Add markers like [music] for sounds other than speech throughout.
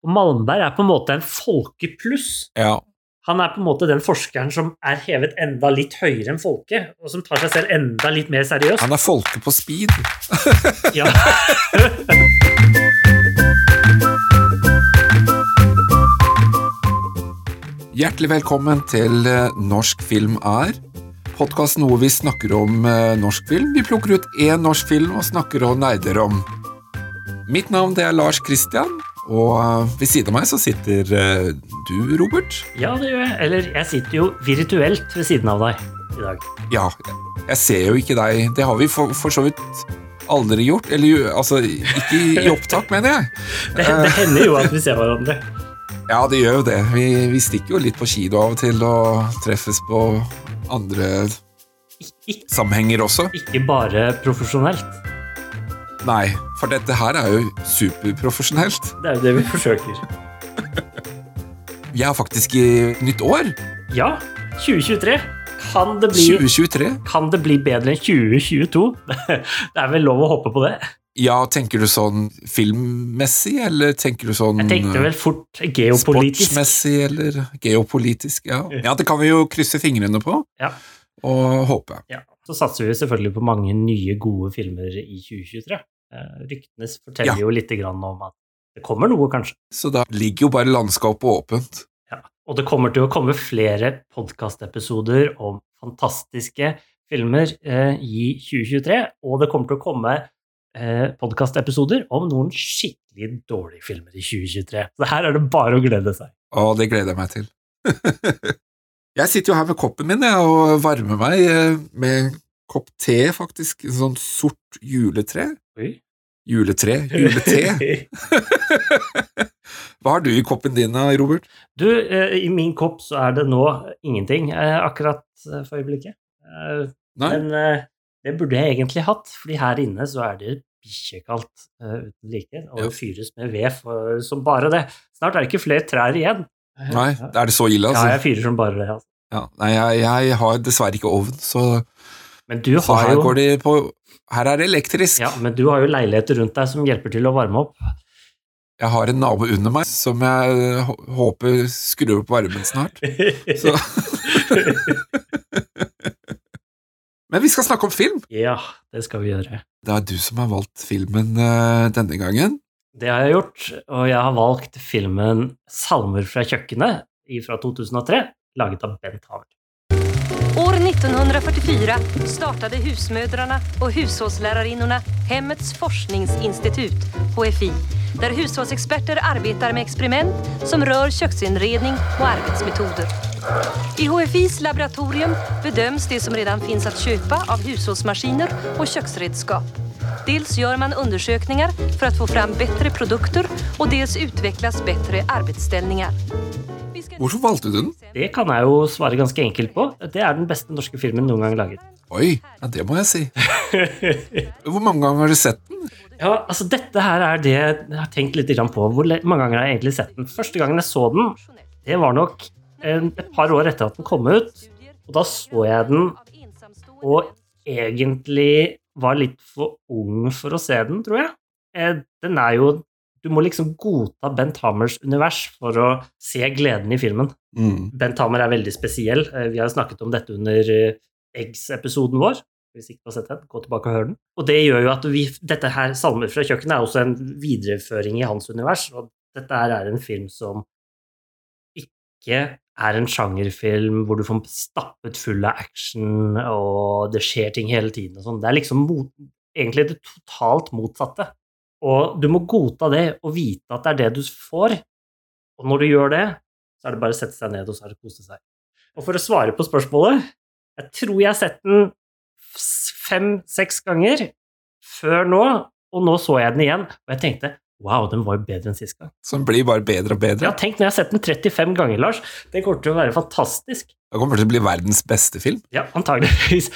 Og Malmberg er på en måte en folkepluss. Ja. Han er på en måte den forskeren som er hevet enda litt høyere enn folket, og som tar seg selv enda litt mer seriøst. Han er folke på speed. [laughs] Ja. Hjertelig velkommen til eh, Norsk film er. Podkasten hvor vi snakker om eh, norsk film. Vi plukker ut én norsk film og snakker og nerder om. Mitt navn er Lars Kristian, og eh, ved siden av meg så sitter eh, du, Robert. ja, det gjør jeg. Eller jeg sitter jo virtuelt ved siden av deg i dag. Ja, jeg ser jo ikke deg. Det har vi for, for så vidt aldri gjort. Eller altså, ikke i opptak, mener jeg. [laughs] Det, det hender jo at vi ser hverandre. Ja, det gjør jo det. Vi, vi stikker jo litt på kino av og til og treffes på andre Ik sammenhenger også. ikke bare profesjonelt. Nei, for dette her er jo superprofesjonelt. Det er jo det vi forsøker. Vi er faktisk i nytt år. Ja, 2023. Kan det bli, 2023. kan det bli bedre enn 2022? [laughs] Det er vel lov å håpe på det. Ja, tenker du sånn filmmessig, eller tenker du sånn Jeg tenkte vel fort geopolitisk. sportsmessig, eller geopolitisk? Ja. ja, det kan vi jo krysse fingrene på Ja. og håpe. Ja. Så satser vi selvfølgelig på mange nye, gode filmer i 2023. Eh, Ryktene forteller Ja. jo litt grann om at det kommer noe, kanskje. Så da ligger jo bare landskapet åpent. Ja. Og det kommer til å komme flere podkastepisoder om fantastiske filmer eh, i 2023, og det kommer til å komme eh, podkastepisoder om noen skikkelig dårlige filmer i 2023. Så her er det bare å glede seg. Å, det gleder jeg meg til. [laughs] jeg sitter jo her med koppen min jeg, og varmer meg eh, med en kopp te, faktisk. En sånn sort juletre. Oi. Juletre? [laughs] Julete? [laughs] Hva har du i koppen din, da, Robert? Du, eh, i min kopp så er det nå ingenting eh, akkurat for øyeblikket. Nei? Men det burde jeg egentlig hatt, fordi her inne så er det bikkjekaldt uten like, og det fyres med ved for, som bare det. Snart er det ikke flere trær igjen. Nei, er det så ille, altså? jeg fyrer som bare det. Altså. Ja, nei, jeg, jeg har dessverre ikke ovn, så, Men du så har her jo går det på Her er det elektrisk. ja, men du har jo leiligheter rundt deg som hjelper til å varme opp. Jeg har en nabo under meg som jeg håper skrur opp varmen snart. [laughs] Så. [laughs] Men vi skal snakke om film. ja, det skal vi gjøre. Det er du som har valgt filmen eh, denne gangen. Det har jeg gjort, og jeg har valgt filmen 'Salmer fra kjøkkenet' fra 2003, laget av Bent Haver. År 1944 startet husmødrene og husholdslærerinnene Hemmets forskningsinstitutt, HFI, der husholdseksperter arbeider med eksperiment som rør kjøkkeninnredning og arbeidsmetoder. I HFIs laboratorium bedømmes det som redan finnes å kjøpe av husholdsmaskiner og köksredskap. Dels gjør man undersøkelser for å få fram bedre produkter og dels utvikles bedre arbetsställningar. Hvorfor valgte du den? Det kan jeg jo svare ganske enkelt på. Det er den beste norske filmen noen gang laget. Oi, ja, det må jeg si. [laughs] Hvor mange ganger har du sett den? Ja, altså Dette her er det jeg har tenkt litt på. Hvor mange ganger har jeg egentlig sett den? Første gangen jeg så den, det var nok et par år etter at den kom ut. Og da så jeg den og egentlig var litt for ung for å se den, tror jeg. Eh, Den er jo Du må liksom godta Bent Hammers univers for å se gleden i filmen. Mm. Bent Hammer er veldig spesiell. Eh, Vi har snakket om dette under eh, Eggs-episoden vår. Hvis ikke har sett den, gå tilbake og hør den. Og det gjør jo at vi, dette her, Salmer fra kjøkkenet, er også en videreføring i hans univers. Og dette her er en film som ikke er en sjangerfilm hvor du får stappet full av action, og det skjer ting hele tiden og sånn. Det er liksom mot, egentlig det totalt motsatte. Og du må godta det og vite at det er det du får. Og når du gjør det, så er det bare å sette seg ned og så er det å kose seg. Og for å svare på spørsmålet Jeg tror jeg har sett den fem-seks ganger før nå, og nå så jeg den igjen, og jeg tenkte wow, den var jo bedre enn sist gang. Som blir bare bedre og bedre. Ja, tenk når jeg har sett den 35 ganger, Lars. Det kommer til å være fantastisk. Det kommer til å bli verdens beste film. Ja, antageligvis.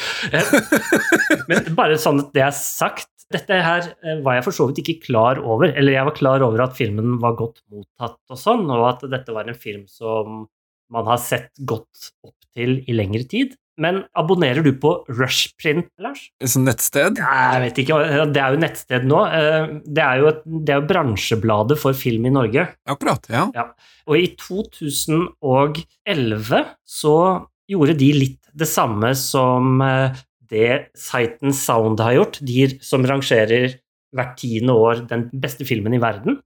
Men bare sånn at det er sagt, dette her eh, var jeg for så vidt ikke klar over. Eller jeg var klar over at filmen var godt mottatt og sånn, og at dette var en film som man har sett godt opp til i lengre tid. Men abonnerer du på Rushprint, Lars? Som nettsted? Ja, jeg vet ikke, det er jo nettsted nå. Eh, Det er jo, et, det er jo bransjebladet for film i Norge. Akkurat, ja. Og i 2011 så gjorde de litt det samme som eh, det siten Sound har gjort, de som rangerer hvert tiende år den beste filmen i verden.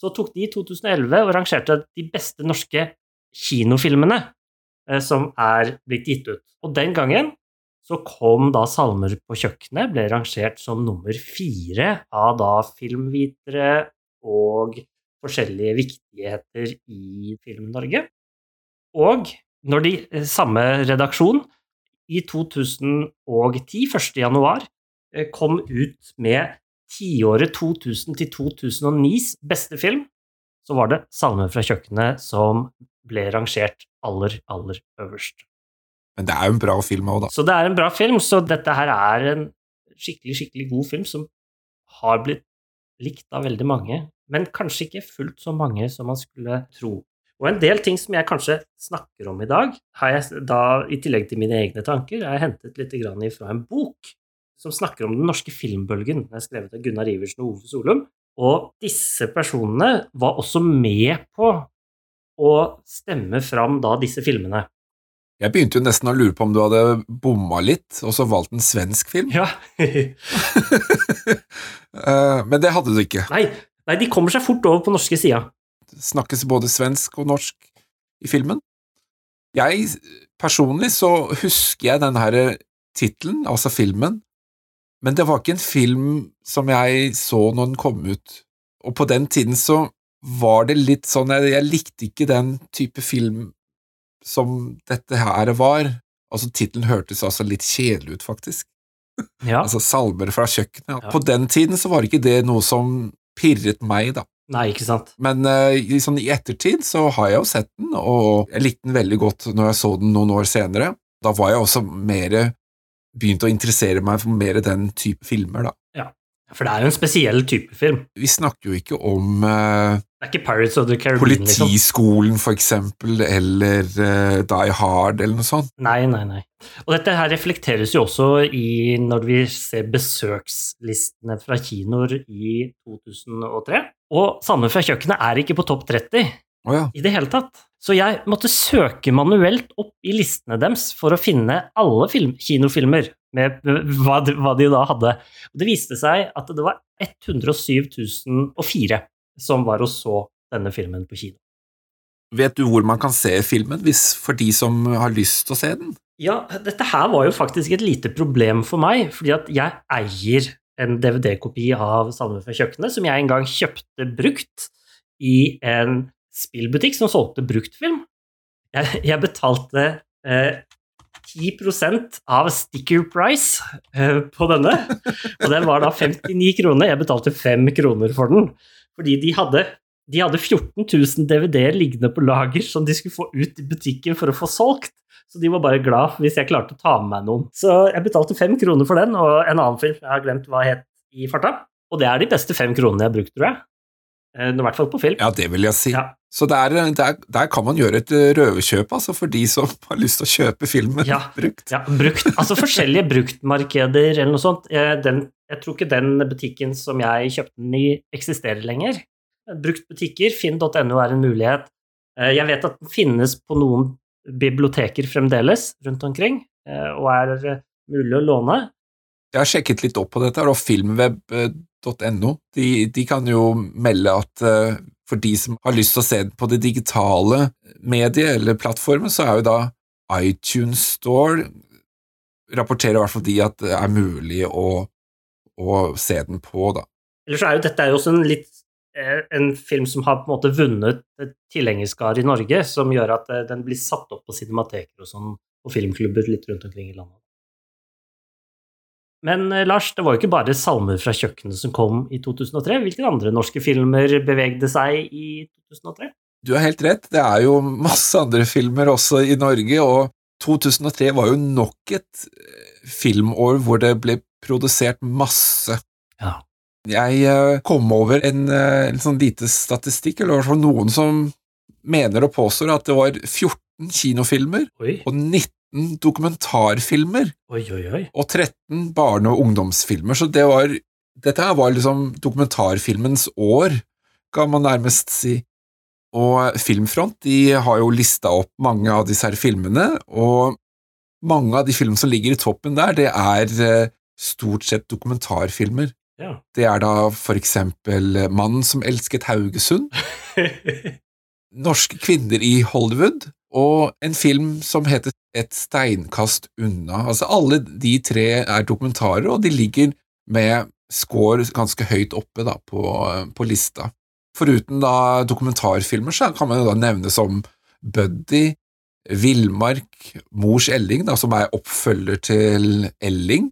Så tok de i 2011 og rangerte de beste norske kinofilmene som er blitt gitt ut. Og den gangen så kom da 'Salmer på kjøkkenet', ble rangert som nummer fire av da filmvitere og forskjellige viktigheter i Film-Norge. Og når de eh, samme redaksjon i 2010, 1. januar, eh, kom ut med tiåret 2000 til 2009s beste film, så var det 'Salmer fra kjøkkenet' som ble rangert aller, aller øverst. Men det er jo en bra film òg, da. Så det er en bra film, så dette her er en skikkelig, skikkelig god film som har blitt likt av veldig mange, men kanskje ikke fullt så mange som man skulle tro. Og en del ting som jeg kanskje snakker om i dag, har jeg da, i tillegg til mine egne tanker, har jeg hentet litt grann fra en bok som snakker om den norske filmbølgen. Den er skrevet av Gunnar Iversen og Ove Solum. Og disse personene var også med på å stemme fram da disse filmene. Jeg begynte jo nesten å lure på om du hadde bomma litt, og så valgt en svensk film. Ja. [laughs] Eh, Men det hadde du ikke. nei, nei, de kommer seg fort over på norske sida. Snakkes både svensk og norsk i filmen. Jeg personlig så husker jeg den her tittelen, altså filmen, men det var ikke en film som jeg så når den kom ut. Og på den tiden så var det litt sånn Jeg, jeg likte ikke den type film som dette her var. Altså, tittelen hørtes altså litt kjedelig ut, faktisk. Ja. Altså salmer fra kjøkkenet. Ja. På den tiden så var ikke det noe som pirret meg, da. Nei, ikke sant. Men uh, i, sånn, i ettertid så har jeg jo sett den, og jeg likte den veldig godt når jeg så den noen år senere. Da var jeg også mer begynt å interessere meg for mer den type filmer, da. For det er en spesiell type film. Vi snakker jo ikke om uh, Det ikke Pirates of the Caribbean, liksom. Politiskolen, for eksempel, eller uh, Die Hard, eller noe sånt. Nei, nei, nei. Og dette her reflekteres jo også i når vi ser besøkslistene fra kinoer i 2003. Og Sanne fra kjøkkenet er ikke på topp 30 oh, ja. i det hele tatt. Så jeg måtte søke manuelt opp i listene deres for å finne alle film, kinofilmer med hva hva de da hadde. Og det viste seg at det var 107 004 som var og så denne filmen på kino. Vet du hvor man kan se filmen, hvis, for de som har lyst til å se den? Ja, dette her var jo faktisk et lite problem for meg, fordi at jeg eier en DVD-kopi av Salme fra kjøkkenet, som jeg en gang kjøpte brukt i en spillbutikk som solgte bruktfilm. Jeg, jeg betalte eh, 10% av sticker price eh, på denne, og den var da 59 kroner. Jeg betalte 5 kroner for den, fordi de hadde, de hadde 14 000 DVD-er liggende på lager som de skulle få ut i butikken for å få solgt. Så de var bare glad hvis jeg klarte å ta med meg noen. Så jeg betalte fem kroner for den, og en annen film jeg har glemt hva het i farta. Og det er de beste fem kronene jeg har brukt, tror jeg. Eh, I hvert fall på film. Ja, det vil jeg si. Ja. Så der, der, der kan man gjøre et eh, røverkjøp, altså, for de som [laughs] har lyst til å kjøpe filmen Ja. [laughs] brukt. Ja, brukt, altså forskjellige [laughs] bruktmarkeder eller noe sånt. Eh, Den, jeg tror ikke den butikken som jeg kjøpte den i, eksisterer lenger. Bruktbutikker, finn.no er en mulighet. Eh, Jeg vet at den finnes på noen biblioteker fremdeles rundt omkring, eh, og er eh, mulig å låne. Jeg har sjekket litt opp på dette, og filmweb.no de, de kan jo melde at eh, for de som har lyst til å se den på det digitale mediet eller plattformen, så er jo da iTunes Store rapporterer i hvert fall de at det er mulig å, å se den på, da. Ellers er jo dette er jo også en litt eh, en film som har på en måte vunnet et tilhengerskare i Norge, som gjør at eh, den blir satt opp på cinemateker og sånn, og filmklubber litt rundt omkring i landet. Men eh, Lars, det var jo ikke bare salmer fra kjøkkenet som kom i 2003. Hvilke andre norske filmer bevegde seg i 2003? Du har helt rett, det er jo masse andre filmer også i Norge, og 2003 var jo nok et eh, filmår hvor det ble produsert masse. Ja. Jeg eh, kom over en, en sånn lite statistikk, eller i hvert fall noen som mener og påstår at det var 14 kinofilmer Oi, og 19 dokumentarfilmer oi, oi. og 13 barne- og ungdomsfilmer, så det var Dette her var liksom dokumentarfilmens år, kan man nærmest si. Og Filmfront de har jo lista opp mange av disse her filmene, og mange av de filmene som ligger i toppen der, det er eh, stort sett dokumentarfilmer. Ja. Det er da for eksempel Mannen som elsket Haugesund, [laughs] Norske kvinner i Hollywood og en film som heter Et steinkast unna. Altså Alle de tre er dokumentarer, og de ligger med score ganske høyt oppe da på, på lista. Foruten da dokumentarfilmer så kan man da nevne som Buddy, Villmark, Mors Elling, da, som er oppfølger til Elling.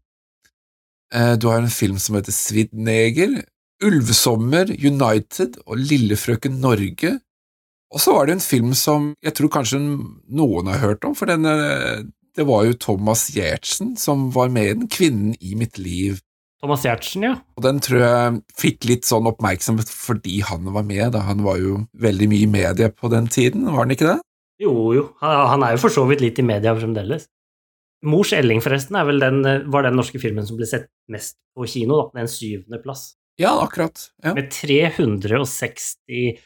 Eh, Du har en film som heter Svidd neger, Ulvesommer, United og Lillefrøken Norge. Og så var det en film som jeg tror kanskje noen har hørt om, for den, eh, det var jo Thomas Giertsen som var med i den, Kvinnen i mitt liv. Thomas Giertsen, ja. Og den tror jeg fikk litt sånn oppmerksomhet fordi han var med, da han var jo veldig mye i media på den tiden, var han ikke det? Jo, jo. Han er jo for så vidt litt i media fremdeles. Mors Elling, forresten, er vel den, var den norske filmen som ble sett mest på kino, da. Den syvende plass. Ja, akkurat. Ja. Med 367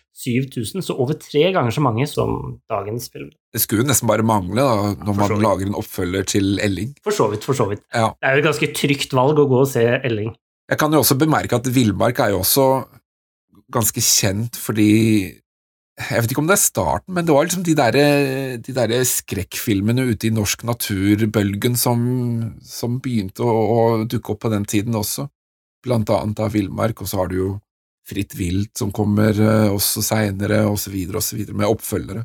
000, så over tre ganger så mange som dagens film. Det skulle jo nesten bare mangle da, når man lager en oppfølger til Elling. For så vidt, for så vidt. Ja. Det er jo et ganske trygt valg å gå og se Elling. Jeg kan jo også bemerke at Villmark er jo også ganske kjent fordi Jeg vet ikke om det er starten, men det var liksom de derre de der skrekkfilmene ute i norsk natur-bølgen som, som begynte å, å dukke opp på den tiden også. Blant annet av Villmark, og så har du jo Fritt vilt som kommer eh, også seinere, så videre, med oppfølgere.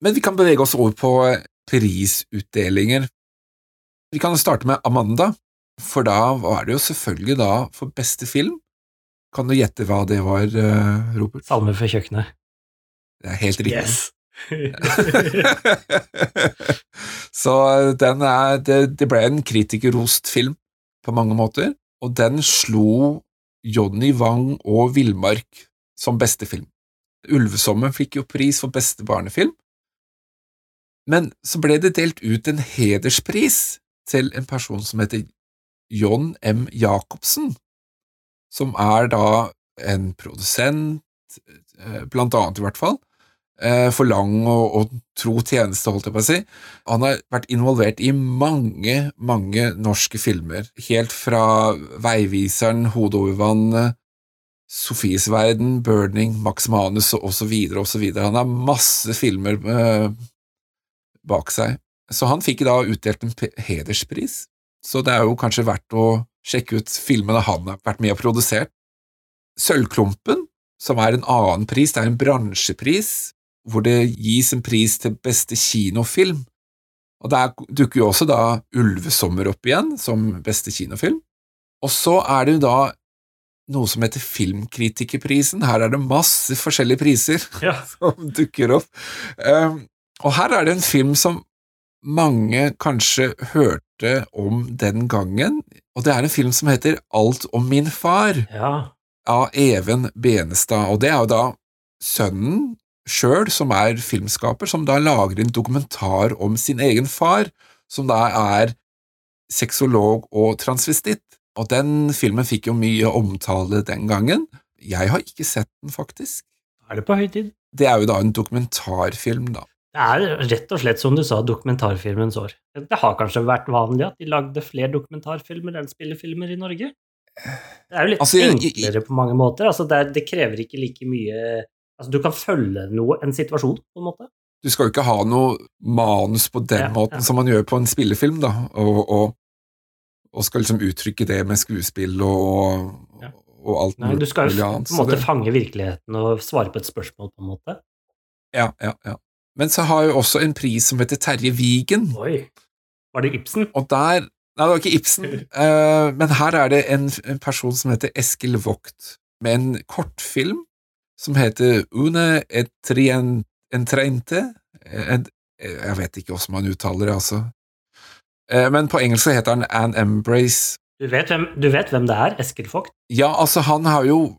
Men vi kan bevege oss over på prisutdelinger. Vi kan starte med Amanda. For da var det jo selvfølgelig da for beste film. Kan du gjette hva det var, eh, Robert? Salme fra kjøkkenet. Det er helt riktig. Yes! [laughs] Så den er, det, det ble en kritikerrost film på mange måter, og den slo Johnny Wang og Villmark som beste film. Ulvesommeren fikk jo pris for beste barnefilm, men så ble det delt ut en hederspris til en person som heter John M. Jacobsen, som er da en produsent, eh, blant annet i hvert fall, for lang og, og tro tjeneste, holdt jeg på å si. Han har vært involvert i mange, mange norske filmer, helt fra Veiviseren, Hodet over vannet, Sofies verden, Burning, Max Manus og så videre. Han har masse filmer eh, bak seg. Så han fikk da utdelt en hederspris, så det er jo kanskje verdt å sjekke ut filmene han har vært med og produsert. Sølvklumpen, som er en annen pris, det er en bransjepris, hvor det gis en pris til beste kinofilm. Og der dukker jo også da Ulvesommer opp igjen, som beste kinofilm. Og så er det jo da noe som heter Filmkritikerprisen. Her er det masse forskjellige priser Ja. [laughs] som dukker opp. Um, og her er det en film som mange kanskje hørte om den gangen, og det er en film som heter Alt om min far ja. av Even Benestad, og det er jo da sønnen sjøl som er filmskaper, som da lager en dokumentar om sin egen far, som da er sexolog og transvestitt. Og den filmen fikk jo mye omtale den gangen. Jeg har ikke sett den, faktisk. Er det på høy tid? Det er jo da en dokumentarfilm, da. Det er rett og slett, som du sa, dokumentarfilmens år. Det har kanskje vært vanlig at de lagde flere dokumentarfilmer enn spillefilmer i Norge? Det er jo litt Altså, enklere på mange måter. Altså, det, er, det krever ikke like mye Altså, du kan følge noe, en situasjon, på en måte. Du skal jo ikke ha noe manus på den Ja, måten ja. som man gjør på en spillefilm, da, og, og, og skal liksom uttrykke det med skuespill og, Ja. og alt Nei, du skal jo på en måte det- fange virkeligheten og svare på et spørsmål, på en måte. Ja, ja, ja. Men så har jeg også en pris som heter Terje Vigen, Oi. Var det Ibsen? og der Nei, det var ikke Ibsen, [laughs] eh, men her er det en, en person som heter Eskil Vogt, med en kortfilm som heter Une et trien, entreinte en, Jeg vet ikke hvordan man uttaler det, altså. Eh, Men på engelsk heter han An Embrace. Du vet, hvem, du vet hvem det er? Eskil Vogt? Ja, altså, han har jo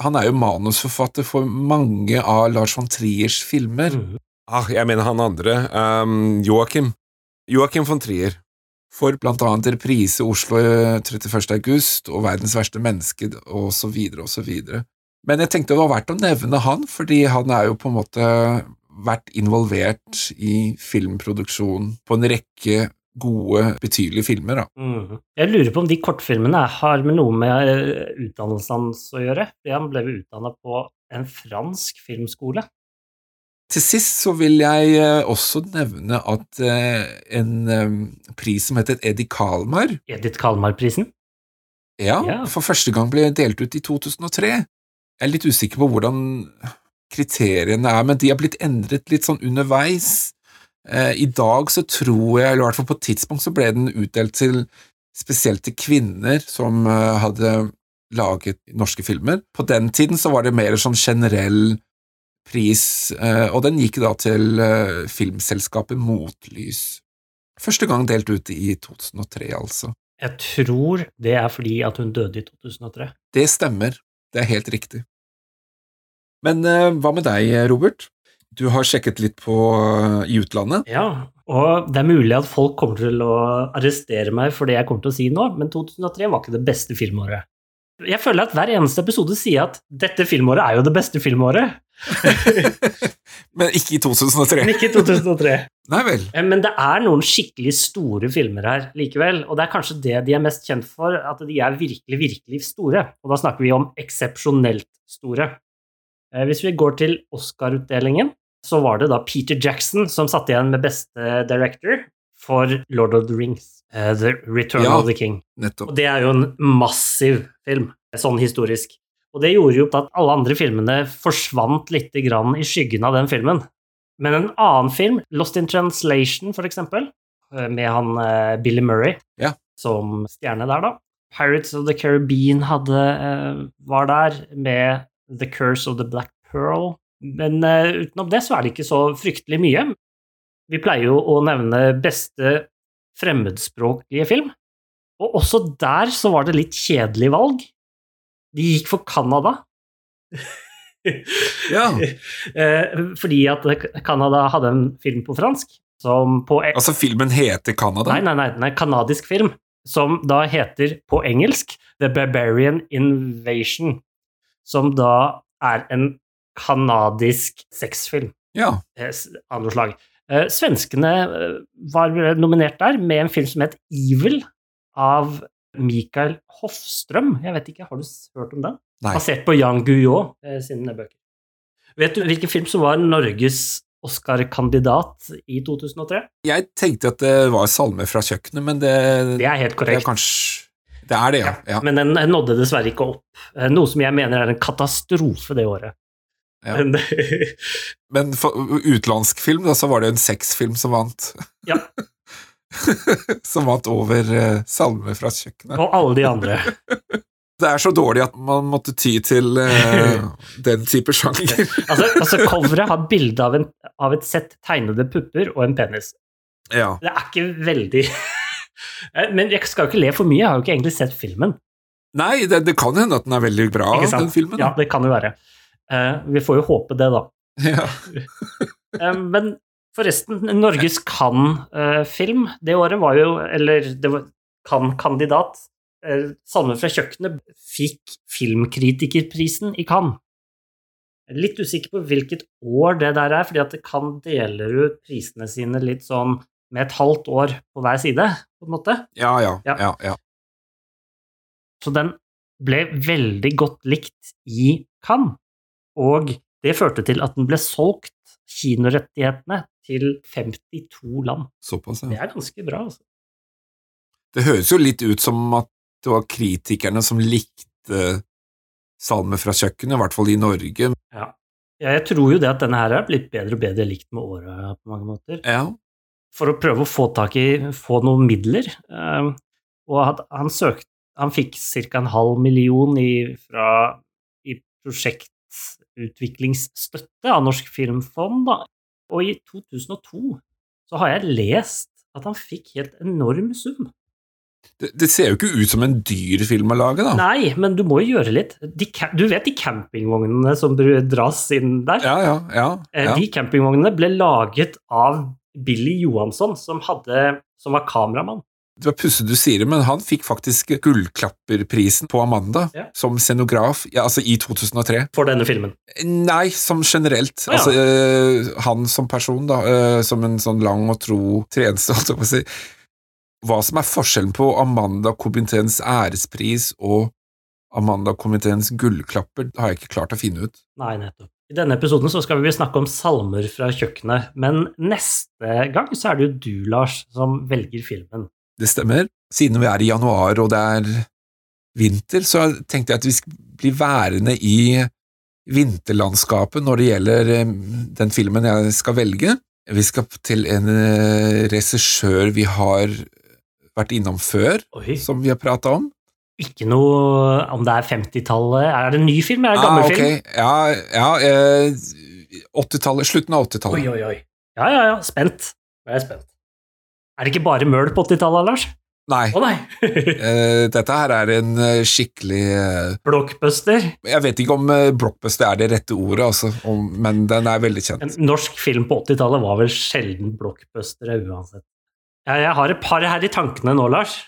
Han er jo manusforfatter for mange av Lars von Triers filmer. Mhm. Ah, jeg mener han andre. Um, Joakim. Joakim von Trier. For blant annet reprise Oslo 31. august og Verdens verste menneske og så videre og så videre. Men jeg tenkte det var verdt å nevne han, fordi han er jo på en måte vært involvert i filmproduksjon på en rekke gode, betydelige filmer. Da. Mm. Jeg lurer på om de kortfilmene har med noe med eh, utdannelsen hans å gjøre. Han ble utdanna på en fransk filmskole. Til sist så vil jeg eh, også nevne at eh, en pris som heter Eddie Kalmar Edith Kalmar-prisen. ja, Ja. for første gang ble delt ut i 2003. Jeg er litt usikker på hvordan kriteriene er, men de har blitt endret litt sånn underveis. Eh, I dag så tror jeg, eller i hvert fall på et tidspunkt, så ble den utdelt til spesielt til kvinner som eh, hadde laget norske filmer. På den tiden så var det mer sånn generell pris, eh, og den gikk da til filmselskapet Motlys. Første gang delt ut i 2003, altså. Jeg tror det er fordi at hun døde i 2003. Det stemmer, det er helt riktig. Men eh, hva med deg, Robert? Du har sjekket litt på eh, i utlandet. Ja, og det er mulig at folk kommer til å arrestere meg for det jeg kommer til å si nå, men 2003 var ikke det beste filmåret. Jeg føler at hver eneste episode sier at dette filmåret er jo det beste filmåret, [laughs] Men ikke i 2003. men ikke i 2003. Nei vel. Eh, Men det er noen skikkelig store filmer her likevel, og det er kanskje det de er mest kjent for, at de er virkelig, virkelig store. Og da snakker vi om eksepsjonelt store. Eh, Hvis vi går til Oscar-utdelingen, så var det da Peter Jackson som satt igjen med beste director for Lord of the Rings, uh, The Return Ja. of the King. Nettopp. Og det er jo en massiv film, sånn historisk. Og det gjorde jo at alle andre filmene forsvant litt grann i skyggen av den filmen. Men en annen film, Lost in Translation for eksempel, eh, med han uh, Billy Murray Ja. som stjerne der, da. Pirates of the Caribbean hadde, uh, var der, med The Curse of the Black Pearl. Men uh, utenom det så er det ikke så fryktelig mye. Vi pleier jo å nevne beste fremmedspråklige film. Og også der så var det litt kjedelig valg. De gikk for Canada. [laughs] Ja. [laughs] Eh, Fordi at Canada hadde en film på fransk som på e- Altså, filmen heter Canada? Nei, nei, nei, en kanadisk film, som da heter på engelsk The Barbarian Invasion, som da er en kanadisk sexfilm Ja. eh, av noe slag. Eh, Svenskene eh, var nominert der med en film som het Evil, av Mikael Hofstrøm. Jeg vet ikke, har du hørt om den? Nei. Basert på Jan Guillou sine bøker. Vet du hvilken film som var Norges Oscar-kandidat i 2003? Jeg tenkte at det var salmer fra kjøkkenet, men det, Det er helt det er kanskje Det er det, ja. ja. Men den nådde dessverre ikke opp. Eh, Noe som jeg mener er en katastrofe det året. Ja. Men, [laughs] Men for utenlandsk film, da, så var det en sexfilm som vant. Ja. [laughs] som vant over uh, salmer fra kjøkkenet. og alle de andre. [laughs] Det er så dårlig at man måtte ty til uh, den type sjanger. Altså, altså Coveret har bilde av, av et sett tegnede pupper og en penis. ja. Det er ikke veldig Eh, Men jeg skal jo ikke le for mye, jeg har jo ikke egentlig sett filmen. Nei, det, det kan hende at den er veldig bra, den filmen. Ja, det kan jo være. Uh, vi får jo håpe det, da. Ja. uh, [laughs] men forresten, Norges Kan-film det året var jo Eller det var Kan-kandidat. Eh, Salmen fra kjøkkenet fikk Filmkritikerprisen i Cannes. Litt usikker på hvilket år det der er, fordi at Cannes deler ut prisene sine litt sånn med et halvt år på hver side, på en måte. Ja, ja, Ja. ja. Så den ble veldig godt likt i Cannes, og det førte til at den ble solgt, kinorettighetene, til 52 land. Såpass, ja. Det er ganske bra, altså. Det høres jo litt ut som at det var kritikerne som likte Salme fra kjøkkenet, i hvert fall i Norge. Ja. Jeg tror jo det at denne her er blitt bedre og bedre likt med åra på mange måter. Ja, For å prøve å få tak i få noen midler. eh, og han søkte Han fikk ca. en halv million i, fra, i prosjektutviklingsstøtte av Norsk Filmfond, da. Og i 2002 så har jeg lest at han fikk helt enorm sum. Det, det ser jo ikke ut som en dyr film å lage, da. Nei, men du må jo gjøre litt. De, du vet de campingvognene som dras inn der? Ja, ja, ja. Eh, ja. De campingvognene ble laget av Billy Johansson, som, hadde, som var kameramann. Det var pussig du sier det, men han fikk faktisk Gullklapperprisen på Amanda Ja. som scenograf, ja, altså i 2003. For denne filmen. Nei, som generelt. Ah, ja. Altså, øh, han som person, da, Øh, som en sånn lang og tro tjeneste, [laughs] holdt jeg på å si. Hva som er forskjellen på Amanda-komiteens ærespris og Amanda-komiteens gullklapper, har jeg ikke klart å finne ut. Nei, nettopp. I denne episoden så skal vi snakke om salmer fra kjøkkenet, men neste gang så er det jo du, Lars, som velger filmen. Det stemmer. Siden vi er i januar og det er vinter, så tenkte jeg at vi skal bli værende i vinterlandskapet når det gjelder eh, den filmen jeg skal velge. Vi skal til en eh, regissør vi har vært innom før, Oi. som vi har prata om. Ikke noe om det er 50-tallet Er det en ny film eller er det en Ah, okay. ok. film? Ja, ja eh, 80-tallet, slutten av 80-tallet. Oi, oi, oi. Ja, ja, ja. Spent. Jeg er spent. Er det ikke bare møl på 80-tallet, Lars? Nei, Å nei! [laughs] eh, dette her er en eh, skikkelig eh, Blockbuster. Jeg vet ikke om eh, blockbuster er det rette ordet, altså, men den er veldig kjent. En norsk film på 80-tallet var vel sjelden blockbuster uansett. Jeg har et par her i tankene nå, Lars.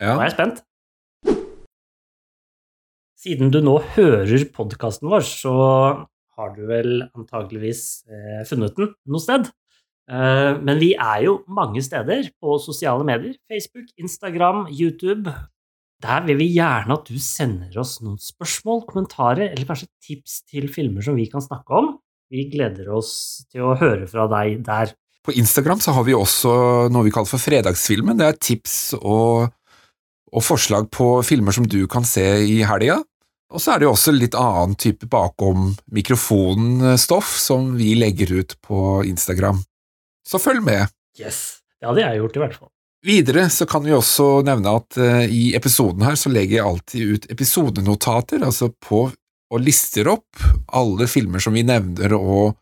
Ja. Nå er jeg spent. Siden du nå hører podkasten vår, så har du vel antageligvis eh, funnet den noe sted. Eh, men vi er jo mange steder på sosiale medier. Facebook, Instagram, YouTube. Der vil vi gjerne at du sender oss noen spørsmål, kommentarer eller kanskje tips til filmer som vi kan snakke om. Vi gleder oss til å høre fra deg der. På Instagram så har vi også noe vi kaller for Fredagsfilmen. Det er tips og, og forslag på filmer som du kan se i helga. Og så er det jo også litt annen type bakom mikrofonen-stoff som vi legger ut på Instagram. Så følg med. Yes! Det hadde jeg gjort, i hvert fall. Videre så kan vi også nevne at eh, i episoden her så legger jeg alltid ut episodenotater, altså på og lister opp alle filmer som vi nevner og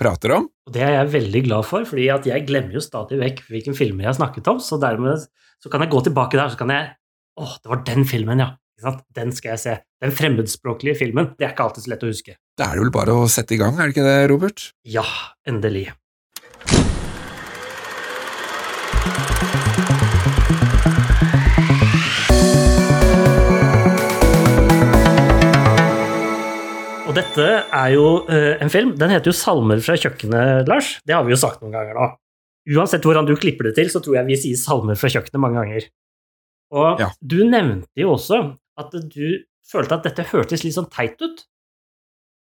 prater om. Og det er jeg veldig glad for, fordi jeg glemmer jo stadig vekk hvilken filmer jeg har snakket om, så dermed så kan jeg gå tilbake der, så kan jeg Å, det var den filmen, ja. Den skal jeg se. Den fremmedspråklige filmen. Det er ikke alltid så lett å huske. Da er det vel bare å sette i gang, er det ikke det, Robert? Ja, endelig. Og dette er jo eh, en film. Den heter jo 'Salmer fra kjøkkenet', Lars. Det har vi jo sagt noen ganger nå. Uansett hvordan du klipper det til, så tror jeg vi sier 'salmer fra kjøkkenet' mange ganger. Og Ja. du nevnte jo også at du følte at dette hørtes litt sånn teit ut,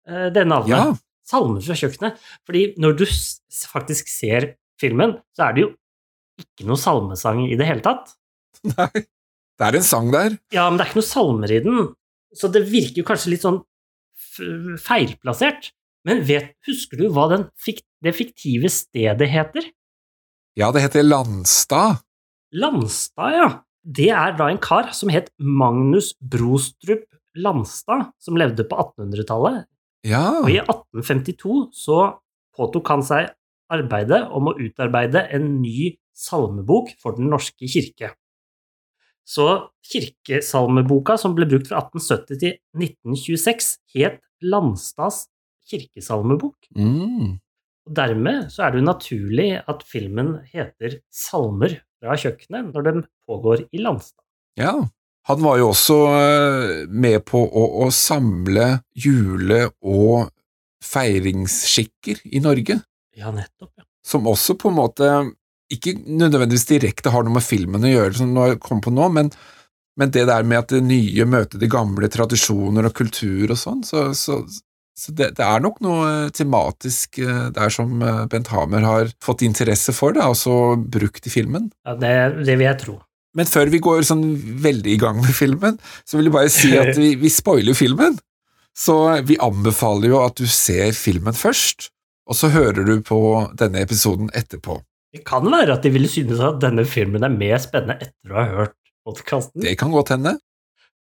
eh, det navnet. Ja. Salmer fra kjøkkenet. Fordi når du faktisk ser filmen, så er det jo ikke noe salmesang i det hele tatt. [laughs] Nei. Det er en sang der. Ja, men det er ikke noe salmer i den, så det virker jo kanskje litt sånn feilplassert. Men vet, husker du hva den fik det fiktive stedet heter? Ja, det heter Landstad. Landstad, ja. Det er da en kar som het Magnus Brostrup Landstad, som levde på 1800-tallet. Ja. Og i 1852 så påtok han seg arbeidet om å utarbeide en ny salmebok for Den norske kirke. Så kirkesalmeboka, som ble brukt fra 1870 til 1926, het Landstads kirkesalmebok. Mm. Og dermed så er det jo naturlig at filmen heter Salmer fra kjøkkenet når den pågår i Landstad. ja. Han var jo også eh, med på å, å samle jule- og feiringsskikker i Norge, Ja, nettopp. ja. som også på en måte ikke nødvendigvis direkte har noe med filmen å gjøre, som nå kom på nå, men, men det der med at det nye møter de gamle tradisjoner og kultur og sånn, så, så, så det, det er nok noe tematisk eh, der som eh, Bent Hamer har fått interesse for, da, og så brukt i filmen. ja det, det vil jeg tro. Men før vi går sånn veldig i gang med filmen, så vil jeg bare si at vi, vi spoiler filmen. Så vi anbefaler jo at du ser filmen først, og så hører du på denne episoden etterpå. Det kan være at de ville synes at denne filmen er mer spennende etter å ha hørt podkasten. Det kan godt hende.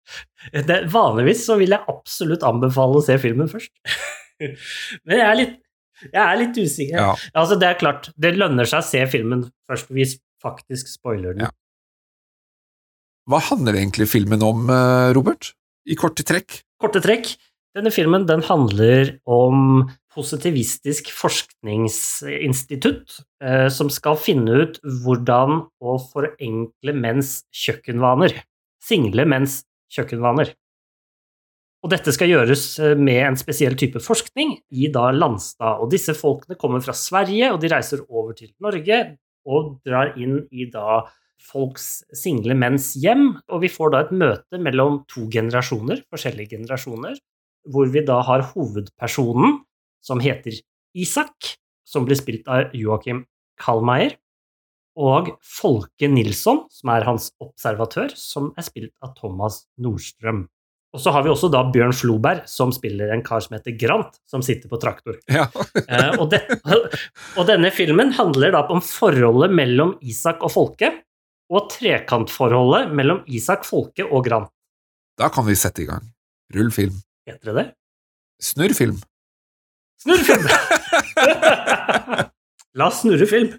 [laughs] Det, vanligvis så vil jeg absolutt anbefale å se filmen først. [laughs] Men jeg er litt, jeg er litt usikker. Ja. Altså, det er klart, det lønner seg å se filmen først vi faktisk spoiler den. Ja. Hva handler egentlig filmen om, eh, Robert? I korte trekk? Korte trekk. Denne filmen den handler om positivistisk forskningsinstitutt eh, som skal finne ut hvordan å forenkle menns kjøkkenvaner. Single menns kjøkkenvaner. Og dette skal gjøres eh, med en spesiell type forskning i da Landstad. Og disse folkene kommer fra Sverige, og de reiser over til Norge og drar inn i da folks single menns hjem. Og vi får da et møte mellom to generasjoner, forskjellige generasjoner, hvor vi da har hovedpersonen, som heter Isak, som blir spilt av Joakim Kallmeier, og Folke Nilsson, som er hans observatør, som er spilt av Thomas Nordstrøm. Og så har vi også da Bjørn Floberg, som spiller en kar som heter Grant, som sitter på traktor. Ja. [laughs] Eh, og, det, og denne filmen handler da om forholdet mellom Isak og Folke, og trekantforholdet mellom Isak, Folke og Grant. Da kan vi sette i gang. Rull film. Heter det det? Snurr film. Snurrefilm! [laughs] [laughs] La oss snurre film.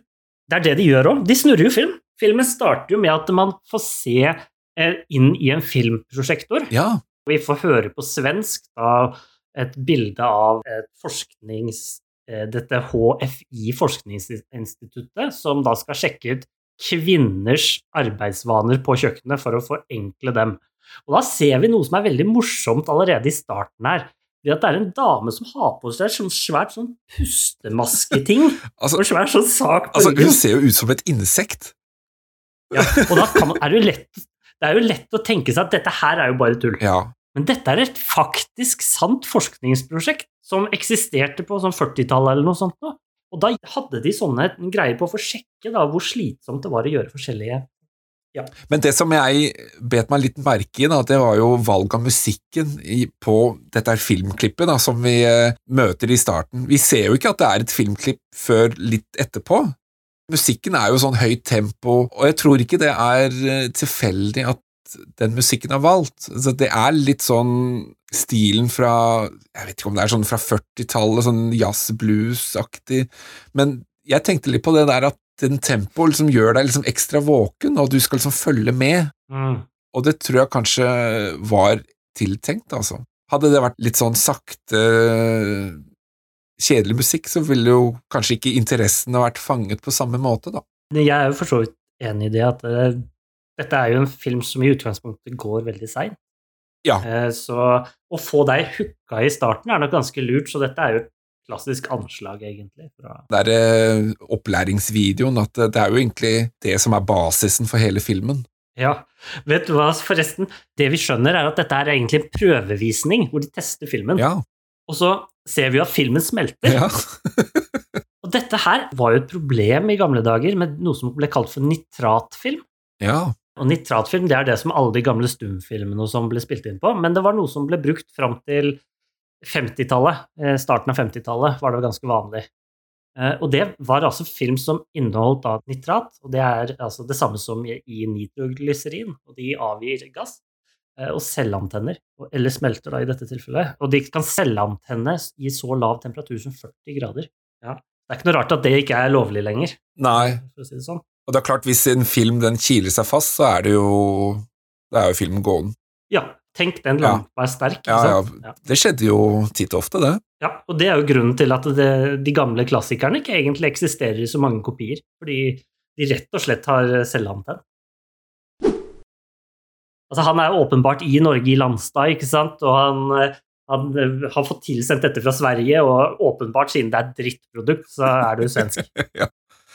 Det er det de gjør òg. De snurrer jo film. Filmen starter jo med at man får se eh, inn i en filmprosjektor. Ja. Vi får høre på svensk da et bilde av et forsknings... eh, Dette HFI, Forskningsinstituttet, som da skal sjekke ut kvinners arbeidsvaner på kjøkkenet for å forenkle dem. Og da ser vi noe som er veldig morsomt allerede i starten her. Det at det er en dame som har på seg sånn svært sånn pustemasketing [laughs] Altså, og svær sånn sak på altså, ryggen. hun ser jo ut som et insekt. Ja, og da kan man, er det, jo lett, det er jo lett å tenke seg at dette her er jo bare tull. Ja. Men dette er et faktisk sant forskningsprosjekt som eksisterte på sånn 40-tallet eller noe sånt. Og da hadde de sånne greier på å få sjekke da, hvor slitsomt det var å gjøre forskjellige Men det som jeg bet meg litt merke i, da, det var jo valg av musikken i, på dette her filmklippet da, som vi eh, møter i starten. Vi ser jo ikke at det er et filmklipp før litt etterpå. Musikken er jo sånn høyt tempo, og jeg tror ikke det er eh, tilfeldig at den musikken er valgt. Så det er litt sånn stilen fra Jeg vet ikke om det er sånn fra 40-tallet, sånn jazz-blues-aktig, men jeg tenkte litt på det der at den tempoet liksom gjør deg liksom ekstra våken, og du skal liksom følge med. mm. Og det tror jeg kanskje var tiltenkt, altså. Hadde det vært litt sånn sakte, kjedelig musikk, så ville jo kanskje ikke interessen ha vært fanget på samme måte, da. Jeg er jo for så vidt enig i det at det, dette er jo en film som i utgangspunktet går veldig seint. Ja. Eh, så å få deg hooka i starten er nok ganske lurt, så dette er jo et klassisk anslag, egentlig. Det er eh, opplæringsvideoen, at det, det er jo egentlig det som er basisen for hele filmen. Ja, vet du hva, forresten, det vi skjønner er at dette er egentlig en prøvevisning, hvor de tester filmen, Ja. og så ser vi at filmen smelter. ja. [laughs] Og dette her var jo et problem i gamle dager med noe som ble kalt for nitratfilm. ja. Og nitratfilm det er det som alle de gamle stumfilmene og sånn ble spilt inn på, men det var noe som ble brukt fram til 50-tallet. eh, Starten av 50-tallet var det ganske vanlig. Eh, Og det var altså film som inneholdt da nitrat, og det er altså det samme som i nitroglyserin, og de avgir gass. eh, Og celleantenner, eller smelter da i dette tilfellet. Og de kan celleantenne i så lav temperatur som 40 grader. Ja. Det er ikke noe rart at det ikke er lovlig lenger, Nei, for å si det sånn. og det er klart, hvis en film den kiler seg fast, så er det jo det er jo filmen gåen. Ja, tenk den Ja. lampa er sterk. Ja, ja. Ja. Det skjedde jo titt og ofte, det. Ja, og det er jo grunnen til at det, de gamle klassikerne ikke egentlig eksisterer i så mange kopier, fordi de rett og slett har celleantenn. Altså, han er åpenbart i Norge, i Landstad, ikke sant, og han, han har fått tilsendt dette fra Sverige, og åpenbart, siden det er et drittprodukt, så er det jo svensk. [laughs]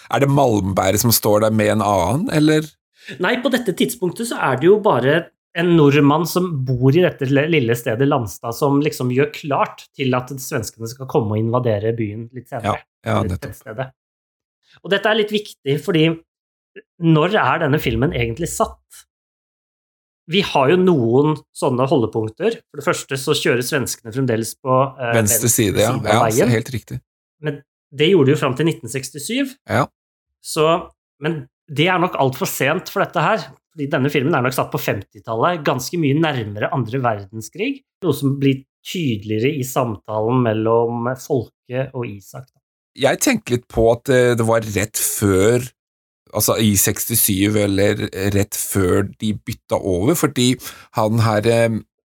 Er det Malmbæret som står der med en annen, eller? Nei, på dette tidspunktet så er det jo bare en nordmann som bor i dette lille stedet Landstad, som liksom gjør klart til at svenskene skal komme og invadere byen litt senere. Ja, ja det. Og dette er litt viktig, fordi når er denne filmen egentlig satt? Vi har jo noen sånne holdepunkter. For det første så kjører svenskene fremdeles på eh, Venstre side, ja. ja veien. helt riktig. Men det gjorde de jo fram til 1967. Ja. Så, men det er nok altfor sent for dette her. Denne filmen er nok satt på 50-tallet, ganske mye nærmere andre verdenskrig. Noe som blir tydeligere i samtalen mellom Folke og Isak. Jeg tenker litt på at det, det var rett før altså i 67 eller rett før de bytta over, fordi han her eh,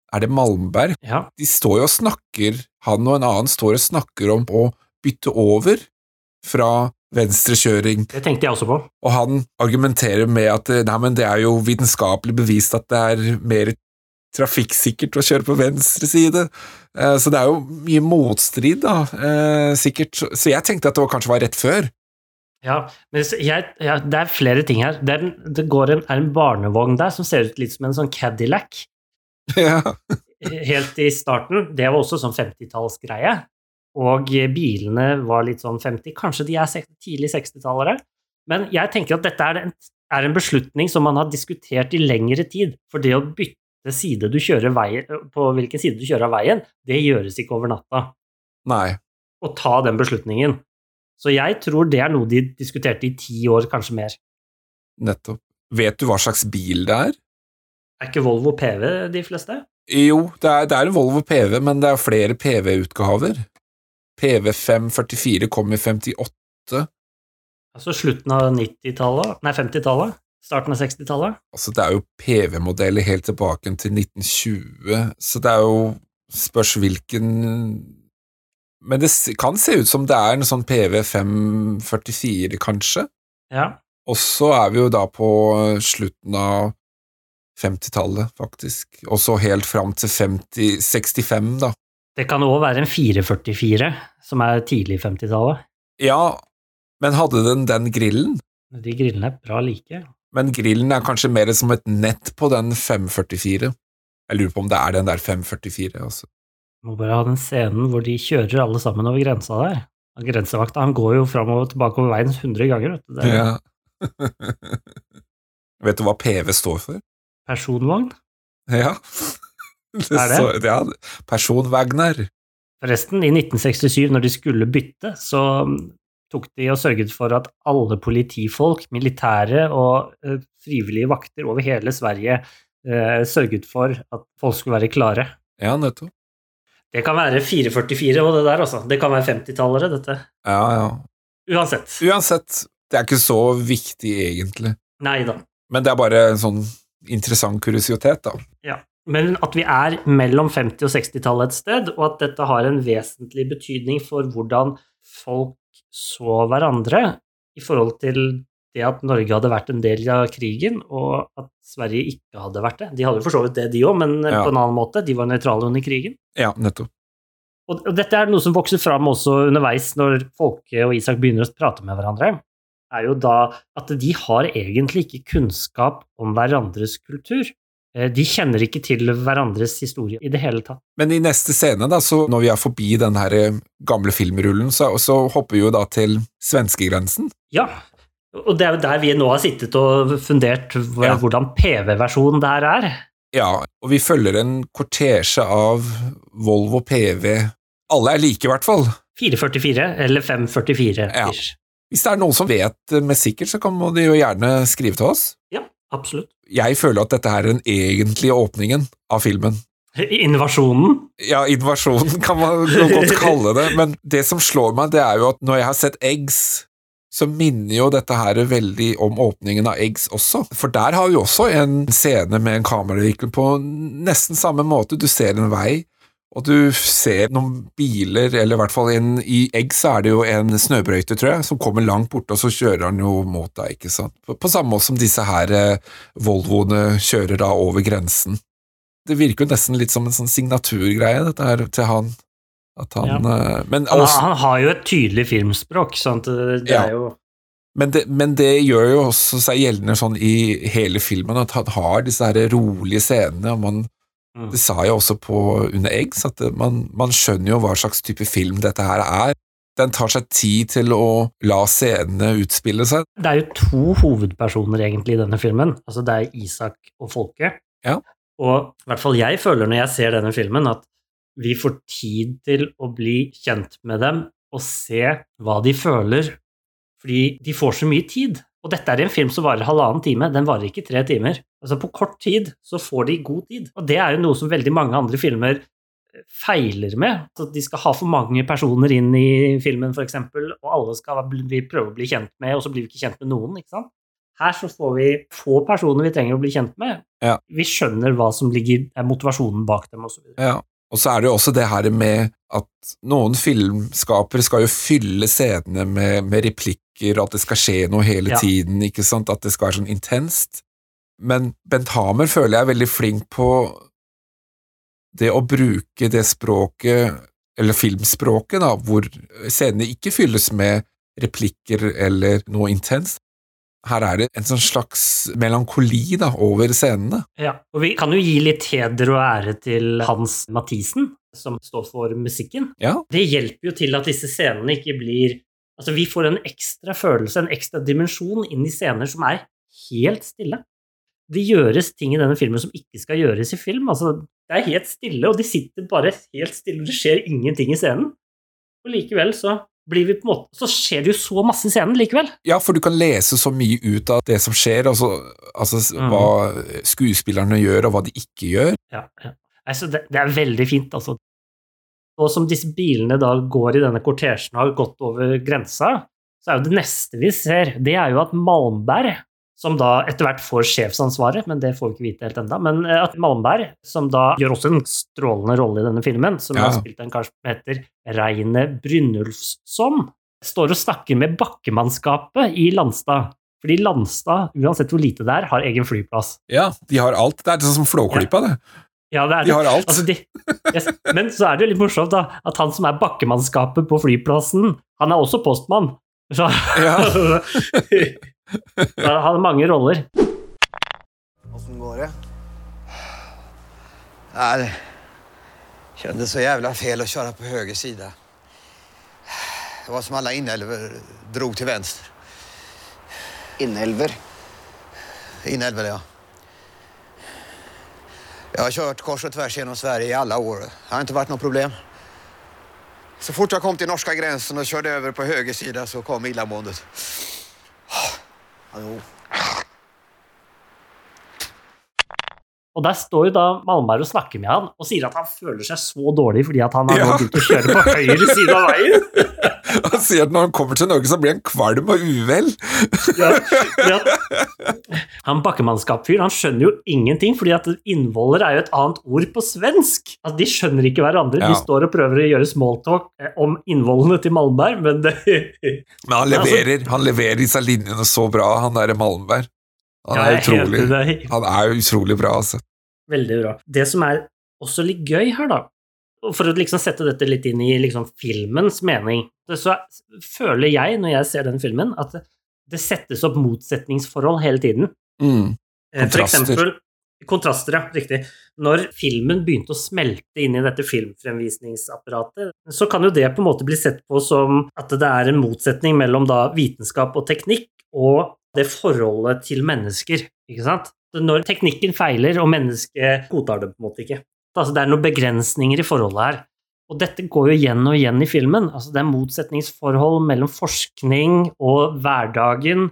Er det Malmberg? Ja. De står jo og snakker, han og en annen står og snakker om å bytte over fra venstrekjøring, Det tenkte jeg også på. og han argumenterer med at eh, nei, men det er jo vitenskapelig bevist at det er mer trafikksikkert å kjøre på venstre side. Eh, Så det er jo mye motstrid, da, eh, sikkert. Så jeg tenkte at det kanskje var rett før. Ja, men jeg, ja, det er flere ting her. Det, er, det går en, er en barnevogn der som ser ut litt som en sånn Cadillac. [laughs] Ja. Helt i starten. Det var også sånn 50-tallsgreie. Og bilene var litt sånn 50, kanskje de er tidlig 60-tallere. Men jeg tenker at dette er en, er en beslutning som man har diskutert i lengre tid. For det å bytte side du kjører veien, på hvilken side du kjører av veien, det gjøres ikke over natta. Nei. Å ta den beslutningen. Så jeg tror det er noe de diskuterte i ti år, kanskje mer. Nettopp. Vet du hva slags bil det er? Er ikke Volvo PV de fleste? Jo, det er, det er en Volvo PV, men det er flere PV-utgaver. PV544 kom i 58. Altså slutten av 90-tallet, nei 50-tallet, starten av 60-tallet. Altså, det er jo PV-modeller helt tilbake til 1920, så det er jo Spørs hvilken Men det kan se ut som det er en sånn PV544, kanskje. Ja. Og så er vi jo da på slutten av 50-tallet, faktisk. Og så helt fram til 50, 65, da. Det kan òg være en 444, som er tidlig 50-tallet. Ja, men hadde den den grillen? De grillene er bra like. Men grillen er kanskje mer som et nett på den 544. Jeg lurer på om det er den der 544, altså. Må bare ha den scenen hvor de kjører alle sammen over grensa der. Og Grensevakta han går jo fram og tilbake over veien 100 ganger. Vet du. Ja. [laughs] Vet du hva PV står for? personvogn. Ja. Det [laughs] Er det? Så, ja, personvagner. Forresten, i 1967, når de skulle bytte, så mm, tok de og sørget for at alle politifolk, militære og eh, frivillige vakter over hele Sverige eh, sørget for at folk skulle være klare. Ja, nettopp. Det kan være 444 og det der, altså. Det kan være 50-tallere, dette. Ja, ja. Uansett. Uansett, det er ikke så viktig egentlig. Nei da. Men det er bare en sånn interessant kuriositet, da. Ja. Men at vi er mellom 50- og 60-tallet et sted, og at dette har en vesentlig betydning for hvordan folk så hverandre i forhold til det at Norge hadde vært en del av krigen, og at Sverige ikke hadde vært det. De hadde jo for så vidt det, de òg, men Ja. på en annen måte. De var nøytrale under krigen. Ja, nettopp. Og og dette er noe som vokser fram også underveis når Folke og Isak begynner å prate med hverandre, er jo da at de har egentlig ikke kunnskap om hverandres kultur. Eh, De kjenner ikke til hverandres historie i det hele tatt. Men i neste scene, da, så når vi er forbi den her eh, gamle filmrullen, så, så hopper vi jo da til svenskegrensen. Ja, og det er jo der vi nå har sittet og fundert hvor- Ja. hvordan PV-versjonen der er. Ja, og vi følger en kortesje av Volvo PV. Alle er like, i hvert fall. 444 eller 544. Ja. Hvis det er noen som vet eh, med sikkert, så kan de jo gjerne skrive til oss. ja, absolutt. Jeg føler at dette er den egentlige åpningen av filmen. Invasjonen. Ja, invasjonen kan man godt kalle det, men det som slår meg, det er jo at når jeg har sett Eggs, så minner jo dette her veldig om åpningen av Eggs også. For der har vi også en scene med en kameravinkel på nesten samme måte. Du ser en vei, og du ser noen biler, eller i hvert fall en, i Egg så er det jo en snøbrøyte, tror jeg, som kommer langt borte, og så kjører han jo mot deg, ikke sant. På, på samme måte som disse her eh, Volvoene kjører da over grensen det virker jo nesten litt som en sånn signaturgreie, dette her, til han. At han eh, men, Han, også, han har jo et tydelig filmspråk, sant, det, det Ja. er jo men, det, men det gjør jo også seg gjeldende sånn i hele filmen, at han har disse her rolige scenene. og man, Mm. Det sa jeg også på under Eggs, at man, man skjønner jo hva slags type film dette her er. Den tar seg tid til å la scenene utspille seg. Det er jo to hovedpersoner egentlig i denne filmen. Altså det er Isak og Folke. Ja. Og i hvert fall jeg føler når jeg ser denne filmen, at vi får tid til å bli kjent med dem og se hva de føler, fordi de får så mye tid. Og dette er en film som varer halvannen time, den varer ikke tre timer. Altså På kort tid så får de god tid. Og det er jo noe som veldig mange andre filmer feiler med. At de skal ha for mange personer inn i filmen, f.eks., og alle skal vi prøve å bli kjent med, og så blir vi ikke kjent med noen. ikke sant? Her så får vi få personer vi trenger å bli kjent med. Ja. Vi skjønner hva som ligger, er motivasjonen bak dem, osv. Ja. Og så er det jo også det her med at noen filmskapere skal jo fylle scenene med, med replikker, at det skal skje noe hele Ja. tiden, ikke sant, at det skal være sånn intenst. Men Bent Hamer føler jeg er veldig flink på det å bruke det språket, eller filmspråket, da, hvor scenene ikke fylles med replikker eller noe intenst. Her er det en sånn slags melankoli da, over scenene. Ja, og vi kan jo gi litt heder og ære til Hans Mathisen, som står for musikken. Ja, Det hjelper jo til at disse scenene ikke blir Altså, vi får en ekstra følelse, en ekstra dimensjon inn i scener som er helt stille. Det gjøres ting i denne filmen som ikke skal gjøres i film. Altså, det er helt stille, og de sitter bare helt stille, og det skjer ingenting i scenen. Og likevel så blir vi på en måte Så skjer det jo så masse i scenen likevel. Ja, for du kan lese så mye ut av det som skjer, altså, altså Mhm. hva skuespillerne gjør, og hva de ikke gjør. Ja, ja. Altså, det, det er veldig fint, altså. Og som disse bilene da går i denne kortesjen og har gått over grensa, så er jo det neste vi ser, det er jo at Malmberg, som da etter hvert får sjefsansvaret, men det får vi ikke vite helt ennå, men eh, at Malmberg, som da gjør også en strålende rolle i denne filmen, som Ja. har spilt en kar som heter Reine Brynulfsson, står og snakker med bakkemannskapet i Landstad. Fordi Landstad, uansett hvor lite det er, har egen flyplass. Ja, de har alt. Det er sånn som Flåklypa, det. Ja, det er det. De har alt. Altså, de, yes. Men så er det jo litt morsomt da, at han som er bakkemannskapet på flyplassen, han er også postmann. Så, Ja. [laughs] han har mange roller. Åssen går det? Nei, det kändes så jævla feil å kjøre på høyre side. Det var som alle innelver dro til venstre. Innelver? Innelver, ja. Jeg har kjørt kors og tvers gjennom Sverige i alle år. Det har ikke vært noe problem. Så fort jeg kom til norska grensen og kjørte over på høyre side, så kom illamåendet. Ja, jo. Og der står jo da Malmberg og snakker med han, og sier at han føler seg så dårlig fordi at han har Ja. begynt å kjøre på høyre side av veien. [laughs] Han sier at når han kommer til Norge, så blir han kvalm og uvel. Ja, han bakkemannskapfyren han skjønner jo ingenting, fordi at innvoller er jo et annet ord på svensk. Altså, de skjønner ikke hverandre. Ja. De står og prøver å gjøre smalltalk eh, om innvollene til Malmberg, men det Men han altså- leverer, han leverer disse linjene så bra, han derre Malmberg. Han Ja, er jeg utrolig, han er utrolig bra, altså. Veldig bra. Det som er også litt gøy her, da, for å liksom sette dette litt inn i liksom filmens mening, så føler jeg, når jeg ser den filmen, at det, settes opp motsetningsforhold hele tiden. Mm. Eh, For Kontraster. eksempel Kontraster, ja. Riktig. Når filmen begynte å smelte inn i dette filmfremvisningsapparatet, så kan jo det på en måte bli sett på som at det er en motsetning mellom da vitenskap og teknikk, og det forholdet til mennesker, ikke sant? Når teknikken feiler, og mennesket godtar det på en måte ikke. Altså, det er noen begrensninger i forholdet her. Og dette går jo igjen og igjen i filmen. Altså, det er motsetningsforhold mellom forskning og hverdagen,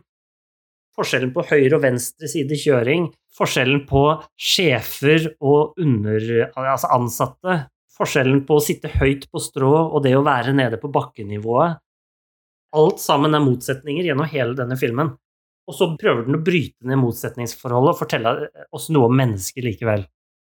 forskjellen på høyre og venstre side kjøring, forskjellen på sjefer og under, altså ansatte, forskjellen på å sitte høyt på strå og det å være nede på bakkenivået. Alt sammen er motsetninger gjennom hele denne filmen. Og så prøver den å bryte ned motsetningsforholdet og fortelle oss noe om mennesker likevel.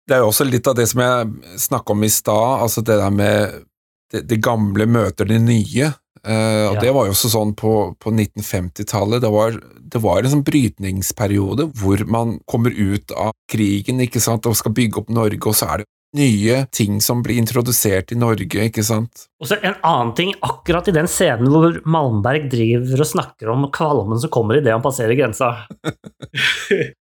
Det er jo også litt av det som jeg snakka om i stad, altså det der med det, det gamle møter det nye. Uh, og Ja. Det var jo også sånn på, på 1950-tallet. Det, det var en sånn brytningsperiode hvor man kommer ut av krigen ikke sant, og skal bygge opp Norge, og så er det nye ting som blir introdusert i Norge, ikke sant. Og så en annen ting, akkurat i den scenen hvor Malmberg driver og snakker om kvalmen som kommer idet han passerer grensa. [laughs]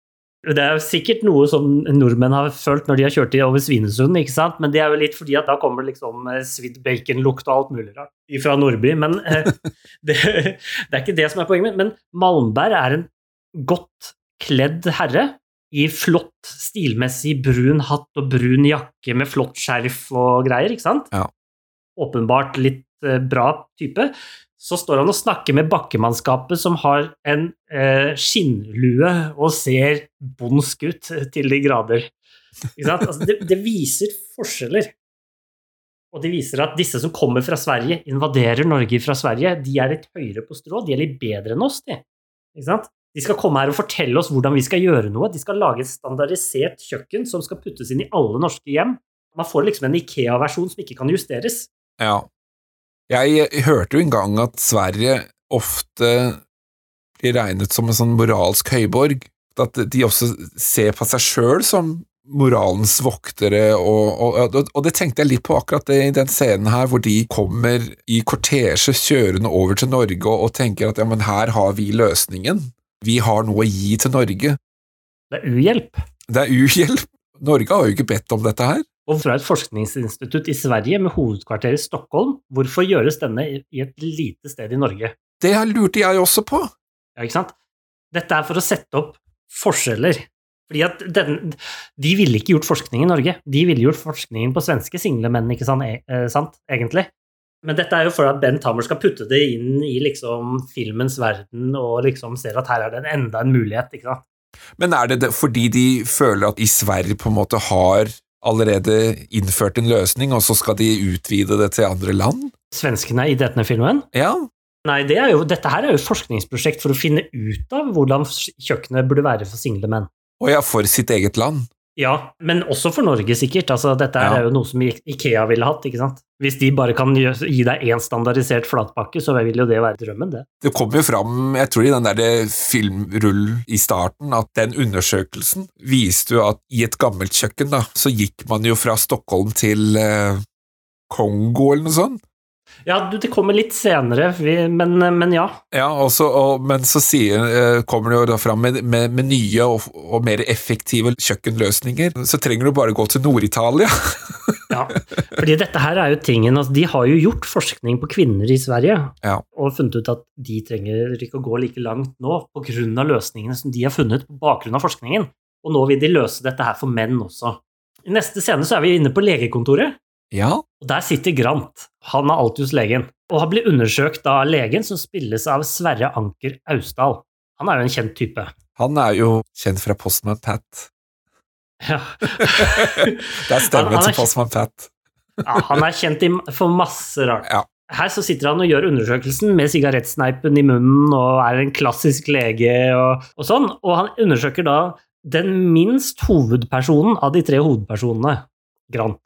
Det er sikkert noe som nordmenn har følt når de har kjørt over Svinesund, ikke sant? men det er jo litt fordi at da kommer det liksom eh, svidd baconlukt og alt mulig rart fra Nordby. Men eh, [laughs] det, det er ikke det som er poenget. Men Malmberg er en godt kledd herre i flott, stilmessig brun hatt og brun jakke med flott skjerf og greier, ikke sant? Ja. Åpenbart litt eh, bra type. Så står han og snakker med bakkemannskapet som har en eh, skinnlue og ser bondsk ut til de grader. Ikke sant? Altså, det, det viser forskjeller. Og det viser at disse som kommer fra Sverige, invaderer Norge fra Sverige, de er litt høyere på strå, de er litt bedre enn oss, de. Ikke sant? De skal komme her og fortelle oss hvordan vi skal gjøre noe. De skal lage et standardisert kjøkken som skal puttes inn i alle norske hjem. Man får liksom en Ikea-versjon som ikke kan justeres. Ja. Jeg hørte jo en gang at Sverige ofte blir regnet som en sånn moralsk høyborg. At de også ser på seg sjøl som moralens voktere, og, og, og, det tenkte jeg litt på akkurat det i den scenen her, hvor de kommer i kortesje kjørende over til Norge og, og tenker at ja, men her har vi løsningen. Vi har noe å gi til Norge. Det er uhjelp. Det er uhjelp. Norge har jo ikke bedt om dette her. Og fra et forskningsinstitutt i Sverige med hovedkvarter i Stockholm, hvorfor gjøres denne i et lite sted i Norge? Det lurte jeg også på. Ja, ikke sant? Dette er for å sette opp forskjeller. Fordi at den, De ville ikke gjort forskning i Norge. De ville gjort forskningen på svenske single menn, ikke sant, e, eh, sant, egentlig. Men dette er jo for at Ben Hammer skal putte det inn i liksom filmens verden og liksom ser at her er det enda en mulighet. ikke sant? Men er det, det fordi de føler at i Sverige på en måte har allerede innført en løsning, og så skal de utvide det til andre land? Svenskene i denne filmen? Ja. Nei, det jo, dette her er jo et forskningsprosjekt for å finne ut av hvordan kjøkkenet burde være for single menn. Og ja, for sitt eget land. Ja, men også for Norge, sikkert. Altså, dette ja. er jo noe som Ikea ville hatt. ikke sant? Hvis de bare kan gi deg én standardisert flatpakke, så vil jo det være drømmen, det. Det kom jo fram, jeg tror i den der filmrullen i starten, at den undersøkelsen viste jo at i et gammelt kjøkken, da, så gikk man jo fra Stockholm til eh, Kongo eller noe sånt. Ja, det kommer litt senere, men, men ja. Ja, også, og, Men så sier, eh, kommer det jo da fram med, med, med nye og, og, mer effektive kjøkkenløsninger. Så trenger du bare gå til Nord-Italia. [laughs] ja, fordi dette her er jo tingen altså, De har jo gjort forskning på kvinner i Sverige ja. og funnet ut at de trenger ikke å gå like langt nå pga. løsningene som de har funnet på bakgrunn av forskningen. Og nå vil de løse dette her for menn også. I neste scene så er vi inne på legekontoret. Ja. Og Der sitter Grant, han er alltid hos legen. og har blitt undersøkt av legen som spilles av Sverre Anker Austdal. Han er jo en kjent type. Han er jo kjent fra Postman Pat. Ja. [laughs] det er stemmen til Postman Pat. ja, han er kjent for masse rart. Ja. Her så sitter han og gjør undersøkelsen med sigarettsneipen i munnen og er en klassisk lege og, og sånn, og han undersøker da den minst hovedpersonen av de tre hovedpersonene, Grant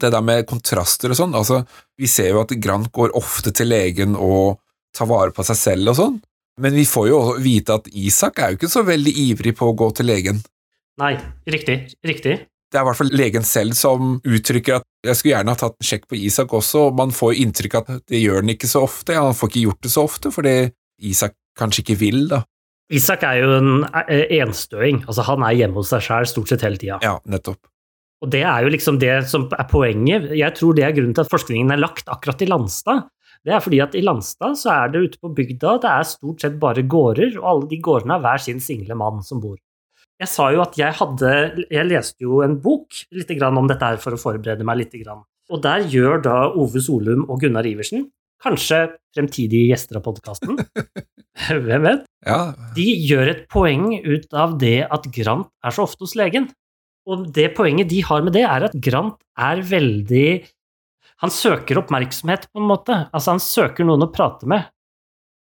det der med kontraster og sånn, altså, vi ser jo at Grant går ofte til legen og tar vare på seg selv og sånn, men vi får jo vite at Isak er jo ikke så veldig ivrig på å gå til legen. Nei, riktig, riktig. Det er i hvert fall legen selv som uttrykker at jeg skulle gjerne ha tatt en sjekk på Isak også, og man får jo inntrykk av at det gjør han ikke så ofte, ja, han får ikke gjort det så ofte, fordi Isak kanskje ikke vil, da. Isak er jo en eh, enstøing, altså han er hjemme hos seg sjæl stort sett hele tida. Ja, nettopp. Og det er jo liksom det som er poenget. Jeg tror det er grunnen til at forskningen er lagt akkurat i Landstad. Det er fordi at i Landstad så er det ute på bygda, det er stort sett bare gårder, og alle de gårdene har hver sin single mann som bor. Jeg sa jo at jeg hadde Jeg leste jo en bok litt om dette her for å forberede meg litt. Og der gjør da Ove Solum og Gunnar Iversen, kanskje fremtidige gjester av podkasten, [laughs] hvem vet, ja. de gjør et poeng ut av det at Grant er så ofte hos legen. Og det poenget de har med det, er at Grant er veldig Han søker oppmerksomhet, på en måte. Altså, han søker noen å prate med.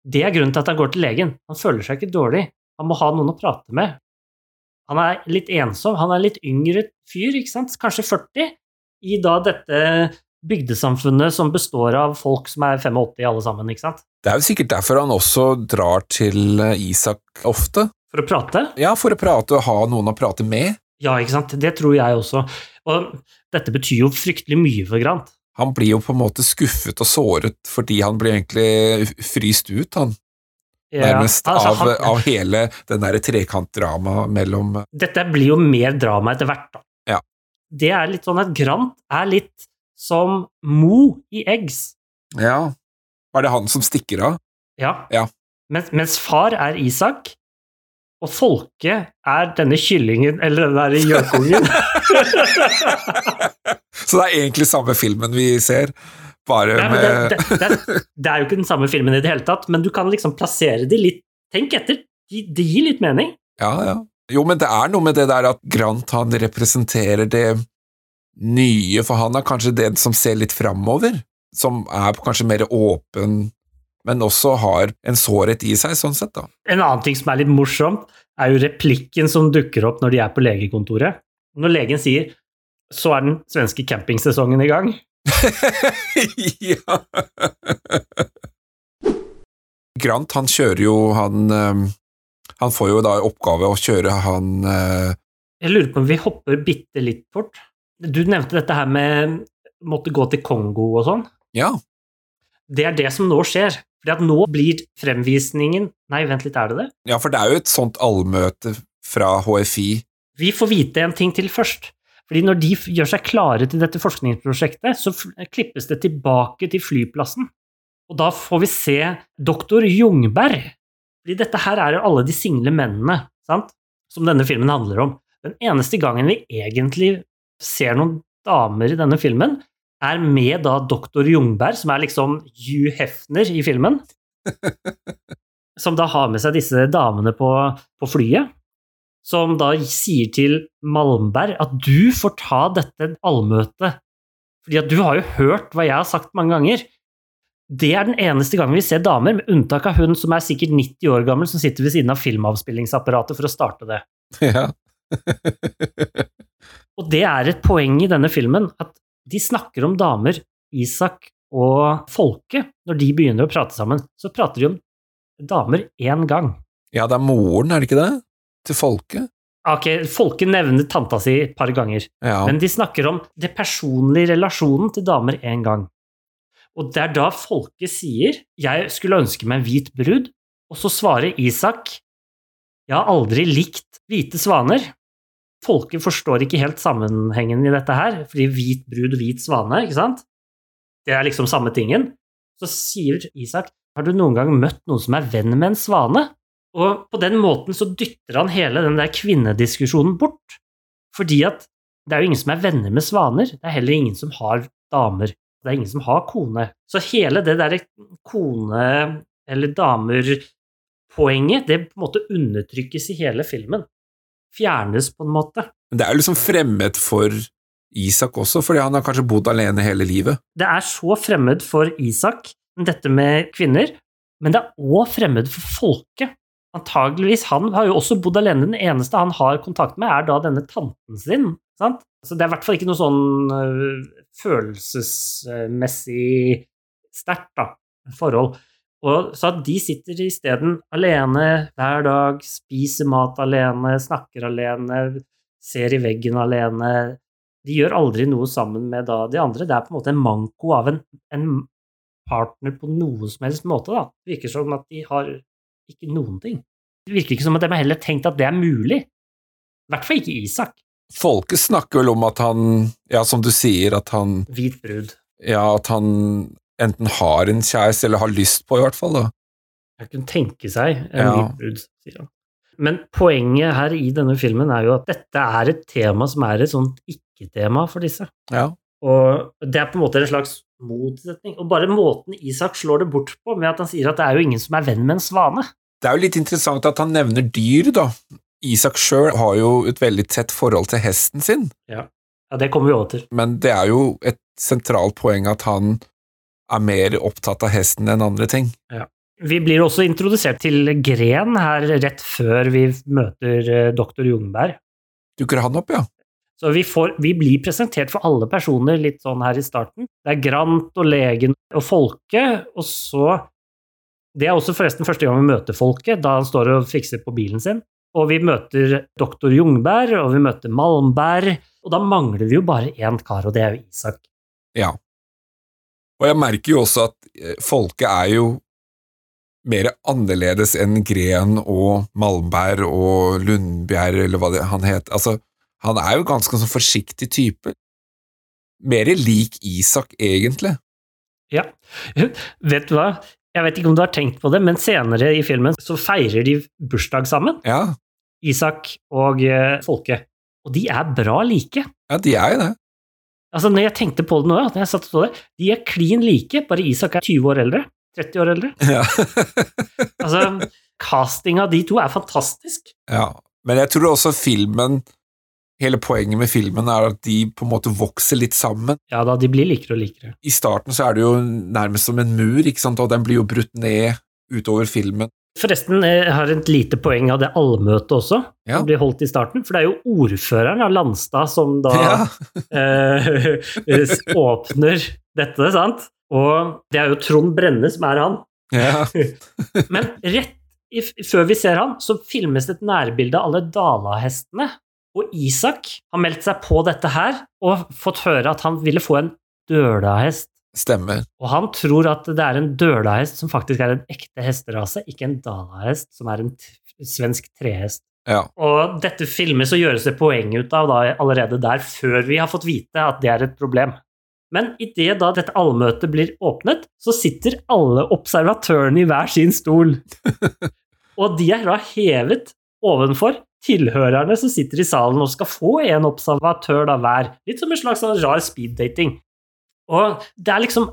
Det er grunnen til at han går til legen. Han føler seg ikke dårlig. Han må ha noen å prate med. Han er litt ensom. Han er litt yngre fyr, ikke sant? kanskje 40, i da dette bygdesamfunnet som består av folk som er 85 alle sammen, ikke sant? Det er jo sikkert derfor han også drar til Isak ofte. For å prate? Ja, for å prate og ha noen å prate med. Ja, ikke sant. Det tror jeg også. Og dette betyr jo fryktelig mye for Grant. Han blir jo på en måte skuffet og såret fordi han blir egentlig fryst ut, han. Ja, Nærmest altså, av, han, av, hele den derre trekantdramaet mellom Dette blir jo mer drama etter hvert, da. Ja. Det er litt sånn at Grant er litt som Mo i Eggs. Ja. Er det han som stikker av? Ja. ja. Mens, mens far er Isak, og Folke er denne kyllingen, eller den derre gjøkungen. [laughs] Så det er egentlig samme filmen vi ser, bare Nei, med det, det, det, [laughs] det, er jo ikke den samme filmen i det hele tatt, men du kan liksom plassere de litt Tenk etter, det gir litt mening. Ja, ja. Jo, men det er noe med det der at Grant han representerer det nye, for han er kanskje den som ser litt framover, som er kanskje mer åpen men også har en sårhet i seg, sånn sett, da. En annen ting som er litt morsomt, er jo replikken som dukker opp når de er på legekontoret. Når legen sier 'så er den svenske campingsesongen i gang', [laughs] ja. Grant, han kjører jo han eh, Han får jo da oppgave å kjøre han eh, Jeg lurer på om vi hopper bitte litt fort. Du nevnte dette her med måtte gå til Kongo og sånn. Ja. Det er det som nå skjer. Fordi at nå blir fremvisningen Nei, vent litt, er det det? ja, for det er jo et sånt allmøte fra HFI. Vi får vite en ting til først. Fordi når de gjør seg klare til dette forskningsprosjektet, så klippes det tilbake til flyplassen. Og da får vi se doktor Jungberg. Fordi dette her er jo alle de single mennene, sant? Som denne filmen handler om. Den eneste gangen vi egentlig ser noen damer i denne filmen, er med da doktor Jungberg, som er liksom Hugh Hefner i filmen. [laughs] Som da har med seg disse damene på, på flyet som da sier til Malmberg at du får ta dette allmøtet, fordi at du har jo hørt hva jeg har sagt mange ganger. Det er den eneste gangen vi ser damer, med unntak av hun som er sikkert 90 år gammel, som sitter ved siden av filmavspillingsapparatet for å starte det. Ja. [laughs] Og det er et poeng i denne filmen, at de snakker om damer, Isak og Folke, når de begynner å prate sammen, så prater de om damer én gang. ja, det er moren, er det ikke det? Til folket? Ok, Folke nevner tanta si et par ganger. Ja. Men de snakker om det personlige relasjonen til damer én gang. Og det er da Folke sier 'jeg skulle ønske meg en hvit brud', og så svarer Isak 'jeg har aldri likt hvite svaner'. Folke forstår ikke helt sammenhengen i dette her, fordi hvit brud hvit svane, ikke sant? Det er liksom samme tingen. Så sier Isak 'har du noen gang møtt noen som er venn med en svane'? Og på den måten så dytter han hele den der kvinnediskusjonen bort. Fordi at det er jo ingen som er venner med svaner, det er heller ingen som har damer. Det er ingen som har kone. Så hele det derre kone- eller damer-poenget, det på en måte undertrykkes i hele filmen. Fjernes på en måte. Men det er jo liksom fremmed for Isak også, fordi han har kanskje bodd alene hele livet. Det er så fremmed for Isak, dette med kvinner, men det er òg fremmed for folket. Antageligvis, Han har jo også bodd alene. Den eneste han har kontakt med, er da denne tanten sin. Sant? Så det er i hvert fall ikke noe sånn øh, følelsesmessig sterkt forhold. Og så at de sitter isteden alene hver dag, spiser mat alene, snakker alene, ser i veggen alene. De gjør aldri noe sammen med da de andre. Det er på en måte en manko av en, en partner på noe som helst måte. Da. Det virker som at de har ikke noen ting. Det virker ikke som at de har heller tenkt at det er mulig. I hvert fall ikke Isak. Folket snakker vel om at han, ja, som du sier, at han, Hvit brud. ja, at han enten har en kjæreste, eller har lyst på, i hvert fall, da. Jeg kunne tenke seg en Ja. hvit brud, sier han. Men poenget her i denne filmen er jo at dette er et tema som er et sånt ikke-tema for disse. Ja. Og det er på en måte en slags motsetning. Og bare måten Isak slår det bort på, med at han sier at det er jo ingen som er venn med en svane. Det er jo litt interessant at han nevner dyr, da. Isak sjøl har jo et veldig tett forhold til hesten sin, Ja, det kommer vi over til. men det er jo et sentralt poeng at han er mer opptatt av hesten enn andre ting. Vi blir også introdusert til Gren her rett før vi møter eh, doktor Jungberg. Dukker han opp, ja? Så vi, får, vi blir presentert for alle personer litt sånn her i starten. Det er Grant og legen og Folke, og så Det er også forresten første gang vi møter Folke, da han står og fikser på bilen sin. Og vi møter doktor Jungberg, og vi møter Malmberg, og da mangler vi jo bare én kar, og det er jo Isak. Ja. Og jeg merker jo også at folket er jo mer annerledes enn Gren og Malmberg og Lundbjerg, eller hva det, han het. Altså, han er jo ganske sånn forsiktig type. Mer lik Isak, egentlig. Ja. Vet du hva? Jeg vet ikke om du har tenkt på det, men senere i filmen så feirer de bursdag sammen, Ja, Isak og eh, Folke. Og de er bra like. ja de er jo det. Altså, når jeg tenkte på det nå, når jeg satt og så det, de er klin like, bare Isak er 20 år eldre. 30 år eldre. Ja. [laughs] Altså, castinga av de to er fantastisk. ja. Men jeg tror også filmen Hele poenget med filmen er at de på en måte vokser litt sammen. Ja da, de blir likere og likere. I starten så er det jo nærmest som en mur, ikke sant, og den blir jo brutt ned utover filmen. Forresten, jeg har et lite poeng av det allmøtet også, Ja. som blir holdt i starten. For det er jo ordføreren av Landstad som da [laughs] Ja. eh, åpner dette, sant? Og det er jo Trond Brenne som er han. Ja. [laughs] Men rett i, før vi ser han, så filmes et nærbilde av alle Dala-hestene. Og Isak har meldt seg på dette her og fått høre at han ville få en dølahest. Stemmer. Og han tror at det er en dølahest som faktisk er en ekte hesterase, ikke en dalahest som er en svensk trehest. Ja. Og dette filmes og gjøres det poeng ut av da, allerede der, før vi har fått vite at det er et problem. Men idet da dette allmøtet blir åpnet, så sitter alle observatørene i hver sin stol. [laughs] og de er da hevet ovenfor tilhørerne som sitter i salen og skal få en observatør da hver. Litt som en slags sånn rar speeddating. Og det er liksom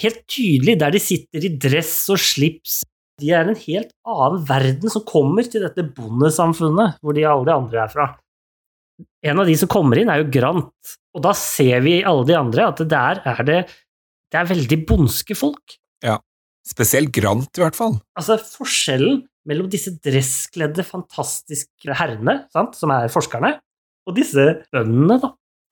helt tydelig der de sitter i dress og slips. De er en helt annen verden som kommer til dette bondesamfunnet, hvor de alle de andre er fra. En av de som kommer inn, er jo Grant, og da ser vi alle de andre at der er det Det er veldig bondske folk. Ja. Spesielt Grant, i hvert fall. Altså, forskjellen mellom disse dresskledde, fantastiske herrene, sant, som er forskerne, og disse bøndene, da.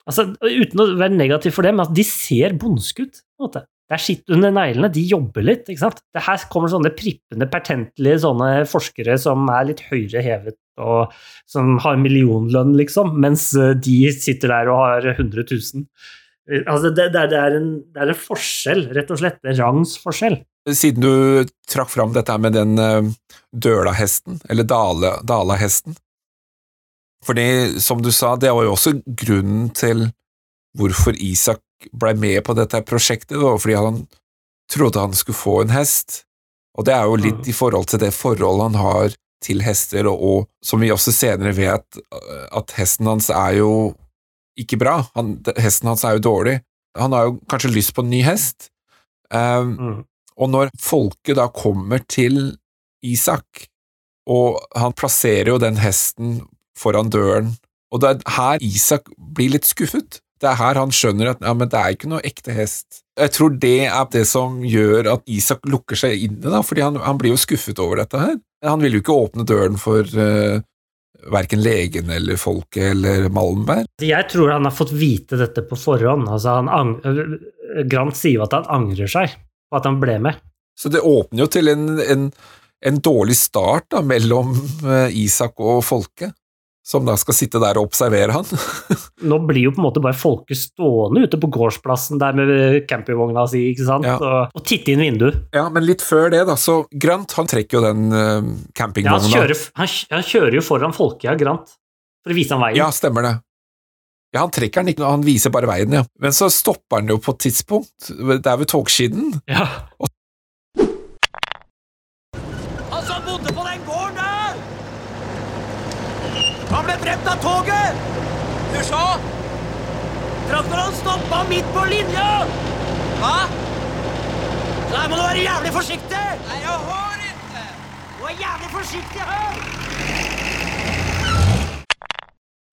Altså, uten å være negativ for dem, altså, de ser bondske ut, på en måte. Det er skitt under neglene, de jobber litt, ikke sant. Det her kommer sånne prippende, pertentlige sånne forskere som er litt høyere hevet, og som har millionlønn, liksom, mens eh, de sitter der og har 100 000. Altså, det, det, er, en, det er en forskjell, rett og slett. En rangsforskjell. Siden du trakk fram dette med den uh, dølahesten, eller dale, dalahesten. Fordi, som du sa, det var jo også grunnen til hvorfor Isak ble med på dette prosjektet, det var fordi han trodde han skulle få en hest. Og det er jo litt Mm. i forhold til det forholdet han har til hester, og, og som vi også senere vet, at hesten hans er jo ikke bra. Han, hesten hans er jo dårlig. Han har jo kanskje lyst på en ny hest. Um, Mm. og når folket da kommer til Isak, og han plasserer jo den hesten foran døren, og det er her Isak blir litt skuffet. Det er her han skjønner at ja, men det er ikke noe ekte hest. Jeg tror det er det som gjør at Isak lukker seg inne, da, fordi han, han blir jo skuffet over dette her. Han vil jo ikke åpne døren for uh, verken legen eller folket eller Malmberg. Jeg tror han har fått vite dette på forhånd. Altså, han Grant sier jo at han angrer seg på at han ble med. Så det åpner jo til en, en, en dårlig start da, mellom eh, Isak og folket, som da skal sitte der og observere han. [laughs] Nå blir jo på en måte bare folket stående ute på gårdsplassen der med campingvogna si, ikke sant, Ja. og, og titte inn vinduet. ja, men litt før det, da, så Grant han trekker jo den uh, Ja, han, kjører, han, han kjører jo foran folket, ja, Grant, for å vise han veien. Ja, stemmer det. Ja, han trekker den ikke, han viser bare veien, ja. Men så stopper han jo på et tidspunkt, det er ved togskinnen. Ja. Han som bodde på den gården der! Han ble drept av toget! Du så? Traktoren stoppa midt på linja! Hva? Så her må du være jævlig forsiktig! Nei, jeg har ikke! Du er jævlig forsiktig her!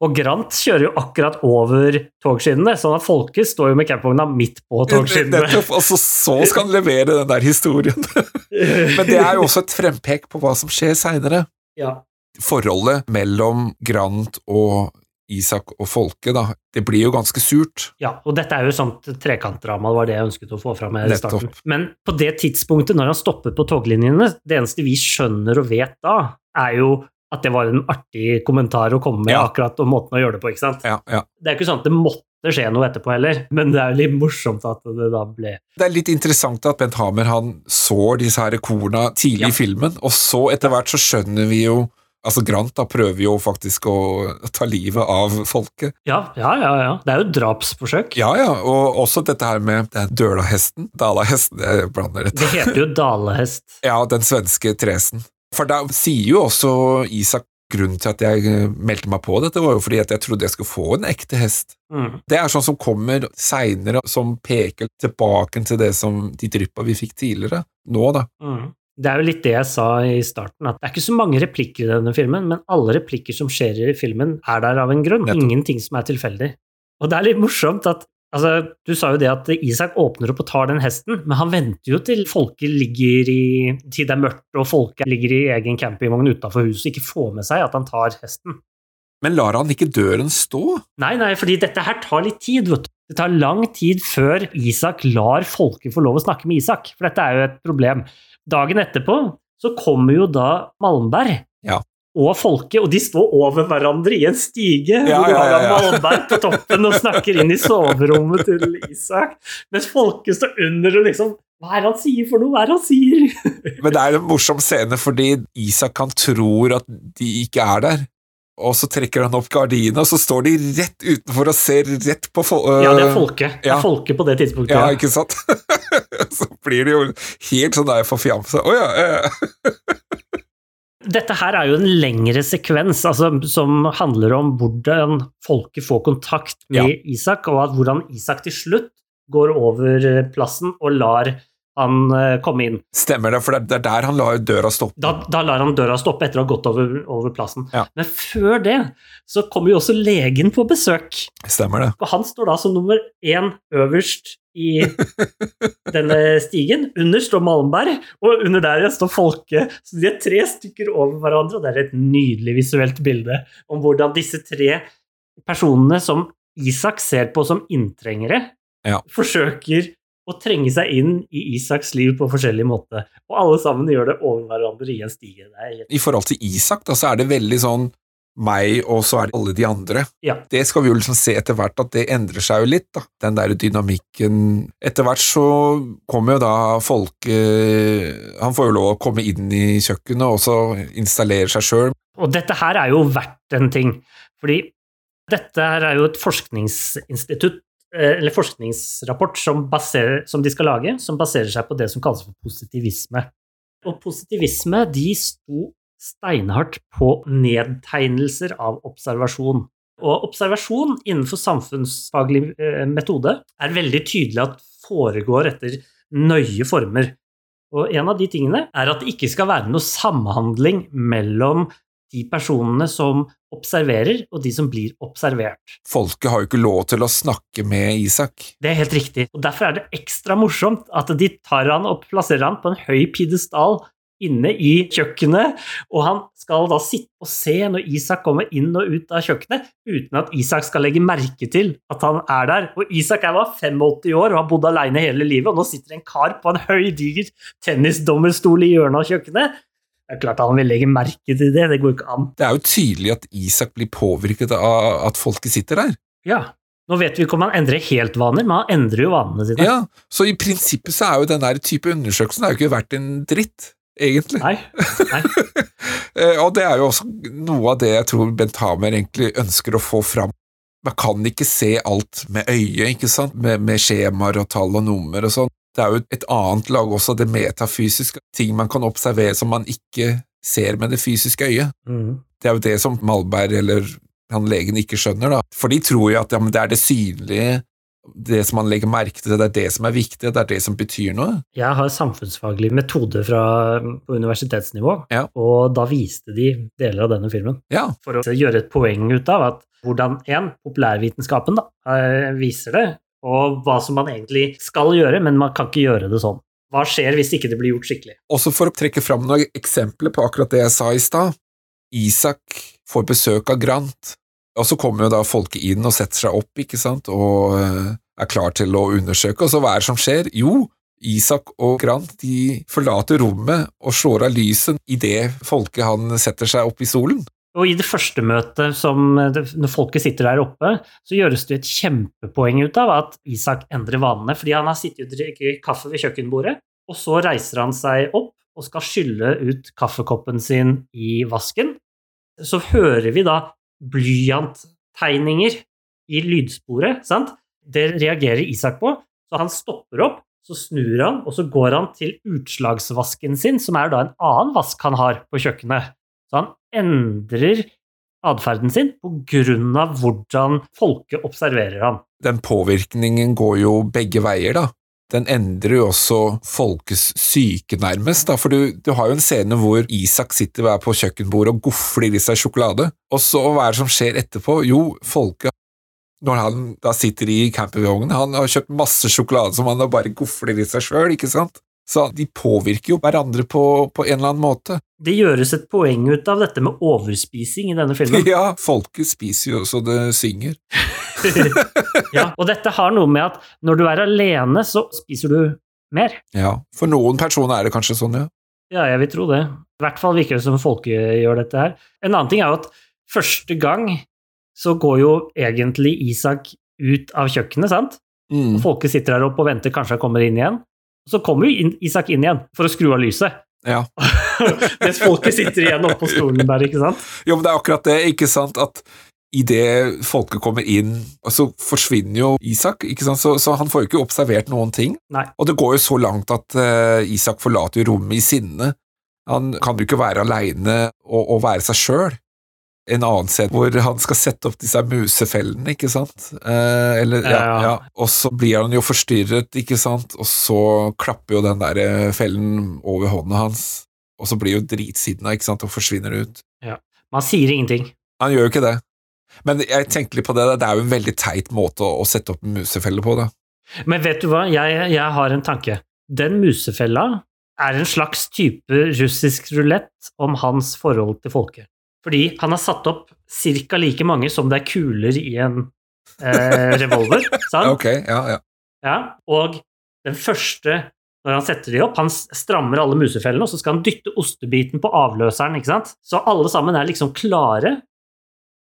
Og Grant kjører jo akkurat over togskinnene, sånn at folket står jo med campvogna midt på togskinnene. Nettopp, og så, så skal han levere den der historien. [laughs] Men det er jo også et frempek på hva som skjer seinere. ja. Forholdet mellom Grant og Isak og folket, da, det blir jo ganske surt. Ja, og dette er jo sånt trekantdrama, det var det jeg ønsket å få fram her i starten. Men på det tidspunktet, når han stopper på toglinjene, det eneste vi skjønner og vet da, er jo at det var en artig kommentar å komme med Ja. akkurat om måten å gjøre det på, ikke sant? Ja, ja. Det er ikke sånn at det måtte skje noe etterpå heller, men det er jo litt morsomt at det da ble Det er litt interessant at Bent Hamer han sår disse her korna tidlig i filmen, og så etter hvert så skjønner vi jo Altså Grant da prøver jo faktisk å ta livet av folket. Ja, ja, ja. ja. Det er jo drapsforsøk. Ja, ja, og også dette her med den dølahesten, dalahesten, jeg blander dette. Det heter jo dalahest. [laughs] Ja, den svenske tresen. For da sier jo også Isak grunnen til at jeg eh, meldte meg på dette, var jo fordi at jeg trodde jeg skulle få en ekte hest. Mm. Det er sånn som kommer seinere, som peker tilbake til det som de dryppa vi fikk tidligere. Nå, da. Mm. Det er jo litt det jeg sa i starten, at det er ikke så mange replikker i denne filmen, men alle replikker som skjer i filmen, er der av en grunn. Ingenting som er tilfeldig. Og det er litt morsomt at altså, Du sa jo det at Isak åpner opp og tar den hesten, men han venter jo til folket ligger i Til det er mørkt og folket ligger i egen campingvogn utafor huset, ikke får med seg at han tar hesten. Men lar han ikke døren stå? Nei, nei, fordi dette her tar litt tid, vet du. Det tar lang tid før Isak lar folket få lov å snakke med Isak, for dette er jo et problem. Dagen etterpå så kommer jo da Malmberg Ja. og folket, og de står over hverandre i en stige, Ja, hvor ja, ja, ja. Malmberg på toppen og snakker inn i soverommet til Isak, mens folket står under og liksom Hva er det han sier for noe? Hva er det han sier? Men det er en morsom scene fordi Isak han tror at de ikke er der. Og så trekker han opp gardinene, og så står de rett utenfor og ser rett på fol Ja, det er folket. Det er folket på det tidspunktet. Ja, ja. ikke sant? [laughs] så blir det jo helt sånn der forfjamsa. Å ja, ja. [laughs] Dette her er jo en lengre sekvens altså, som handler om hvordan folket får kontakt med Isak, og hvordan Isak til slutt går over eh, plassen og lar han kom komme inn. Stemmer det, for det er der han lar døra stoppe. Da, da lar han døra stoppe etter å ha gått over, over plassen. Ja. Men før det så kommer jo også legen på besøk, Stemmer det. og han står da som nummer én øverst i [laughs] denne stigen. Under står Malmberg, og under der står Folke. Så de er tre stykker over hverandre, og det er et nydelig visuelt bilde om hvordan disse tre personene som Isak ser på som inntrengere, Ja. forsøker å trenge seg inn i Isaks liv på forskjellig måte. Og alle sammen gjør det over hverandre i en stige. Helt I forhold til Isak, da, så er det veldig sånn meg, og så er det alle de andre. Ja. Det skal vi jo liksom se etter hvert, at det endrer seg jo litt, da. Den der dynamikken. Etter hvert så kommer jo da folket Han får jo lov å komme inn i kjøkkenet og så installere seg sjøl. Og dette her er jo verdt en ting, fordi dette her er jo et forskningsinstitutt, eller forskningsrapport som, baserer, som de skal lage, som baserer seg på det som kalles for positivisme. Og positivisme, de sto steinhardt på nedtegnelser av observasjon. Og observasjon innenfor samfunnsfaglig eh, metode er veldig tydelig at foregår etter nøye former. Og en av de tingene er at det ikke skal være noe samhandling mellom de personene som observerer, og de som blir observert. Folket har jo ikke lov til å snakke med Isak. Det er helt riktig. Og Derfor er det ekstra morsomt at de tar han og plasserer han på en høy pidestall inne i kjøkkenet, og han skal da sitte og se når Isak kommer inn og ut av kjøkkenet, uten at Isak skal legge merke til at han er der. Og Isak er bare 85 år og har bodd alene hele livet, og nå sitter en kar på en høy, diger tennisdommerstol i hjørnet av kjøkkenet. Det er klart han vil legge merke til det, det går ikke an. Det er jo tydelig at Isak blir påvirket av at folket sitter der. Ja, nå vet vi ikke om han endrer helt vaner, men han endrer jo vanene sine. Ja, Så i prinsippet så er jo den der type undersøkelsen er jo ikke verdt en dritt, egentlig. Nei, nei. [laughs] Eh, Og det er jo også noe av det jeg tror Bent Hamer egentlig ønsker å få fram. Man kan ikke se alt med øyet, ikke sant, med, med skjemaer og tall og nummer og sånn. Det er jo et annet lag også, det metafysiske, ting man kan observere som man ikke ser med det fysiske øyet. Mm. Det er jo det som Malberg eller han legen ikke skjønner, da. For de tror jo at ja, men det er det synlige, det som man legger merke til, det er det som er viktig, det er det som betyr noe. Jeg har samfunnsfaglig metode fra, på universitetsnivå, Ja. og da viste de deler av denne filmen Ja, for å gjøre et poeng ut av at hvordan en, populærvitenskapen da, eh, viser det, og hva som man egentlig skal gjøre, men man kan ikke gjøre det sånn. Hva skjer hvis ikke det blir gjort skikkelig? Også for å trekke fram noen eksempler på akkurat det jeg sa i stad. Isak får besøk av Grant, og så kommer jo da folket inn og setter seg opp, ikke sant, og eh, er klar til å undersøke, og så hva er det som skjer? Jo, Isak og Grant de forlater rommet og slår av lyset idet folket han setter seg opp i stolen. Og i det første møtet, som, når folket sitter der oppe, så gjøres det et kjempepoeng ut av at Isak endrer vanene, fordi han har sittet og drukket kaffe ved kjøkkenbordet, og så reiser han seg opp og skal skylle ut kaffekoppen sin i vasken. Så hører vi da blyanttegninger i lydsporet, sant? Det reagerer Isak på, så han stopper opp, så snur han, og så går han til utslagsvasken sin, som er da en annen vask han har på kjøkkenet. Så han endrer atferden sin på grunn av hvordan folket observerer ham. Den påvirkningen går jo begge veier, da. den endrer jo også folkets syke, nærmest. Da. For du, du, har jo en scene hvor Isak sitter der på kjøkkenbordet og gofler i seg sjokolade. Og så hva er det som skjer etterpå? Jo, folket når han da sitter i campingvognen, han har kjøpt masse sjokolade som han bare gofler i seg sjøl, ikke sant? Så de påvirker jo hverandre på, på, en eller annen måte. Det gjøres et poeng ut av dette med overspising i denne filmen. [laughs] Ja, folket spiser jo så det synger. [laughs] ja, og dette har noe med at når du er alene, så spiser du mer. Ja, for noen personer er det kanskje sånn, ja. Ja, jeg vil tro det. I hvert fall virker det som folket gjør dette her. En annen ting er jo at første gang så går jo egentlig Isak ut av kjøkkenet, sant? Mm. Folket sitter der oppe og venter, kanskje han kommer inn igjen. Så kommer jo Isak inn igjen for å skru av lyset. Ja. [laughs] Mens folket sitter igjen oppå stolen der, ikke sant? Jo, men det er akkurat det, ikke sant, at idet folket kommer inn, så forsvinner jo Isak, ikke sant? Så, så, han får jo ikke observert noen ting. Nei. Og det går jo så langt at uh, Isak forlater rommet i sinne. Han kan jo ikke være aleine og, og være seg sjøl en annen scene hvor han skal sette opp disse musefellene, ikke sant? Eh, eller, ja, ja. Og så blir han jo forstyrret, ikke sant, og så klapper jo den der eh, fellen over hånda hans, og så blir jo dritsidna, ikke sant, og forsvinner ut. Ja. Man sier ingenting. Han gjør jo ikke det. Men jeg tenkte litt på det, det er jo en veldig teit måte å, å sette opp en musefelle på, da. Men vet du hva, jeg, jeg har en tanke. Den musefella er en slags type russisk rulett om hans forhold til folket. Fordi han har satt opp ca. like mange som det er kuler i en eh, revolver. [laughs] sant? Okay, ja, ja. ja, og den første, når han setter de opp, han strammer alle musefellene, og så skal han dytte ostebiten på avløseren, ikke sant? Så alle sammen er liksom klare,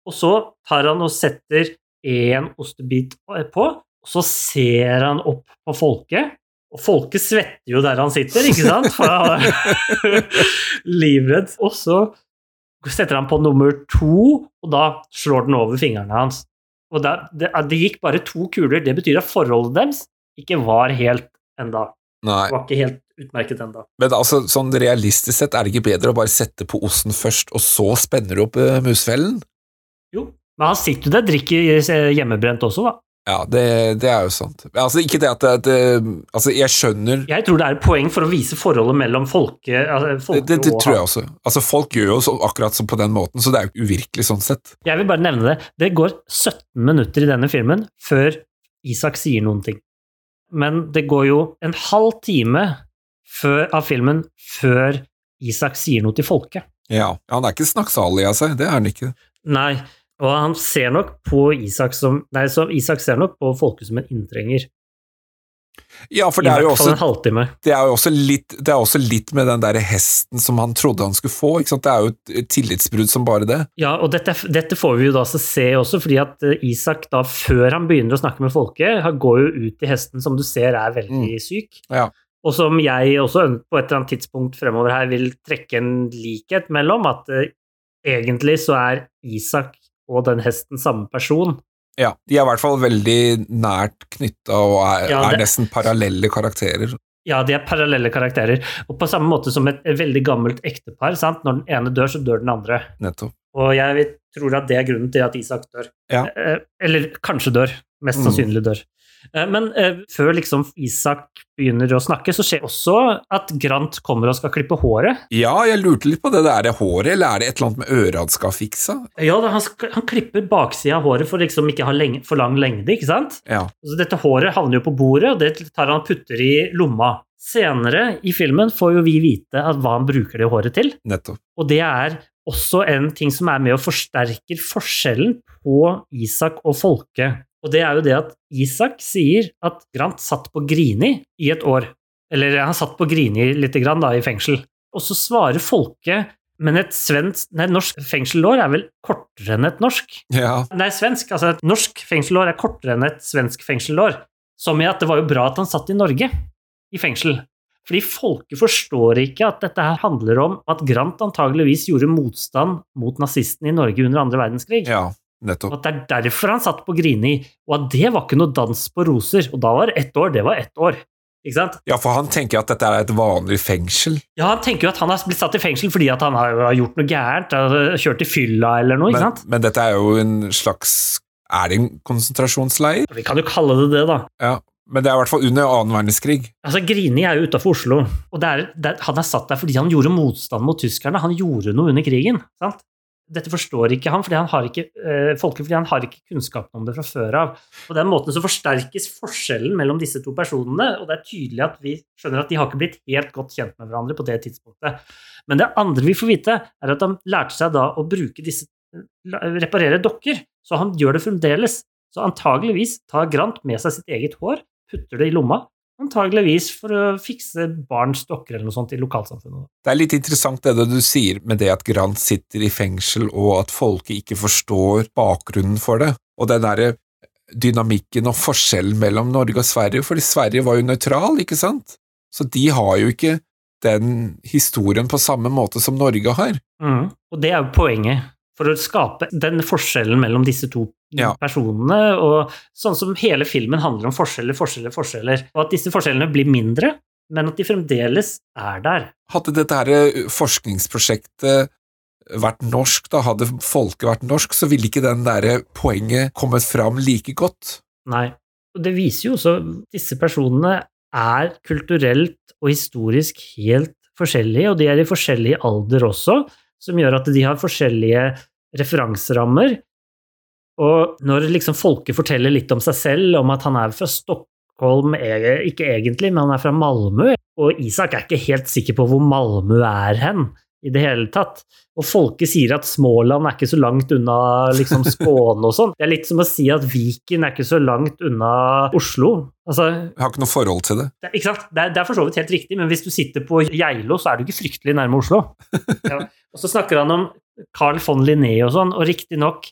og så tar han og setter én ostebit på, og så ser han opp på folket, og folket svetter jo der han sitter, ikke sant? [laughs] [laughs] Livredd. Og så setter han på nummer to, og da slår den over fingrene hans. Og det, det, det gikk bare to kuler. Det betyr at forholdet deres ikke var helt enda. Nei. Var ikke helt utmerket enda. Men altså, sånn realistisk sett, er det ikke bedre å bare sette på osten først, og så spenner du opp uh, musfellen? Jo, men han sitter jo der og drikker hjemmebrent også, da. Ja, det, det, er jo sant. Altså, ikke det at det, det, Altså, jeg skjønner Jeg tror det er et poeng for å vise forholdet mellom folke, altså, det, det, tror jeg også. Altså, folk gjør jo så, akkurat som på den måten, så det er jo uvirkelig sånn sett. Jeg vil bare nevne det. Det går 17 minutter i denne filmen før Isak sier noen ting. Men det går jo en halv time før, av filmen før Isak sier noe til folket. Ja, han er ikke snakksalig av seg, det er han ikke. Nei, og han ser nok på Isak som Nei, så Isak ser nok på folket som en inntrenger. Ja, for det er, jo også, det er jo også litt, det er også litt med den der hesten som han trodde han skulle få. ikke sant? Det er jo et tillitsbrudd som bare det. Ja, og dette, dette får vi jo da se også, fordi at eh, Isak da, før han begynner å snakke med folket, går jo ut i hesten som du ser er veldig mm. syk. Ja. Og som jeg også på et eller annet tidspunkt fremover her vil trekke en likhet mellom, at uh, egentlig så er Isak og den hesten samme person. Ja, de er i hvert fall veldig nært knytta og er, ja, det, er, nesten parallelle karakterer. Ja, de er parallelle karakterer. Og på samme måte som et, et veldig gammelt ektepar. Sant? Når den ene dør, så dør den andre. Nettopp. Og jeg tror at det er grunnen til at Isak dør. Ja. Eh, eller kanskje dør. Mest mm. sannsynlig dør. Eh, men eh, før liksom Isak begynner å snakke, så skjer også at Grant kommer og skal klippe håret. Ja, jeg lurte litt på det. Er det håret, eller er det et eller annet med øret han skal fikse? Ja, han, skal, han, klipper baksida av håret for liksom ikke å ha lenge, for lang lengde, ikke sant? Ja. Så dette håret havner jo på bordet, og det tar han og putter i lomma. Senere i filmen får jo vi vite hva han bruker det håret til. Nettopp. Og det er også en ting som er med og forsterker forskjellen på Isak og Folke. Og det er jo det at Isak sier at Grant satt på Grini i et år. Eller han satt på Grini lite grann da, i fengsel. Og så svarer Folke men et svensk, nei, norsk fengselår er vel kortere enn et norsk? Ja. Nei, svensk. Altså et norsk fengselår er kortere enn et svensk fengselår. Som i at det var jo bra at han satt i Norge, i fengsel. Fordi folket forstår ikke at dette her handler om at Grant antageligvis gjorde motstand mot nazistene i Norge under andre verdenskrig. Ja. Nettopp. At det er derfor han satt på Grini, og at det var ikke noe dans på roser. Og da var det ett år, det var ett år. Ikke sant? Ja, for han tenker at dette er et vanlig fengsel? Ja, han tenker jo at han har blitt satt i fengsel fordi at han har gjort noe gærent, kjørt i fylla eller noe. Men, ikke sant? men dette er jo en slags Er det en konsentrasjonsleir? Vi kan jo kalle det det, da. Ja, Men det er i hvert fall under annen verdenskrig. Altså, Grini er jo utafor Oslo, og det er, det er, han er satt der fordi han gjorde motstand mot tyskerne. Han gjorde noe under krigen. sant? Dette forstår ikke han, fordi han har ikke, eh, folket, fordi han har ikke kunnskapen om det fra før av. På den måten så forsterkes forskjellen mellom disse to personene, og det er tydelig at vi skjønner at de har ikke blitt helt godt kjent med hverandre på det tidspunktet. Men det andre vi får vite, er at han lærte seg da å disse reparere dokker, så han gjør det fremdeles. Så antageligvis tar Grant med seg sitt eget hår, putter det i lomma, antageligvis for å fikse barns dokker eller noe sånt i lokalsamfunnet. Det er litt interessant det du sier med det at Grant sitter i fengsel, og at folket ikke forstår bakgrunnen for det, og den derre dynamikken og forskjellen mellom Norge og Sverige, fordi Sverige var jo nøytral, ikke sant? Så de har jo ikke den historien på samme måte som Norge har. Mm. Og det er jo poenget for å skape den forskjellen mellom disse to Ja. personene. Og sånn som hele filmen handler om forskjeller, forskjeller, forskjeller. Og at disse forskjellene blir mindre, men at de fremdeles er der. Hadde dette her eh, forskningsprosjektet vært norsk, da hadde folket vært norsk, så ville ikke den derre poenget kommet fram like godt. Nei. Og det viser jo også disse personene er kulturelt og historisk helt forskjellige, og de er i forskjellig alder også, som gjør at de har forskjellige referanserammer. Og når liksom folket forteller litt om seg selv, om at han er fra Stockholm, e- ikke egentlig, men han er fra Malmö, og Isak er ikke helt sikker på hvor Malmö er hen i det hele tatt. Og folket sier at Småland er ikke så langt unna liksom [laughs] Skåne og sånn. Det er litt som å si at Viken er ikke så langt unna Oslo. Altså, Jeg har ikke noe forhold til det. det, ikke sant? Det, er, det er for så vidt helt riktig, men hvis du sitter på Geilo, så er du ikke fryktelig nærme Oslo. [laughs] Ja. Og så snakker han om Carl von Linné og sånn, og riktignok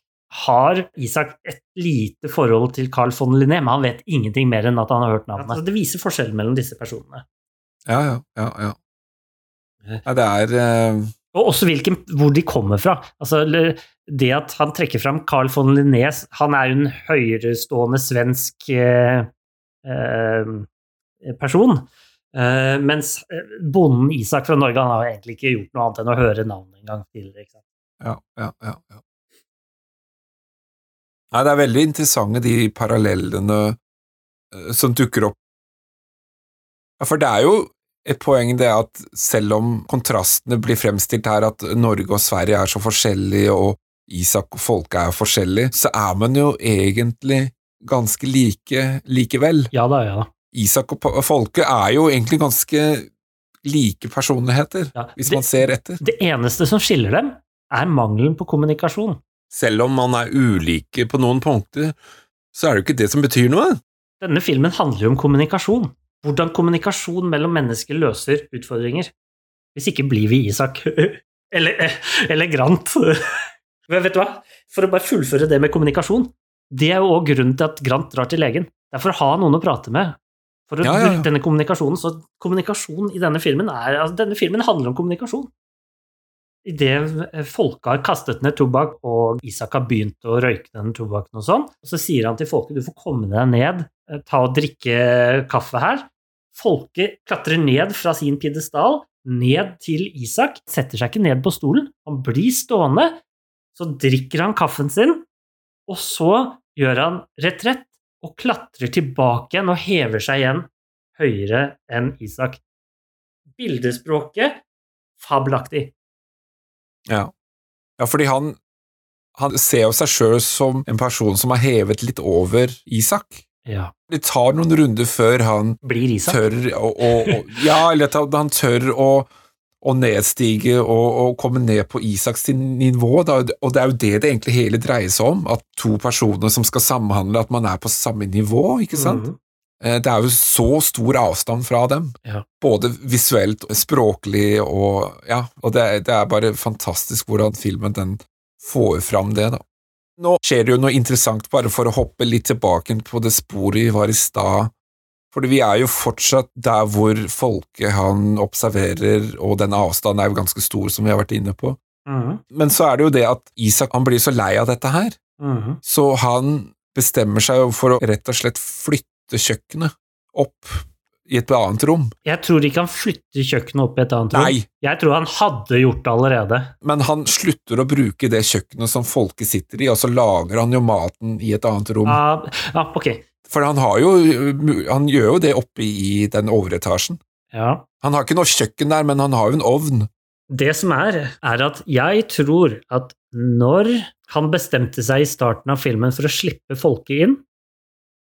har Isak et lite forhold til Carl von Linné, men han vet ingenting mer enn at han har hørt navnet. Altså, det viser forskjellen mellom disse personene. Ja, ja, ja. ja. ja det er uh... Og også hvilken, hvor de kommer fra. Altså, det at han trekker fram Carl von Linné Han er jo en høyerestående svensk eh, eh, person. Eh, mens eh, bonden Isak fra Norge han har egentlig ikke gjort noe annet enn å høre navnet en gang tidligere. Ikke sant? Ja, ja, ja. ja. Nei, det er veldig interessante de parallellene eh, som dukker opp. Ja, for det er jo et poeng det at selv om kontrastene blir fremstilt her, at Norge og Sverige er så forskjellige, og Isak og folket er forskjellige, så er man jo egentlig ganske like likevel. Ja da, ja da. Isak og folket er jo egentlig ganske like personligheter, Ja. hvis Det- man ser etter. Det eneste som skiller dem, er mangelen på kommunikasjon. Selv om man er ulike på noen punkter, så er det jo ikke det som betyr noe. Denne filmen handler jo om kommunikasjon. Hvordan kommunikasjon mellom mennesker løser utfordringer. Hvis ikke blir vi Isak. [laughs] eller, eller Grant. [laughs] Men vet du hva? For å bare fullføre det med kommunikasjon. Det er jo òg grunnen til at Grant drar til legen. Det er for å ha noen å prate med. For å, Ja, ja, ja. denne kommunikasjonen, så kommunikasjon i denne filmen er altså, Denne filmen handler om kommunikasjon. Idet folket har kastet ned tobakk, og Isak har begynt å røyke den tobakken og sånn, og så sier han til folket du får komme deg ned, eh, ta og drikke kaffe her. Folket klatrer ned fra sin pidestall, ned til Isak, setter seg ikke ned på stolen, han blir stående, så drikker han kaffen sin, og så gjør han retrett og klatrer tilbake igjen og hever seg igjen høyere enn Isak. Bildespråket fabelaktig. Ja, ja fordi han, han ser jo seg sjøl som en person som har hevet litt over Isak. Ja. Det tar noen runder før han Blir Isak. tør å, å, å Ja, eller at han tør å, å nedstige og, komme ned på Isaks nivå. Da. Og det er jo det det egentlig hele dreier seg om, at to personer som skal samhandle, at man er på samme nivå, ikke sant? Mm Eh, Det er jo så stor avstand fra dem, Ja. både visuelt, språklig og Ja, og det, det er bare fantastisk hvordan filmen den får fram det, da. Nå skjer det jo noe interessant, bare for å hoppe litt tilbake på det sporet vi var i stad. Fordi vi er jo fortsatt der hvor folket han observerer, og den avstanden er jo ganske stor, som vi har vært inne på. Mhm. Men så er det jo det at Isak han blir så lei av dette her, Mhm. så han bestemmer seg for å rett og slett flytte kjøkkenet opp i et annet rom. Jeg tror ikke han flytter kjøkkenet opp i et annet rom. Nei, Jeg tror han hadde gjort det allerede. men han slutter å bruke det kjøkkenet som folket sitter i, og så lager han jo maten i et annet rom. Ja, ja, ok. For han har jo Han gjør jo det oppe i den overetasjen. Ja. Han har ikke noe kjøkken der, men han har jo en ovn. Det som er, er at jeg tror at når han bestemte seg i starten av filmen for å slippe folket inn,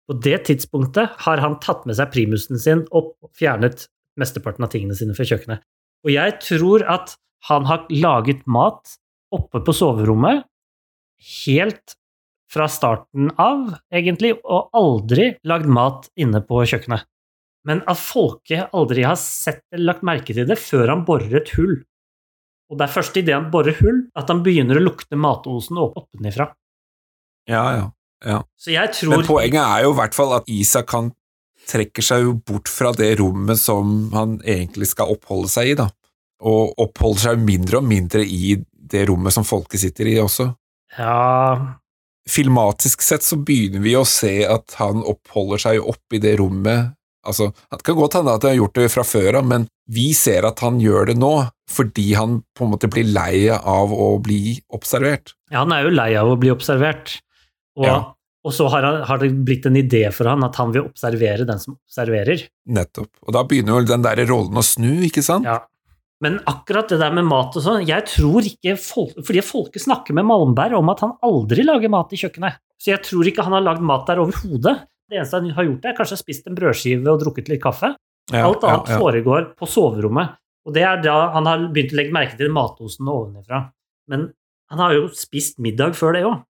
på det tidspunktet har han tatt med seg primusen sin og fjernet mesteparten av tingene sine fra kjøkkenet. Og jeg tror at han har laget mat oppe på soverommet helt fra starten av, egentlig, og aldri lagd mat inne på kjøkkenet. Men at folket aldri har sett eller lagt merke til det før han borer et hull. Og det er først idet han borer hull, at han begynner å lukte matosen opp oppenifra. Ja, ja. Så jeg tror Men poenget er jo i hvert fall at Isak han trekker seg jo bort fra det rommet som han egentlig skal oppholde seg i, da. Og oppholder seg mindre og mindre i det rommet som folket sitter i også. Ja, Filmatisk sett så begynner vi å se at han oppholder seg oppi det rommet Altså, Det kan godt hende at han har gjort det fra før av, men vi ser at han gjør det nå fordi han på en måte blir lei av å bli observert. ja, han er jo lei av å bli observert. Og, Ja. og så har, han, har det blitt en idé for han at han vil observere den som observerer. Nettopp. Og da begynner jo den der rollen å snu, ikke sant? Ja. Men akkurat det der med mat og sånn, jeg tror ikke folk, Fordi folket snakker med Malmberg om at han aldri lager mat i kjøkkenet. Så jeg tror ikke han har lagd mat der overhodet. Det eneste han har gjort, er kanskje spist en brødskive og drukket litt kaffe. Ja, Alt annet ja, ja. foregår på soverommet. Og det er da han har begynt å legge merke til matosen ovenifra. Men han har jo spist middag før det òg.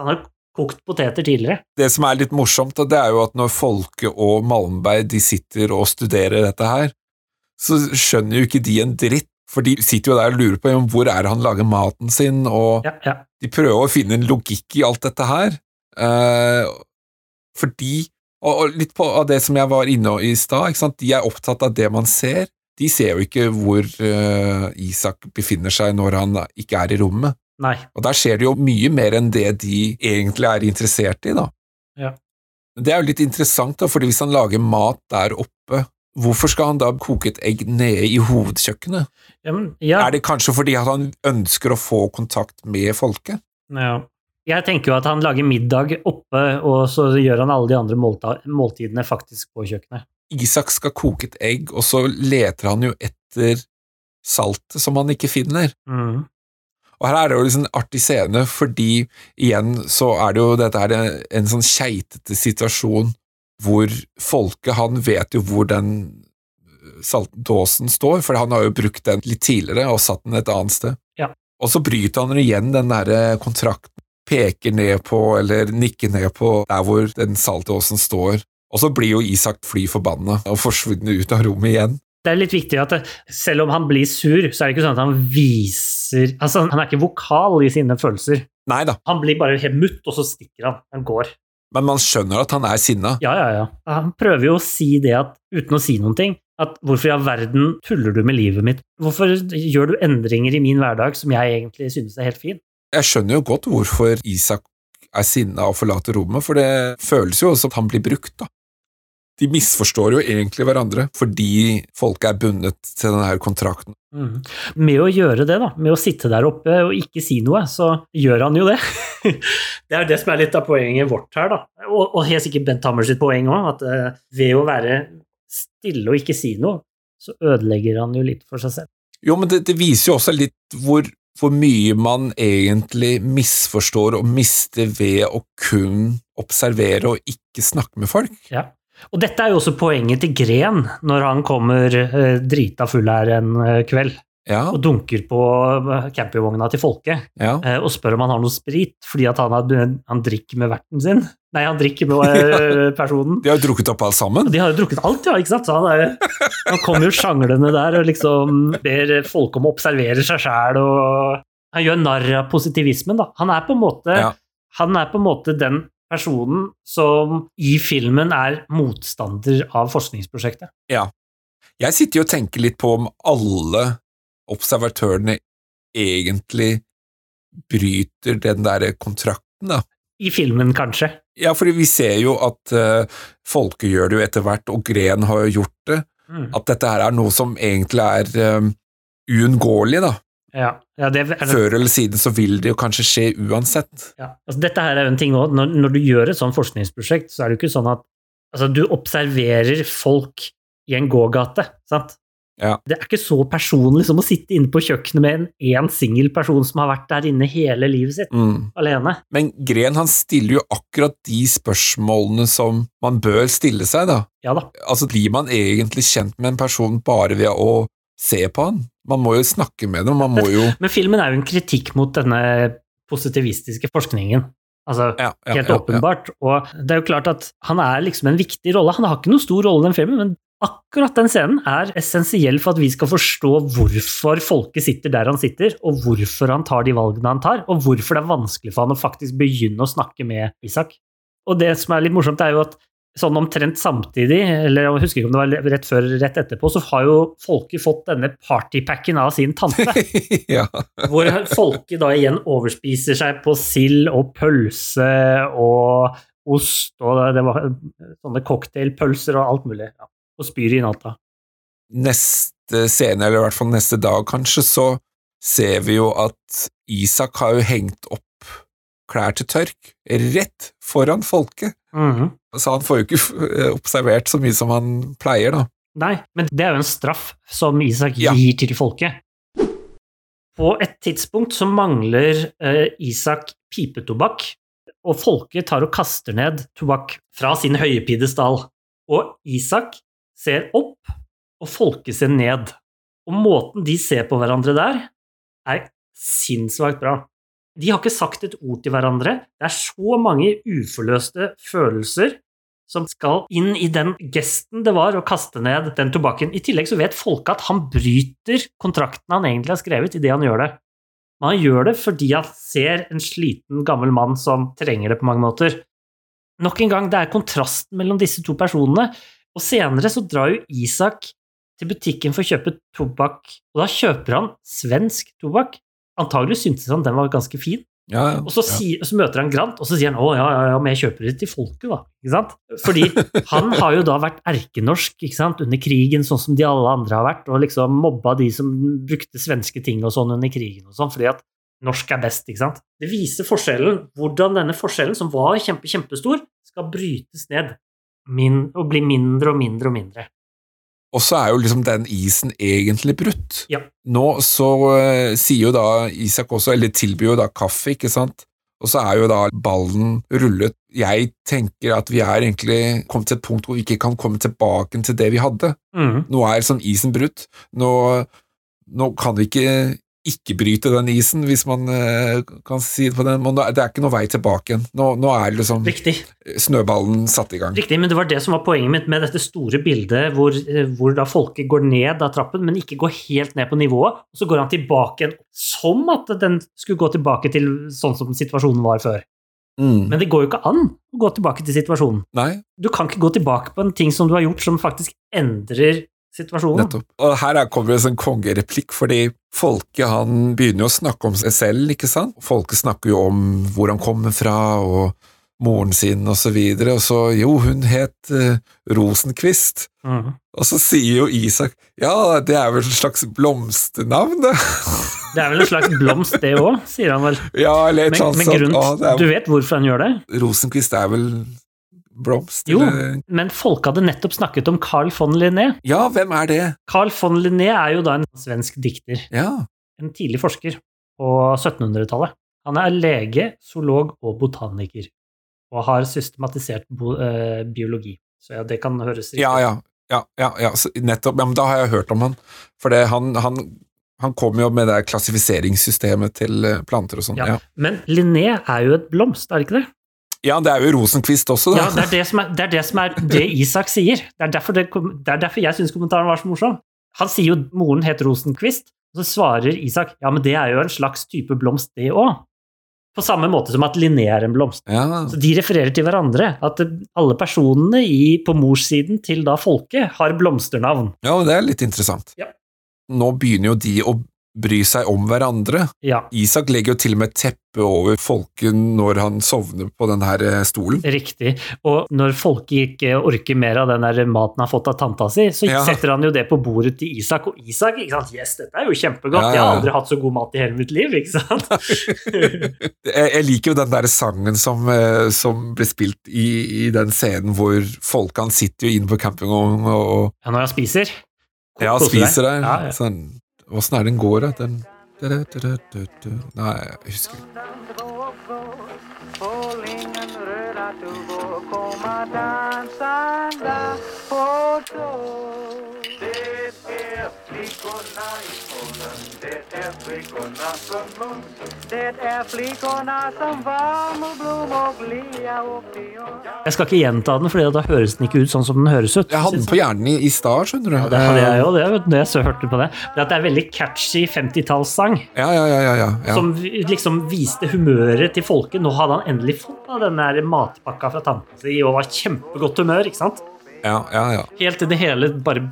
Han har kokt poteter tidligere. Det som er litt morsomt, det er jo at når Folke og Malmberg de sitter og studerer dette her, så skjønner jo ikke de en dritt, for de sitter jo der og lurer på hvor er det han lager maten sin, og Ja, ja. de prøver å finne en logikk i alt dette her. Eh, fordi, og, og litt på av det som jeg var inne i stad, de er opptatt av det man ser. De ser jo ikke hvor uh, Isak befinner seg når han ikke er i rommet. Nei. Og der skjer det jo mye mer enn det de egentlig er interessert i, da. Ja. Det er jo litt interessant, da, fordi hvis han lager mat der oppe, hvorfor skal han da koke et egg nede i hovedkjøkkenet? Ja, men, ja. Er det kanskje fordi at han ønsker å få kontakt med folket? Ja. Jeg tenker jo at han lager middag oppe, og så gjør han alle de andre måltidene faktisk på kjøkkenet. Isak skal koke et egg, og så leter han jo etter saltet som han ikke finner. Mm. Og her er det jo liksom en artig scene, fordi igjen så er det jo dette her en, en sånn keitete situasjon hvor folket, han vet jo hvor den saltdåsen står, for han har jo brukt den litt tidligere og satt den et annet sted. Ja. Og så bryter han igjen den derre kontrakten, peker ned på, eller nikker ned på der hvor den saltdåsen står, og så blir jo Isak fly forbanna og forsvinner ut av rommet igjen. Det er litt viktig at det, selv om han blir sur, så er det ikke sånn at han viser Altså, han er ikke vokal i sine følelser. Neida. Han blir bare helt mutt, og så stikker han. Han går. men man skjønner at han er sinna. Ja, ja, ja. Han prøver jo å si det at, uten å si noen ting, at hvorfor i all verden tuller du med livet mitt? Hvorfor gjør du endringer i min hverdag som jeg egentlig synes er helt fin? Jeg skjønner jo godt hvorfor Isak er sinna og forlater rommet, for det føles jo også at han blir brukt, da. De misforstår jo egentlig hverandre fordi folk er bundet til denne kontrakten. Mm. Med å gjøre det, da, med å sitte der oppe og ikke si noe, så gjør han jo det. [laughs] det er jo det som er litt av poenget vårt her, da. Og, og helt sikkert Bent Hammers sitt poeng òg, at uh, ved å være stille og ikke si noe, så ødelegger han jo litt for seg selv. Jo, men det, det viser jo også litt hvor, hvor mye man egentlig misforstår og mister ved å kun observere og ikke snakke med folk. Ja. Og dette er jo også poenget til Gren når han kommer eh, drita full her en eh, kveld Ja, og dunker på eh, campingvogna til folket ja. og spør om han har noe sprit, fordi han, har, han drikker med verten sin. Nei, han drikker med [laughs] personen. De har jo drukket opp alt sammen. De har jo drukket alt, ja, ikke sant? Så han, er, han kommer jo sjanglende der og liksom ber folk om å observere seg sjæl, han gjør narr av positivismen, da. Han er på en måte, Ja. han er på en måte den personen som i filmen er motstander av forskningsprosjektet. Ja. Jeg sitter jo og tenker litt på om alle observatørene egentlig bryter den der kontrakten, da. I filmen, kanskje. Ja, for vi ser jo at uh, Folke gjør det jo etter hvert, og Gren har jo gjort det. Mm. At dette her er noe som egentlig er um, uunngåelig, da. Ja, ja, det er, Før eller siden så vil det jo kanskje skje uansett. ja. Altså, dette her er jo en ting også, når, når du gjør et sånt forskningsprosjekt, så er det jo ikke sånn at altså, du observerer folk i en gågate, sant? Ja. Det er ikke så personlig som å sitte inne på kjøkkenet med en én singel person som har vært der inne hele livet sitt, Mm. alene. Men Gren han stiller jo akkurat de spørsmålene som man bør stille seg, da. Ja da. Altså, blir man egentlig kjent med en person bare ved å se på han? Man må jo snakke med dem, man må jo Men filmen er jo en kritikk mot denne positivistiske forskningen. Altså, ja, ja, helt ja, åpenbart. Og det er jo klart at han er liksom en viktig rolle. Han har ikke noen stor rolle i den filmen, men akkurat den scenen er essensiell for at vi skal forstå hvorfor folket sitter der han sitter, og hvorfor han tar de valgene han tar, og hvorfor det er vanskelig for han å faktisk begynne å snakke med Isak. Og det som er litt morsomt, er jo at sånn omtrent samtidig, eller jeg husker ikke om det var rett før eller rett etterpå, så har jo folket fått denne partypacken av sin tante. [laughs] ja. Hvor folket da igjen overspiser seg på sild og pølse og ost og det var sånne cocktailpølser og alt mulig. Ja. Og spyr i natta. Neste scene, eller i hvert fall neste dag kanskje, så ser vi jo at Isak har jo hengt opp klær til tørk rett foran folket. Mhm. Så han får jo ikke eh, observert så mye som han pleier, da. Nei, men det er jo en straff som Isak Ja. gir til folket. På et tidspunkt så mangler eh, Isak pipetobakk, og folket tar og kaster ned tobakk fra sin høye pidestall. Og Isak ser opp, og folket ser ned. Og måten de ser på hverandre der, er sinnssvakt bra. De har ikke sagt et ord til hverandre. Det er så mange uforløste følelser som skal inn i den gesten det var å kaste ned den tobakken. I tillegg så vet folket at han bryter kontrakten han egentlig har skrevet, idet han gjør det. Men han gjør det fordi han ser en sliten, gammel mann som trenger det på mange måter. Nok en gang, det er kontrasten mellom disse to personene. Og senere så drar jo Isak til butikken for å kjøpe tobakk, og da kjøper han svensk tobakk. Antagelig syntes han den var ganske fin. Ja, ja. Og så, ja. så møter han Grant, og så sier han å ja, ja, ja, men jeg kjøper det til folket, da. Ikke sant? Fordi [laughs] han har jo da vært erkenorsk ikke sant? under krigen, sånn som de alle andre har vært, og liksom mobba de som brukte svenske ting og sånn under krigen og sånn, fordi at norsk er best, ikke sant. Det viser forskjellen, hvordan denne forskjellen, som var kjempe, kjempestor, skal brytes ned min, og bli mindre og mindre og mindre. Og så er jo liksom den isen egentlig brutt. Ja. Nå så uh, sier jo da Isak også, eller tilbyr jo da kaffe, ikke sant, og så er jo da ballen rullet. Jeg tenker at vi er egentlig kommet til et punkt hvor vi ikke kan komme tilbake til det vi hadde. Mm. Nå er liksom isen brutt. Nå, nå kan vi ikke ikke bryte den isen, hvis man eh, kan si det på den måten. Det er ikke noe vei tilbake igjen. Nå, nå er liksom Riktig. snøballen satt i gang. Riktig, men det var det som var poenget mitt med dette store bildet, hvor, eh, hvor da folket går ned av trappen, men ikke går helt ned på nivået. Og så går han tilbake igjen, som at den skulle gå tilbake til sånn som situasjonen var før. Mm. Men det går jo ikke an å gå tilbake til situasjonen. Nei, Du kan ikke gå tilbake på en ting som du har gjort som faktisk endrer situasjonen. Nettopp. Og her er- kommer det en sånn kongereplikk, fordi folket han begynner å snakke om seg selv, ikke sant? Folket snakker jo om hvor han kommer fra, og moren sin, og så videre, og så jo, hun het eh, Rosenquist. Mhm. Og så sier jo Isak ja, det er vel et slags blomsternavn, det. Det er vel en slags blomst, det òg, sier han vel. ja, eller et Men, sånt, men grunnt, Å, er, du vet hvorfor han gjør det? Rosenquist er vel blomst? Jo, eller? men folk hadde nettopp snakket om Carl von Linné. Ja, hvem er det? Carl von Linné er jo da en svensk dikter. Ja, en tidlig forsker på 1700-tallet. Han er lege, zoolog og botaniker, og har systematisert eh, biologi. Så ja, det kan høres riktig Ja, ja. ja, ja, ja nettopp. Ja, men da har jeg hørt om han. For det, han, han, han kom jo med det klassifiseringssystemet til eh, planter og sånn. Ja. Ja. Men Linné er jo et blomst, er det ikke det? Ja, det er jo Rosenkvist også, da. Ja, det er det som er det, er det, som er det Isak sier. Det er derfor, det, det er derfor jeg syns kommentaren var så morsom. Han sier jo moren het Rosenkvist, og så svarer Isak ja, men det er jo en slags type blomst, det òg. På samme måte som at Linné er en blomst. Ja, Så de refererer til hverandre. At alle personene i, på morssiden til da folket har blomsternavn. ja, det er litt interessant. Ja. Nå begynner jo de å bry seg om hverandre. Ja, Isak legger jo til og med teppe over folken når han sovner på den her eh, stolen. riktig. Og når folket ikke orker mer av den der maten han har fått av tanta si, så Ja. setter han jo det på bordet til Isak, og Isak ikke sant? Yes, dette er jo kjempegodt, Ja, ja, jeg har aldri hatt så god mat i hele mitt liv, ikke sant? [laughs] Jeg, liker jo den der sangen som, eh, som blir spilt i, i den scenen hvor folk han sitter jo inne på campingvognen og, og Ja, når han spiser. ja, koser deg. spiser der. Ja, ja. Sånn, Åssen er den går, da? Den Nei, jeg husker ikke. Jeg skal ikke gjenta den, for da høres den ikke ut sånn som den høres ut. Jeg hadde den på hjernen i, i stad, skjønner du. Ja, det hadde jeg jo, det, vet du, jeg så hørte på det. Men at det er en veldig catchy 50-tallssang, Ja, ja, ja. ja, ja, ja. som liksom viste humøret til folket. Nå hadde han endelig fått da, den der matpakka fra tanta si og var kjempegodt humør, ikke sant? ja, ja, ja. Helt til det hele bare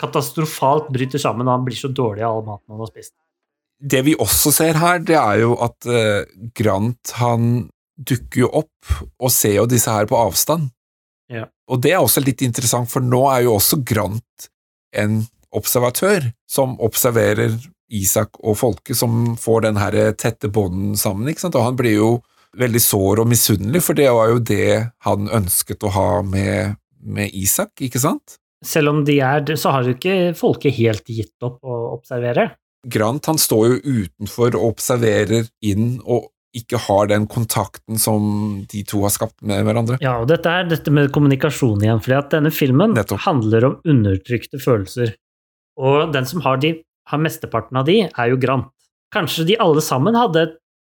katastrofalt bryter sammen, han blir så dårlig av all maten han har spist. Det vi også ser her, det er jo at eh, Grant han dukker jo opp og ser jo disse her på avstand. Ja. Og det er også litt interessant, for nå er jo også Grant en observatør som observerer Isak og folket som får den her tette bånden sammen, ikke sant? Og han blir jo veldig sår og misunnelig, for det var jo det han ønsket å ha med, med Isak, ikke sant? Selv om de er det, så har jo ikke folket helt gitt opp å observere. Grant han står jo utenfor og observerer inn og ikke har den kontakten som de to har skapt med hverandre. Ja, og dette er dette med kommunikasjon igjen, fordi at denne filmen Nettopp. handler om undertrykte følelser. Og den som har, de, har mesteparten av de, er jo Grant. Kanskje de alle sammen hadde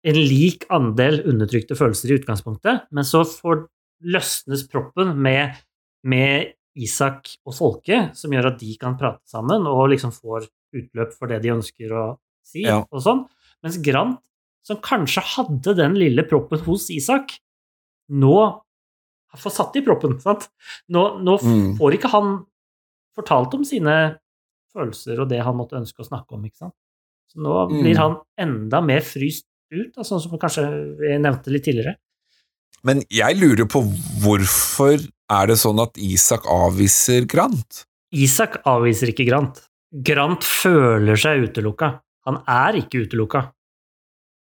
en lik andel undertrykte følelser i utgangspunktet, men så får løsnes proppen med, med Isak og Folke, som gjør at de kan prate sammen og liksom får utløp for det de ønsker å si, Ja. og sånn. Mens Grant, som kanskje hadde den lille proppen hos Isak, nå får satt i proppen, sant? Nå, nå Mm. får ikke han fortalt om sine følelser og det han måtte ønske å snakke om, ikke sant? Så nå Mm. blir han enda mer fryst ut, da, sånn som kanskje jeg nevnte litt tidligere. Men jeg lurer på hvorfor er det sånn at Isak avviser Grant? Isak avviser ikke Grant. Grant føler seg utelukka. Han er ikke utelukka.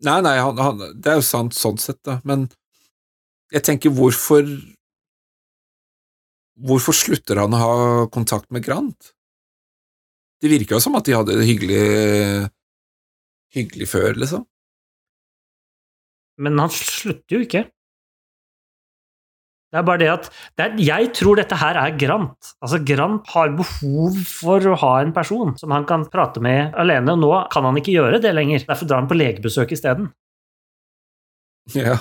Nei, nei, han, han, det er jo sant sånn sett, da, men jeg tenker hvorfor Hvorfor slutter han å ha kontakt med Grant? Det virka jo som at de hadde det hyggelig hyggelig før, liksom. Men han slutter jo ikke. Det er bare det at det er, Jeg tror dette her er Grant. Altså, Grant har behov for å ha en person som han kan prate med alene, og nå kan han ikke gjøre det lenger. Derfor drar han på legebesøk isteden. Ja,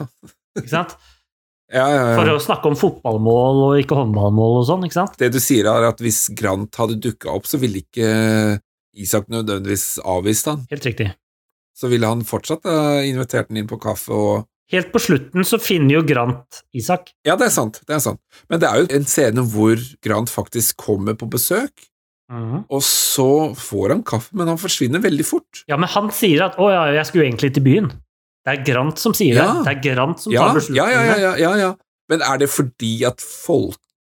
Ikke sant? [laughs] ja, ja, For å snakke om fotballmål og ikke håndballmål og sånn, ikke sant? Det du sier er at hvis Grant hadde dukka opp, så ville ikke Isak nødvendigvis avvist han. Helt riktig. Så ville han fortsatt invitert han inn på kaffe og Helt på slutten så finner jo Grant Isak. Ja, det er sant, det er sant. Men det er jo en scene hvor Grant faktisk kommer på besøk, og så får han kaffe, men han forsvinner veldig fort. Ja, men han sier at 'å ja, jeg skulle egentlig til byen'. Det er Grant som sier Ja. det. Det er Grant som Ja, tar ja, beslutningene. ja, ja, ja, ja. Men er det fordi at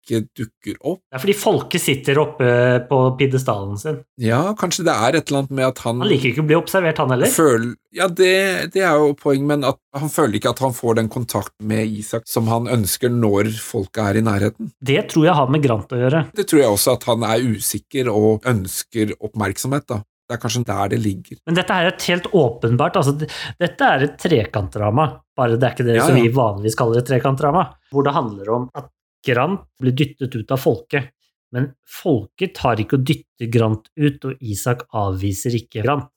folket dukker opp? Det er fordi folket sitter oppe på pidestallen sin. Ja, kanskje det er et eller annet med at han, Han liker ikke å bli observert, han heller. føler Ja, det, det er jo poeng, men at han føler ikke at han får den kontakten med Isak som han ønsker når folket er i nærheten. Det tror jeg har med Grant å gjøre. Det tror jeg også at han er usikker og ønsker oppmerksomhet, da. Det er kanskje der det ligger. Men dette er et helt åpenbart altså, Dette er et trekantdrama, bare det er ikke det Ja, som vi vanligvis kaller et trekantdrama. Hvor det handler om at Grant blir dyttet ut av folket. Men folket tar ikke å dytte Grant ut, og Isak avviser ikke Grant.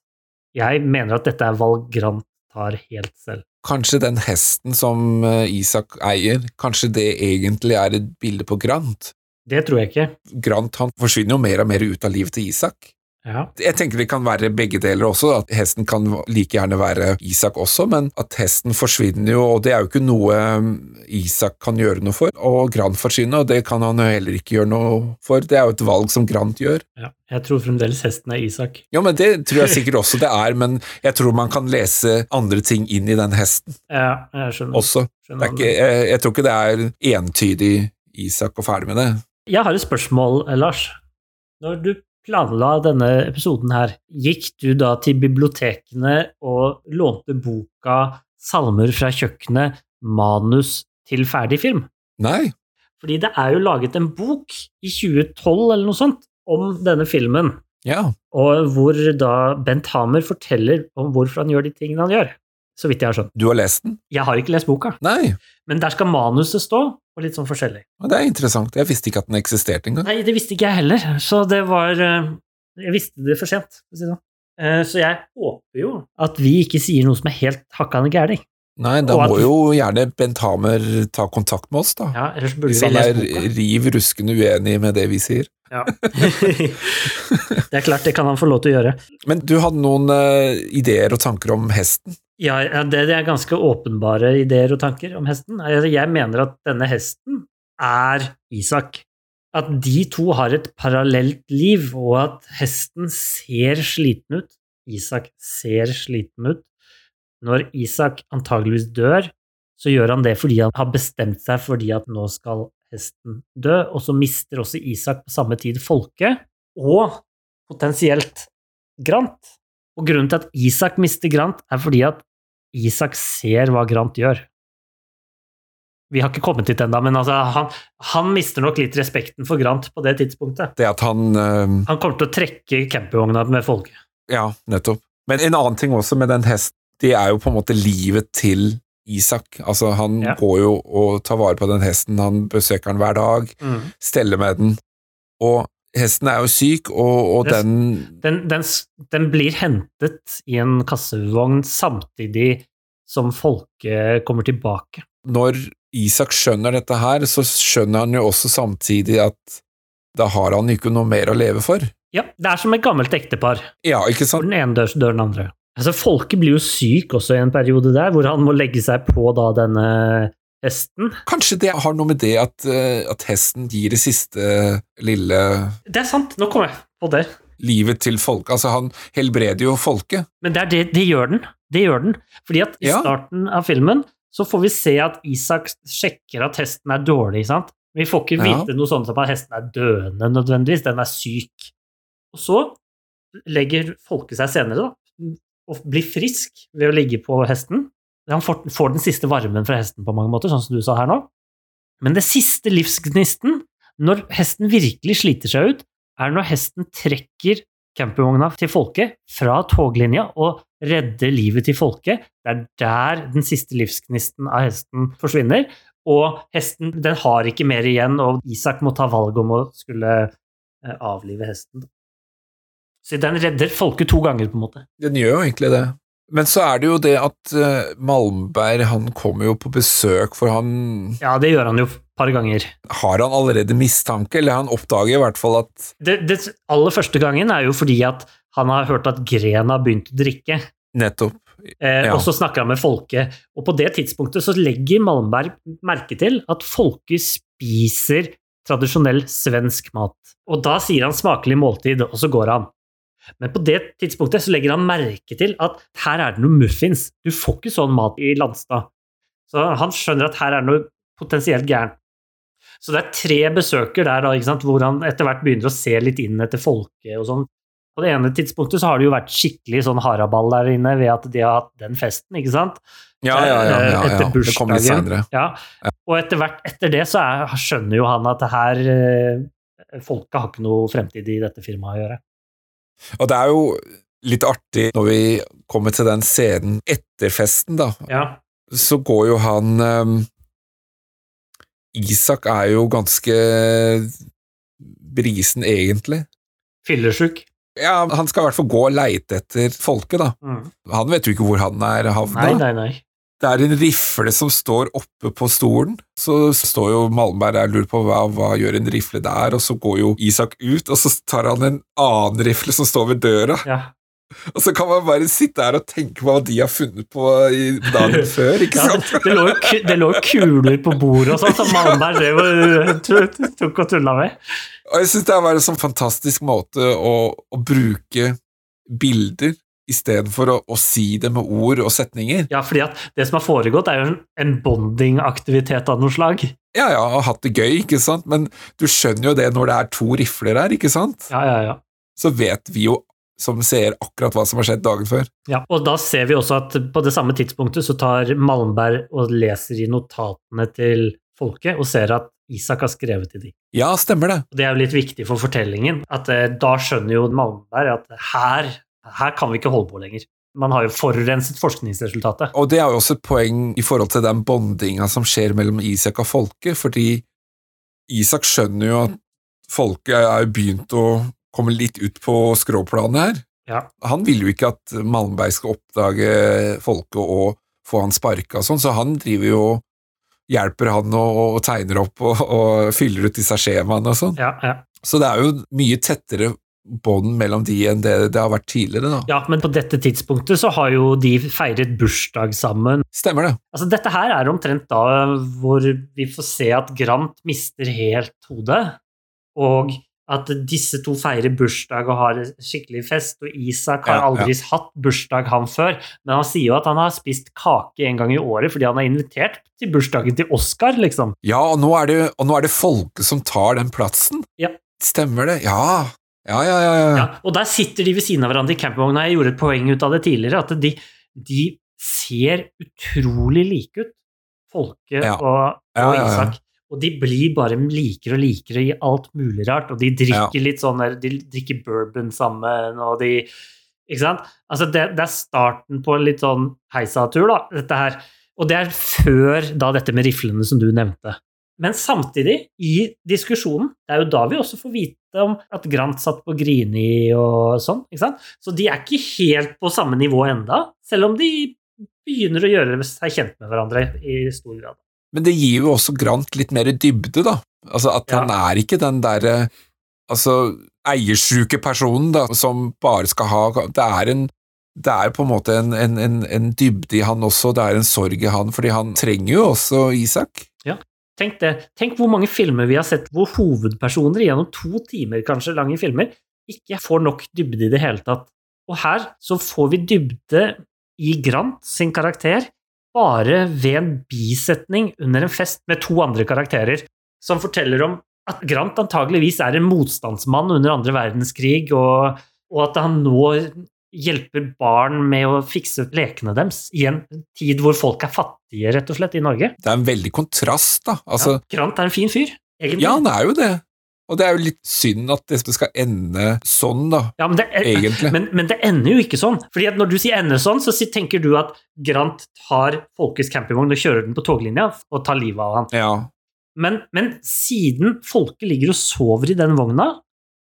Jeg mener at dette er valg Grant tar helt selv. Kanskje den hesten som eh, Isak eier, kanskje det egentlig er et bilde på Grant? Det tror jeg ikke. Grant han forsvinner jo mer og mer ut av livet til Isak. Ja. Jeg tenker det kan være begge deler også, at hesten kan like gjerne være Isak også, men at hesten forsvinner jo, og det er jo ikke noe um, Isak kan gjøre noe for, og Grant forsvinner, og det kan han jo heller ikke gjøre noe for, det er jo et valg som Grant gjør. ja. Jeg tror fremdeles hesten er Isak. Ja, men det tror jeg sikkert også det er, men jeg tror man kan lese andre ting inn i den hesten Ja, jeg skjønner. også. Det skjønner er ikke, jeg, jeg tror ikke det er entydig Isak og ferdig med det. Jeg har et spørsmål, Lars. Når du planla denne episoden her, gikk du da til bibliotekene og lånte boka Salmer fra kjøkkenet, manus til ferdig film? Nei, Fordi det er jo laget en bok i 2012 eller noe sånt om denne filmen, ja, og hvor da Bent Hamer forteller om hvorfor han gjør de tingene han gjør. Så vidt jeg har skjønt. du har lest den? Jeg har ikke lest boka, Nei, men der skal manuset stå, og litt sånn forskjellig. det er interessant, jeg visste ikke at den eksisterte engang. Nei, det visste ikke jeg heller, så det var eh, Jeg visste det for sent, for å si det sånn. Eh, Så jeg håper jo at vi ikke sier noe som er helt hakkande gærent. Nei, da må jo gjerne Bent Hamer ta kontakt med oss, da. Ja, ellers burde Hvis vi han er riv ruskende uenig med det vi sier. Ja. [laughs] det er klart, det kan han få lov til å gjøre. Men du hadde noen uh, ideer og tanker om hesten? Ja, det er ganske åpenbare ideer og tanker om hesten. Altså, Jeg mener at denne hesten er Isak. At de to har et parallelt liv, og at hesten ser sliten ut. Isak ser sliten ut. Når Isak antageligvis dør, så gjør han det fordi han har bestemt seg fordi at nå skal hesten dø, og så mister også Isak på samme tid folket, og potensielt Grant. Og grunnen til at Isak mister Grant, er fordi at Isak ser hva Grant gjør. Vi har ikke kommet dit ennå, men altså, han, han mister nok litt respekten for Grant på det tidspunktet. Det at han uh... Han kommer til å trekke campingvogna med folket. Ja, nettopp. Men en annen ting også med den hesten, det er jo på en måte livet til Isak. Altså, han Ja. går jo og tar vare på den hesten, han besøker den hver dag, steller med den, og hesten er jo syk, og, og den Den, den, den blir hentet i en kassevogn samtidig som folket kommer tilbake. Når Isak skjønner dette her, så skjønner han jo også samtidig at da har han ikke noe mer å leve for. Ja, det er som et gammelt ektepar, Ja, ikke hvor sant? den ene dør, så dør den andre. Altså, folket blir jo syk også i en periode der, hvor han må legge seg på da denne hesten. Kanskje det har noe med det at, eh, at hesten gir det siste lille Det er sant, nå kom jeg på det. livet til folket. Altså, han helbreder jo folket. Men det, det, det gjør den. Det gjør den. Fordi at i Ja. starten av filmen så får vi se at Isak sjekker at hesten er dårlig, sant? Vi får ikke Ja. vite noe sånt som at hesten er døende nødvendigvis, den er syk. Og så legger folket seg senere, da, og blir frisk ved å ligge på hesten. Han får, får den siste varmen fra hesten på mange måter, sånn som du sa her nå. Men det siste livsgnisten, når hesten virkelig sliter seg ut, er når hesten trekker campingvogna til folket fra toglinja og redder livet til folket. Det er der den siste livsgnisten av hesten forsvinner. Og hesten den har ikke mer igjen, og Isak må ta valg om å skulle eh, avlive hesten. Så den redder folket to ganger, på en måte. Den gjør jo egentlig det. Men så er det jo det at eh, Malmberg han kommer jo på besøk, for han Ja, det gjør han jo et par ganger. Har han allerede mistanke, eller han oppdager i hvert fall at Det, det aller første gangen er jo fordi at han har hørt at Gren har begynt å drikke. Nettopp. Eh, Ja. Og så snakker han med folket, og på det tidspunktet så legger Malmberg merke til at folket spiser tradisjonell svensk mat. Og da sier han 'smakelig måltid', og så går han. Men på det tidspunktet så legger han merke til at her er det noe muffins. Du får ikke sånn mat i Landstad. Så han skjønner at her er det noe potensielt gærent. Så det er tre besøker der da, ikke sant, hvor han etter hvert begynner å se litt inn etter folket og sånn. På det ene tidspunktet så har det jo vært skikkelig sånn haraball der inne ved at de har hatt den festen, ikke sant? Ja, ja, ja. ja, ja. ja. Det kommer litt senere. Ja. Og etter hvert etter det så er, skjønner jo han at det her eh, Folket har ikke noe fremtid i dette firmaet å gjøre. Og det er jo litt artig når vi kommer til den scenen etter festen, da. Ja. Så går jo han um, Isak er jo ganske brisen, egentlig. Fillesjuk. Ja, han skal i hvert fall gå og leite etter folket, da. Mm. Han vet jo ikke hvor han er havna. Nei, nei, nei. Det er en rifle som står oppe på stolen. Så står jo Malmberg der og lurer på hva, hva gjør en rifle der, og så går jo Isak ut, og så tar han en annen rifle som står ved døra. Ja. Og så kan man bare sitte her og tenke på hva de har funnet på i dagen [laughs] før, ikke sant? det, det, lå det lå kuler på bordet og sånn, som Malmberg drev og [laughs] tok og tulla med. Og jeg synes det var en sånn fantastisk måte å, å bruke bilder istedenfor å, å si det med ord og setninger. Ja, fordi at det som har foregått, er jo en, en bonding-aktivitet av noe slag. Ja, ja, og hatt det gøy, ikke sant, men du skjønner jo det når det er to rifler her, ikke sant? Ja, ja, ja. Så vet vi jo som ser akkurat hva som har skjedd dagen før. Ja, og da ser vi også at på det samme tidspunktet så tar Malmberg og leser i notatene til folket og ser at Isak har skrevet til dem. Ja, stemmer det. Og det er jo litt viktig for fortellingen, at eh, da skjønner jo Malmberg at her, her kan vi ikke holde på lenger. Man har jo forurenset forskningsresultatet. Og det er jo også et poeng i forhold til den bondinga som skjer mellom Isak og folket, fordi Isak skjønner jo at folket er begynt å komme litt ut på skråplanet her. Ja. Han vil jo ikke at Malmberg skal oppdage folket og få han sparka og sånn, så han driver jo og hjelper han og, og tegner opp og, og fyller ut disse skjemaene og sånn. Ja, ja. Så det er jo mye tettere bånd mellom de enn det det har vært tidligere, da. ja, men på dette tidspunktet så har jo de feiret bursdag sammen. Stemmer det. Altså, dette her er omtrent da hvor vi får se at Grant mister helt hodet, og at disse to feirer bursdag og har skikkelig fest, og Isak har Ja, aldri hatt bursdag han før, men han sier jo at han har spist kake en gang i året fordi han er invitert til bursdagen til Oscar, liksom. Ja, og nå er det, og nå er det folket som tar den plassen. Ja. Stemmer det? Ja. Ja, ja, ja. ja. Ja, og der sitter de ved siden av hverandre i campingvogna. Jeg gjorde et poeng ut av det tidligere, at de, de ser utrolig like ut, Folke og, og. Isak. Og de blir bare likere og likere i alt mulig rart, og de drikker litt sånn der, de drikker bourbon sammen, og de Ikke sant? Altså, det, det er starten på en litt sånn heisatur, da, dette her. Og det er før da dette med riflene som du nevnte. Men samtidig, i diskusjonen, det er jo da vi også får vite om at Grant satt på Grini og sånn, ikke sant? Så de er ikke helt på samme nivå enda, selv om de begynner å gjøre seg kjent med hverandre i stor grad. Men det gir jo også Grant litt mer dybde, da. Altså at Ja. han er ikke den derre altså, eiersjuke personen da, som bare skal ha Det er, en, det er på en måte en, en, en, en dybde i han også, det er en sorg i han, fordi han trenger jo også Isak. Tenk det. Tenk hvor mange filmer vi har sett hvor hovedpersoner gjennom to timer kanskje lange filmer ikke får nok dybde i det hele tatt. Og her så får vi dybde i Grant sin karakter bare ved en bisetning under en fest med to andre karakterer, som forteller om at Grant antageligvis er en motstandsmann under andre verdenskrig, og, og at han nå hjelper barn med å fikse lekene deres i en tid hvor folk er fattige, rett og slett, i Norge. Det er en veldig kontrast, da. Altså, ja, Grant er en fin fyr, egentlig. ja, han er jo det. Og det er jo litt synd at det skal ende sånn, da, Ja, men, det, egentlig. men, men det ender jo ikke sånn. Fordi at Når du sier ende sånn, så tenker du at Grant tar Folkes campingvogn og kjører den på toglinja og tar livet av han. Ja. Men, men siden Folke ligger og sover i den vogna,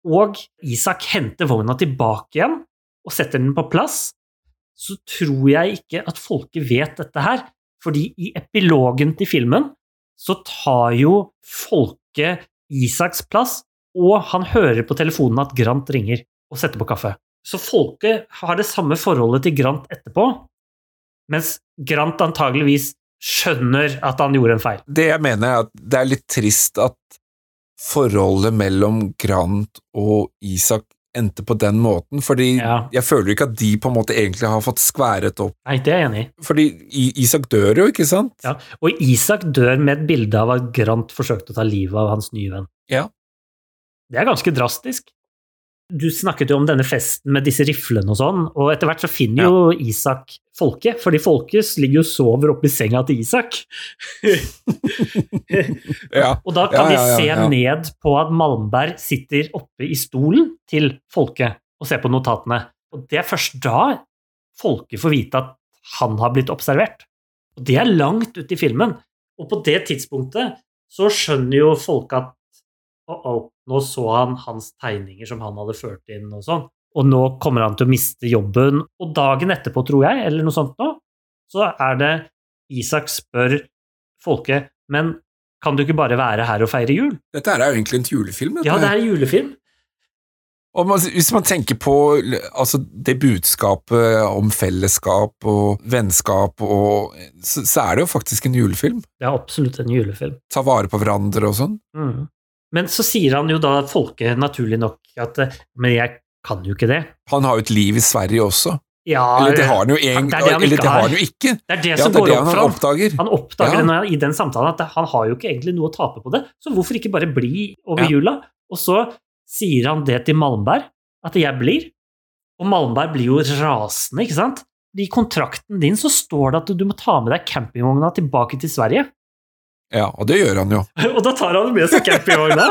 og Isak henter vogna tilbake igjen og setter den på plass, så tror jeg ikke at folket vet dette her. Fordi i epilogen til filmen så tar jo folket Isaks plass, og han hører på telefonen at Grant ringer og setter på kaffe. Så folket har det samme forholdet til Grant etterpå, mens Grant antageligvis skjønner at han gjorde en feil. Det jeg mener, er at det er litt trist at forholdet mellom Grant og Isak endte på den måten, fordi Ja. jeg føler ikke at de på en måte egentlig har fått skværet opp. Nei, det er jeg enig i. Fordi Isak dør jo, ikke sant? Ja, og Isak dør med et bilde av at Grant forsøkte å ta livet av hans nye venn. Ja. Det er ganske drastisk. Du snakket jo om denne festen med disse riflene og sånn, og etter hvert så finner jo Isak Folke, fordi folket ligger jo og sover oppi senga til Isak. [laughs] Ja. Og da kan Ja, ja, ja, vi se ja. ned på at Malmberg sitter oppe i stolen til Folke og ser på notatene. Og det er først da Folke får vite at han har blitt observert. Og det er langt ute i filmen. Og på det tidspunktet så skjønner jo folket at oh, oh, nå så han hans tegninger som han hadde ført inn og sånn. Og nå kommer han til å miste jobben. Og dagen etterpå, tror jeg, eller noe sånt nå, så er det Isak spør Folke men kan du ikke bare være her og feire jul? Dette er jo egentlig en julefilm. Dette. Ja, det er en julefilm. Og man, hvis man tenker på altså, det budskapet om fellesskap og vennskap, og, så, så, er det jo faktisk en julefilm. Det er absolutt en julefilm. Ta vare på hverandre og sånn. Mm. Men så sier han jo da folket naturlig nok at Men jeg kan jo ikke det. Han har jo et liv i Sverige også. Ja, eller det har han jo, en, det det eller det har han jo ikke. Det er det ja, som det er går opp han for ham. oppdager. Han oppdager Ja. i den samtalen at han har jo ikke egentlig noe å tape på det, så hvorfor ikke bare bli over Ja. jula? Og så sier han det til Malmberg, at jeg blir. Og Malmberg blir jo rasende, ikke sant? I kontrakten din så står det at du må ta med deg campingvogna tilbake til Sverige. Ja, og det gjør han jo. [laughs] Og da tar han med seg campingvogna,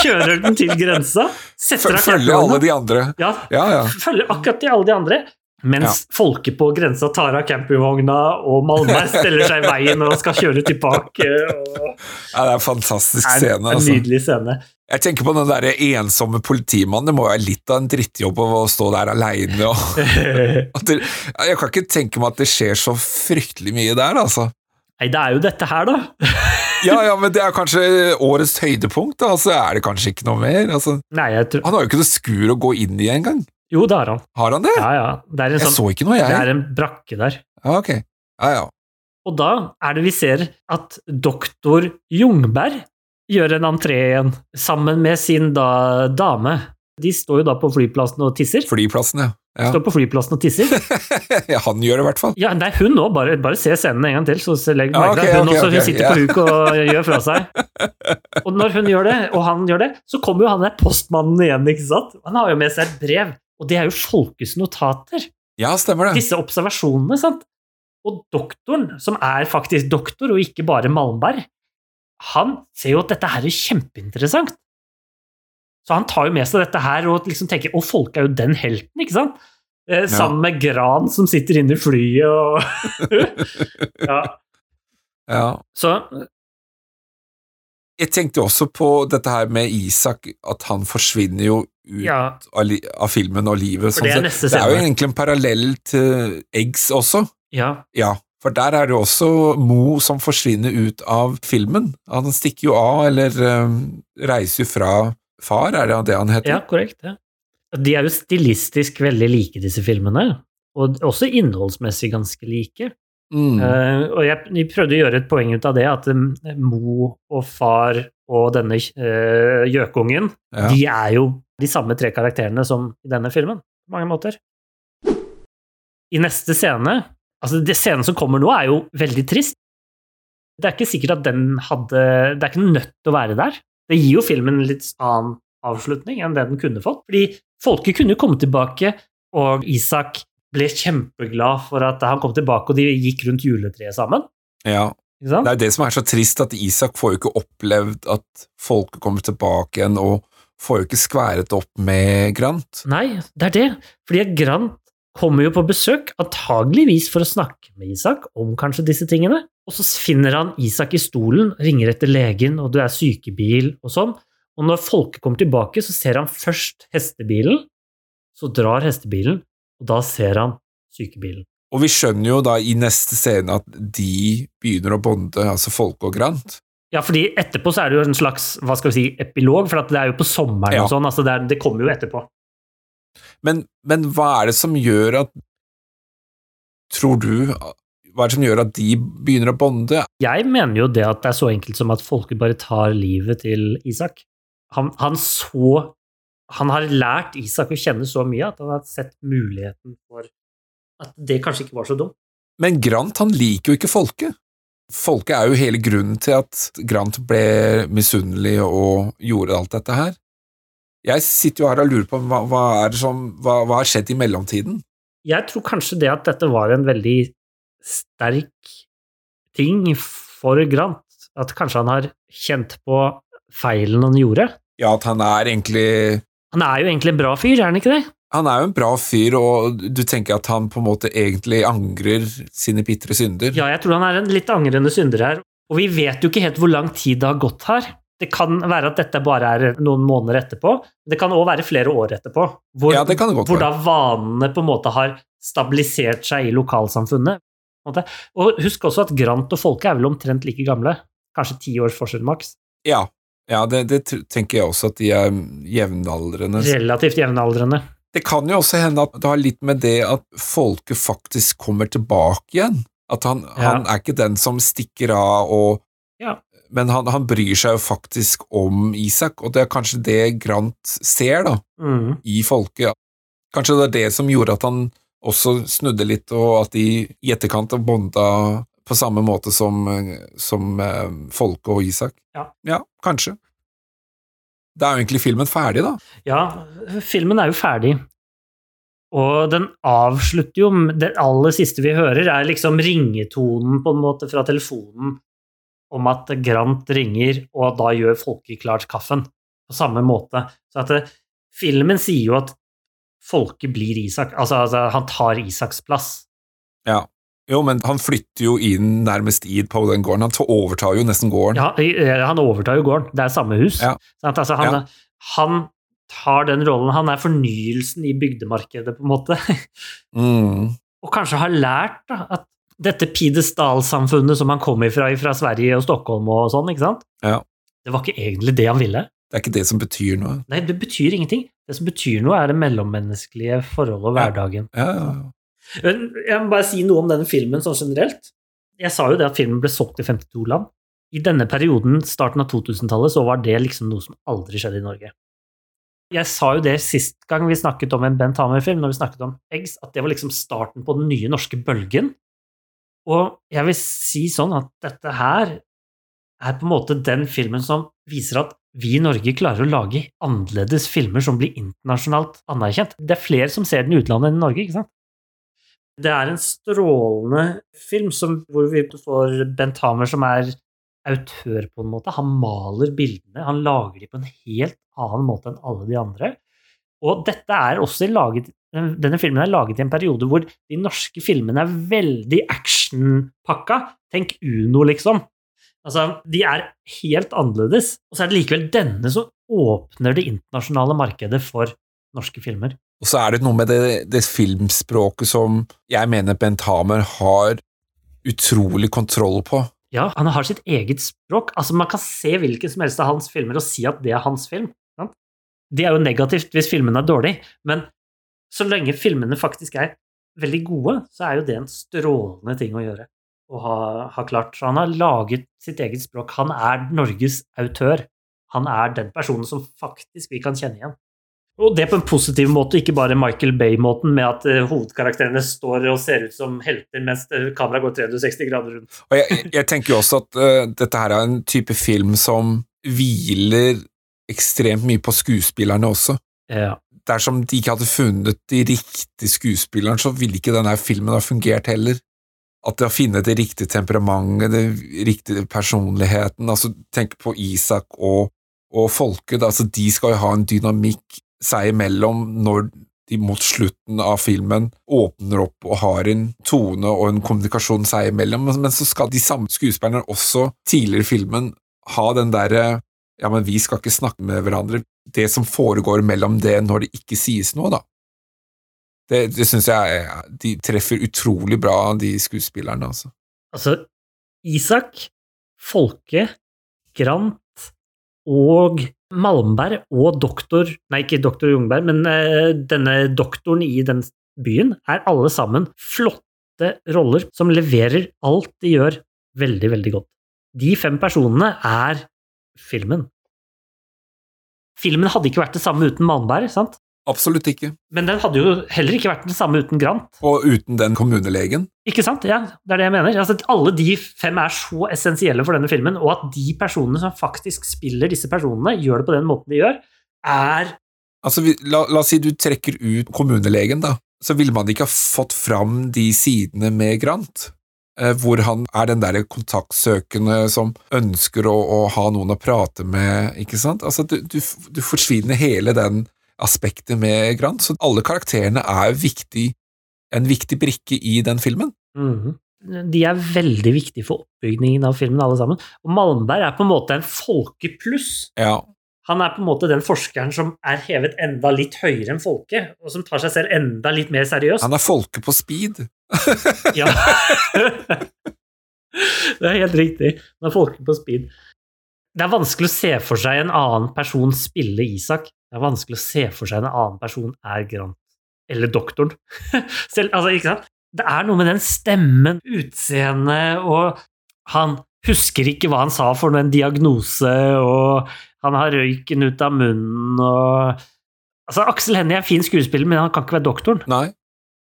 kjører den til grensa, setter av Følger alle de andre. ja, Ja, ja. følger akkurat de alle de andre. Mens folket på grensa tar av campingvogna, og Malmberg steller seg i veien og skal kjøre tilbake. Og... ja det er en fantastisk er scene. en, en Altså. nydelig scene. Jeg tenker på den der ensomme politimannen. Det må være litt av en drittjobb å stå der aleine. Og... [laughs] det- Jeg kan ikke tenke meg at det skjer så fryktelig mye der, altså. Nei, det er jo dette her, da. Ja, ja, men det er kanskje årets høydepunkt, da. Så er det kanskje ikke noe mer. Altså, Nei, tror han har jo ikke noe skur å gå inn i engang. Jo, det har han. Har han det? Ja, ja. Det en, Jeg sånn, så ikke noe, jeg. det er en brakke der. Ja, ok. Ja, ja. Og da er det vi ser at doktor Jungberg gjør en entré igjen, sammen med sin da, dame. De står jo da på flyplassen og tisser. Flyplassen, ja. ja. Står på flyplassen og tisser. [laughs] ja. Han gjør det i hvert fall. Ja, nei, hun òg. Bare, bare se scenen en gang til, så legger legg merke til at hun ok, også ok, hun sitter yeah. på huk og gjør fra seg. [laughs] Og når hun gjør det, og han gjør det, så kommer jo han der postmannen igjen, ikke sant? Han har jo med seg et brev, og det er jo Folkes notater. Ja, stemmer det. Disse observasjonene, sant? Og doktoren, som er faktisk doktor, og ikke bare Malmberg, han ser jo at dette her er kjempeinteressant. Så han tar jo med seg dette her og liksom tenker å, folk er jo den helten, ikke sant? Eh, sammen med Gran som sitter inne i flyet og [laughs] Ja. Ja. Så Jeg tenkte også på dette her med Isak, at han forsvinner jo ut ja, av, av filmen og livet. For det er det er jo egentlig en parallell til Eggs også. ja. Ja, for der er det jo også Mo som forsvinner ut av filmen. Han stikker jo av, eller eh, reiser jo fra far, er det det han heter? ja, korrekt. Ja. De er jo stilistisk veldig like, disse filmene. Og også innholdsmessig ganske like. Mm. Uh, og jeg, jeg prøvde å gjøre et poeng ut av det, at um, Mo og far og denne uh, gjøkungen, Ja. de er jo de samme tre karakterene som i denne filmen, på mange måter. I neste scene Altså, det scenen som kommer nå, er jo veldig trist. Det er ikke sikkert at den hadde Det er ikke nødt til å være der. Det gir jo filmen en litt annen avslutning enn det den kunne fått. Fordi folket kunne jo komme tilbake, og Isak ble kjempeglad for at han kom tilbake, og de gikk rundt juletreet sammen. ja. Det er det som er så trist, at Isak får jo ikke opplevd at folket kommer tilbake igjen, og får jo ikke skværet opp med Grant. Nei, det er det. Fordi Grant kommer jo på besøk, antageligvis for å snakke med Isak om kanskje disse tingene. Og så finner han Isak i stolen, ringer etter legen, og det er sykebil og sånn. Og når folket kommer tilbake, så ser han først hestebilen, så drar hestebilen, og da ser han sykebilen. Og vi skjønner jo da i neste scene at de begynner å bonde, altså Folke og Grant. Ja, fordi etterpå så er det jo en slags hva skal vi si, epilog, for at det er jo på sommeren Ja. og sånn. altså det, er, det kommer jo etterpå. Men, men hva er det som gjør at Tror du Hva er det som gjør at de begynner å bonde? Jeg mener jo det at det er så enkelt som at folket bare tar livet til Isak. Han, han så Han har lært Isak å kjenne så mye at han har sett muligheten for at det kanskje ikke var så dumt. Men Grant han liker jo ikke folket. Folket er jo hele grunnen til at Grant ble misunnelig og gjorde alt dette her. Jeg sitter jo her og lurer på hva, hva, er som, hva, hva har skjedd i mellomtiden? Jeg tror kanskje det at dette var en veldig sterk ting for Grant. At kanskje han har kjent på feilen han gjorde. Ja, at han er egentlig Han er jo egentlig en bra fyr, er han ikke det? Han er jo en bra fyr, og du tenker at han på en måte egentlig angrer sine bitre synder. Ja, jeg tror han er en litt angrende synder her. Og vi vet jo ikke helt hvor lang tid det har gått her. Det kan være at dette bare er noen måneder etterpå. Det kan òg være flere år etterpå. Hvor, Ja, hvor da vanene på en måte har stabilisert seg i lokalsamfunnet. Og husk også at Grant og Folke er vel omtrent like gamle. Kanskje ti års forskjell maks. Ja, ja det, det tenker jeg også, at de er jevnaldrende. Relativt jevnaldrende. Det kan jo også hende at det har litt med det at folket faktisk kommer tilbake igjen. At han, Ja. han er ikke den som stikker av og. Men han, han bryr seg jo faktisk om Isak, og det er kanskje det Grant ser da, Mm. i folket. Kanskje det er det som gjorde at han også snudde litt, og at de i etterkant har bonda på samme måte som, som eh, folket og Isak. Ja. ja, kanskje. Da er jo egentlig filmen ferdig, da. Ja, filmen er jo ferdig. Og den avslutter jo Det aller siste vi hører, er liksom ringetonen på en måte fra telefonen om at Grant ringer, og da gjør folket klart kaffen. På samme måte. Så at det, filmen sier jo at folket blir Isak. Altså, altså han tar Isaks plass. Ja. Jo, men han flytter jo inn nærmest i på den gården. Han overtar jo nesten gården. Ja, eh, han overtar jo gården. Det er samme hus. Ja. At, Altså, han, Ja. han tar den rollen. Han er fornyelsen i bygdemarkedet, på en måte. Mm. [laughs] og kanskje har lært da, at dette pidestallsamfunnet som han kom ifra, fra Sverige og Stockholm og sånn, ikke sant? Ja. Det var ikke egentlig det han ville. Det er ikke det som betyr noe. Nei, det betyr ingenting. Det som betyr noe, er det mellommenneskelige forholdet og hverdagen. Ja, ja, ja. Men Jeg må bare si noe om denne filmen sånn generelt. Jeg sa jo det at filmen ble solgt i 52 land. I denne perioden, starten av 2000-tallet, så var det liksom noe som aldri skjedde i Norge. Jeg sa jo det sist gang vi snakket om en Bent Hamer-film, når vi snakket om Eggs, at det var liksom starten på den nye norske bølgen. Og jeg vil si sånn at dette her er på en måte den filmen som viser at vi i Norge klarer å lage annerledes filmer som blir internasjonalt anerkjent. Det er flere som ser den i utlandet enn i Norge, ikke sant? Det er en strålende film som, hvor vi får Bent Hamer som er autør, på en måte. Han maler bildene, han lager de på en helt annen måte enn alle de andre. Og dette er også laget denne filmen er laget i en periode hvor de norske filmene er veldig actionpakka. Tenk Uno, liksom. Altså, de er helt annerledes, og så er det likevel denne som åpner det internasjonale markedet for norske filmer. Og så er det noe med det, det filmspråket som jeg mener Bent Hamer har utrolig kontroll på. Ja, han har sitt eget språk. Altså, man kan se hvilken som helst av hans filmer og si at det er hans film. Sant? Det er jo negativt hvis filmen er dårlig, men så lenge filmene faktisk er veldig gode, så er jo det en strålende ting å gjøre. Å ha, ha klart. Så han har laget sitt eget språk. Han er Norges autør. Han er den personen som faktisk vi kan kjenne igjen. Og det på en positiv måte, ikke bare Michael Bay-måten med at eh, hovedkarakterene står og ser ut som helter mens eh, kameraet går 360 grader rundt. Og jeg, jeg tenker jo også at uh, dette her er en type film som hviler ekstremt mye på skuespillerne også. Ja. Dersom de ikke hadde funnet de riktige skuespillerne, så ville ikke denne filmen ha fungert heller. At det å finne det riktige temperamentet, det riktige personligheten altså Tenk på Isak og, og Folke, altså de skal jo ha en dynamikk seg imellom når de mot slutten av filmen åpner opp og har en tone og en kommunikasjon seg imellom, men så skal de samme skuespillerne også tidligere i filmen ha den derre ja, men vi skal ikke snakke med hverandre, det som foregår mellom det når det ikke sies noe, da. Det, det syns jeg de treffer utrolig bra, de skuespillerne, altså. Altså, Isak, Folke, Grant og Malmberg og doktor Nei, ikke doktor Jungberg, men eh, denne doktoren i den byen er alle sammen flotte roller som leverer alt de gjør, veldig, veldig godt. De fem personene er filmen. Filmen hadde ikke vært det samme uten Malmberg, sant? Absolutt ikke. Men den hadde jo heller ikke vært det samme uten Grant. Og uten den kommunelegen. Ikke sant? Ja, det er det jeg mener. Altså, alle de fem er så essensielle for denne filmen, og at de personene som faktisk spiller disse personene, gjør det på den måten de gjør, er Altså, vi, la, la oss si du trekker ut kommunelegen, da. Så ville man ikke ha fått fram de sidene med Grant. Eh, hvor han er den der kontaktsøkende som ønsker å, å ha noen å prate med, ikke sant? Altså, du, du, du forsvinner hele den aspektet med Grant, så alle karakterene er viktig, en viktig brikke i den filmen. Mhm. De er veldig viktige for oppbygningen av filmen, alle sammen. Og Malmberg er på en måte en folkepluss. Ja, Han er på en måte den forskeren som er hevet enda litt høyere enn folket, og som tar seg selv enda litt mer seriøst. han er folke på speed. [laughs] Ja. det er helt riktig. Nå er folk på speed. Det er vanskelig å se for seg en annen person spille Isak. Det er vanskelig å se for seg en annen person er Grant. Eller doktoren. [laughs] Selv, altså, ikke sant? Det er noe med den stemmen, utseendet, og han husker ikke hva han sa for en diagnose, og han har røyken ut av munnen, og Altså, Aksel Hennie er fin skuespiller, men han kan ikke være doktoren. Nei.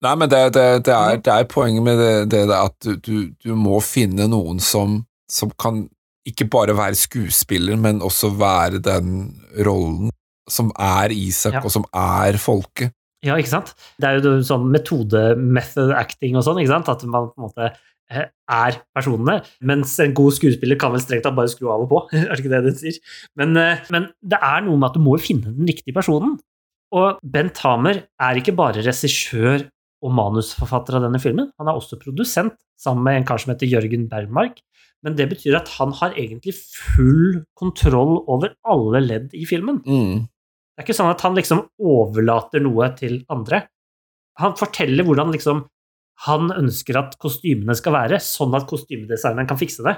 Nei, men det, det, det, er, det er poenget med det, at du, du, må finne noen som, som kan ikke bare være skuespiller, men også være den rollen som er Isak, Ja. og som er folket. Ja, ikke sant? Det er jo sånn metode, method acting og sånn, ikke sant? At man på en måte eh, er personene. Mens en god skuespiller kan vel strengt tatt bare skru av og på. [laughs] er det ikke det den sier? Men, eh, men det er noe med at du må finne den riktige personen. Og Bent Hamer er ikke bare regissør og manusforfatter av denne filmen, han er også produsent, sammen med en kar som heter Jørgen Bergmark. Men det betyr at han har egentlig full kontroll over alle ledd i filmen. Mm. Det er ikke sånn at han liksom overlater noe til andre. Han forteller hvordan liksom han ønsker at kostymene skal være, sånn at kostymedesigneren kan fikse det.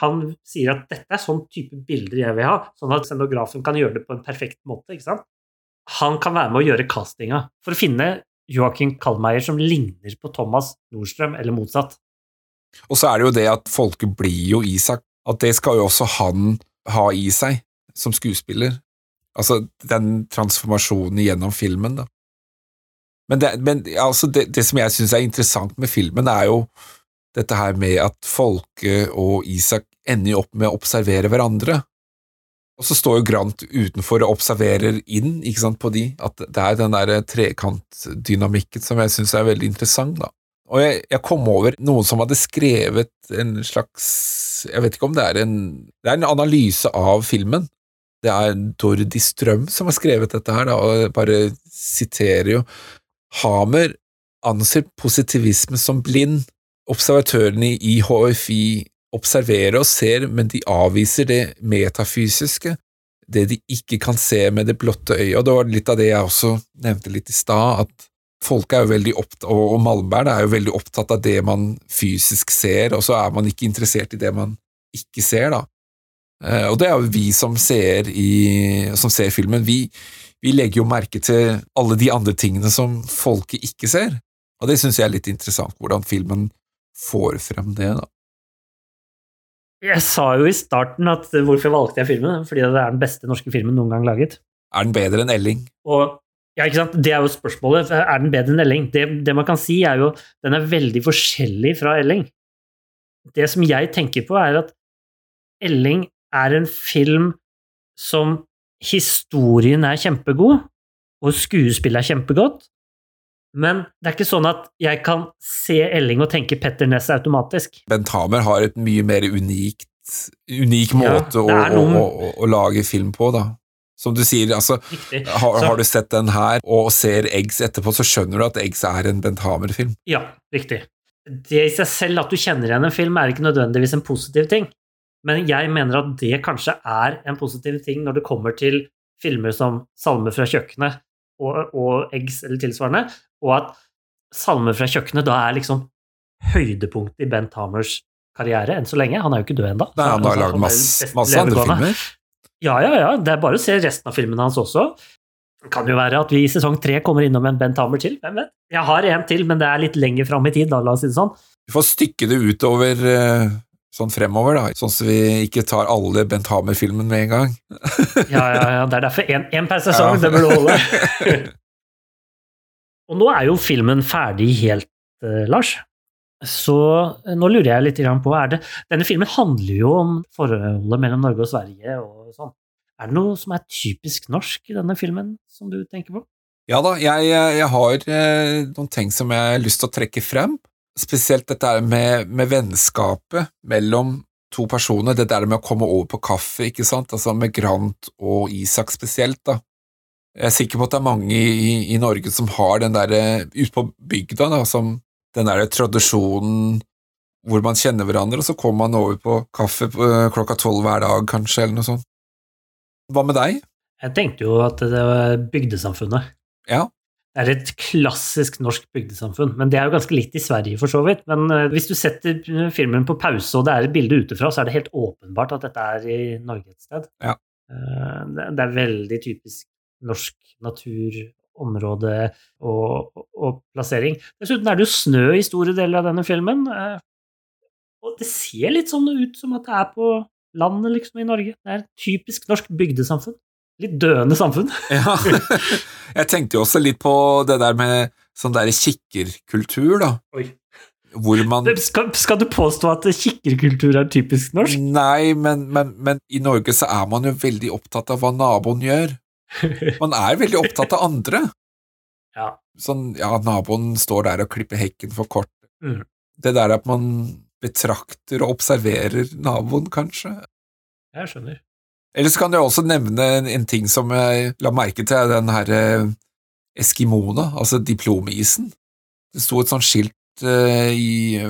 Han sier at dette er sånn type bilder jeg vil ha, sånn at scenografen kan gjøre det på en perfekt måte. ikke sant? Han kan være med å gjøre castinga for å finne Joakim Kalmeier som ligner på Thomas Nordstrøm, eller motsatt. Og så er det jo det at folket blir jo Isak, at det skal jo også han ha i seg som skuespiller. Altså den transformasjonen gjennom filmen, da. Men det, men, altså, det, det som jeg syns er interessant med filmen, er jo dette her med at folket og Isak ender jo opp med å observere hverandre. Og så står jo Grant utenfor og observerer inn ikke sant, på de, at det er den der trekantdynamikken som jeg syns er veldig interessant, da. Og jeg, jeg kom over noen som hadde skrevet en slags Jeg vet ikke om det er en Det er en analyse av filmen. Det er Dordi Strøm som har skrevet dette her, da, og jeg bare siterer jo Hamer anser positivisme som blind. Observatørene i HFI observerer og ser, men de avviser det metafysiske, det de ikke kan se med det blotte øyet. Og det var litt av det jeg også nevnte litt i stad, at folk er jo veldig opptatt, og Malmberg er jo veldig opptatt av det man fysisk ser, og så er man ikke interessert i det man ikke ser, da. Eh, Og det er jo vi som ser, i, som ser filmen, vi, vi legger jo merke til alle de andre tingene som folket ikke ser, og det syns jeg er litt interessant, hvordan filmen får frem det, da. Jeg sa jo i starten at hvorfor valgte jeg filmen? Fordi det er den beste norske filmen noen gang laget. Er den bedre enn Elling? Og ja, ikke sant? Det er jo spørsmålet. Er den bedre enn Elling? Det, det man kan si, er jo den er veldig forskjellig fra Elling. Det som jeg tenker på, er at Elling er en film som historien er kjempegod, og skuespillet er kjempegodt, men det er ikke sånn at jeg kan se Elling og tenke Petter Ness automatisk. Bent Hamer har et mye mer unikt, unik måte det er å, å, å lage film på, da. Som du sier, altså, har, har du sett den her og ser Eggs etterpå, så skjønner du at Eggs er en Bent Hamer-film. Ja, riktig. Det i seg selv at du kjenner igjen en film, er ikke nødvendigvis en positiv ting. Men jeg mener at det kanskje er en positiv ting når det kommer til filmer som 'Salmer fra kjøkkenet' og, og 'Eggs' eller tilsvarende, og at 'Salmer fra kjøkkenet' da er liksom høydepunktet i Bent Hammers karriere enn så lenge. Han er jo ikke død ennå. Han har lagd masse, masse andre filmer. Ja, ja, ja. Det er bare å se resten av filmene hans også. Det kan jo være at vi i sesong tre kommer innom en Bent Hammer til. Hvem vet? Jeg har en til, men det er litt lenger fram i tid, da, la oss si det sånn. Vi får stykke det utover eh, sånn fremover, da, sånn at vi ikke tar alle Bent Hamer-filmen med en gang. [laughs] Ja, ja, ja. Det er derfor én per sesong, Ja. det burde holde. [laughs] [laughs] Og nå er jo filmen ferdig helt, eh, Lars. Så eh, nå lurer jeg litt på er det, Denne filmen handler jo om forholdet mellom Norge og Sverige og sånn. Er det noe som er typisk norsk i denne filmen, som du tenker på? Ja da, jeg, jeg har eh, noen ting som jeg har lyst til å trekke frem. Spesielt dette med, med vennskapet mellom to personer, det der med å komme over på kaffe, ikke sant, altså med Grant og Isak spesielt, da. Jeg er sikker på at det er mange i, i Norge som har den derre ute på bygda, da, som den derre tradisjonen hvor man kjenner hverandre, og så kommer man over på kaffe på, eh, klokka tolv hver dag, kanskje, eller noe sånt. Hva med deg? Jeg tenkte jo at det var bygdesamfunnet. Ja. Det er et klassisk norsk bygdesamfunn, men det er jo ganske litt i Sverige for så vidt. Men eh, hvis du setter filmen på pause og det er et bilde utefra, så er det helt åpenbart at dette er i Norge et sted. Ja. Eh, det er veldig typisk norsk natur, område og, og, plassering. Dessuten er det jo snø i store deler av denne filmen. eh, Og det ser litt sånn ut som at det er på landet, liksom, i Norge. Det er et typisk norsk bygdesamfunn. Litt døende samfunn. [laughs] Ja. Jeg tenkte jo også litt på det der med sånn derre kikkerkultur, da. Oi. Man Skal, skal du påstå at kikkerkultur er typisk norsk? Nei, men, men, men i Norge så er man jo veldig opptatt av hva naboen gjør. [laughs] Man er veldig opptatt av andre. Ja. Sånn, ja, naboen står der og klipper hekken for kort. Mm. Det der at man betrakter og observerer naboen, kanskje. Jeg skjønner. Ellers kan jeg også nevne en, en ting som jeg la merke til, den her eh, eskimoene, altså diplomisen. Det sto et sånt skilt uh, i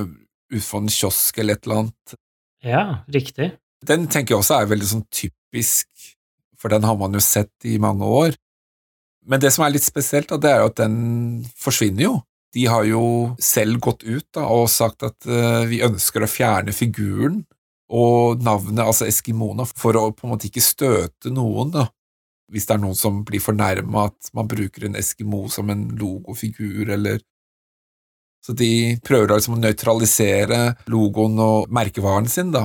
utenfor en kiosk eller et eller annet. Ja, riktig. Den tenker jeg også er veldig sånn typisk, for den har man jo sett i mange år. Men det som er litt spesielt, da, det er jo at den forsvinner jo. De har jo selv gått ut da, og sagt at uh, vi ønsker å fjerne figuren og navnet, altså eskimoene, for å på en måte ikke støte noen, da. Hvis det er noen som blir fornærma at man bruker en eskimo som en logofigur, eller Så de prøver liksom å nøytralisere logoen og merkevaren sin, da.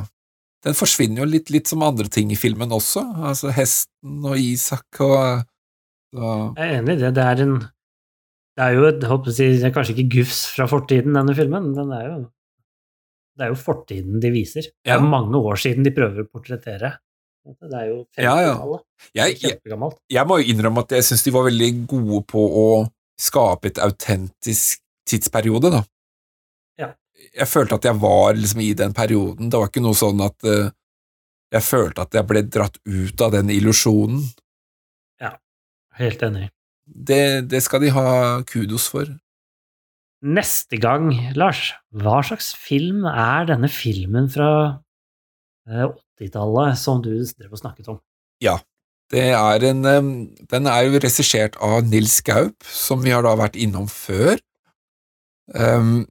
Den forsvinner jo litt, litt som andre ting i filmen også, altså hesten og Isak og så, Jeg er enig i det. Det er en Det er jo et, håper jeg, kanskje ikke gufs fra fortiden, denne filmen. Den er jo Det er jo fortiden de viser. Det er Ja. mange år siden de prøver å portrettere. Det er jo Ja, ja. 50-tallet. Ja, er jeg, jeg, må jo innrømme at jeg syns de var veldig gode på å skape et autentisk tidsperiode, da. Ja. Jeg følte at jeg var liksom i den perioden. Det var ikke noe sånn at uh, jeg følte at jeg ble dratt ut av den illusjonen. Helt enig. Det, det skal de ha kudos for. Neste gang, Lars, hva slags film er denne filmen fra eh, 80-tallet som du drev og snakket om? Det er en Den er jo regissert av Nils Gaup, som vi har da vært innom før. Um,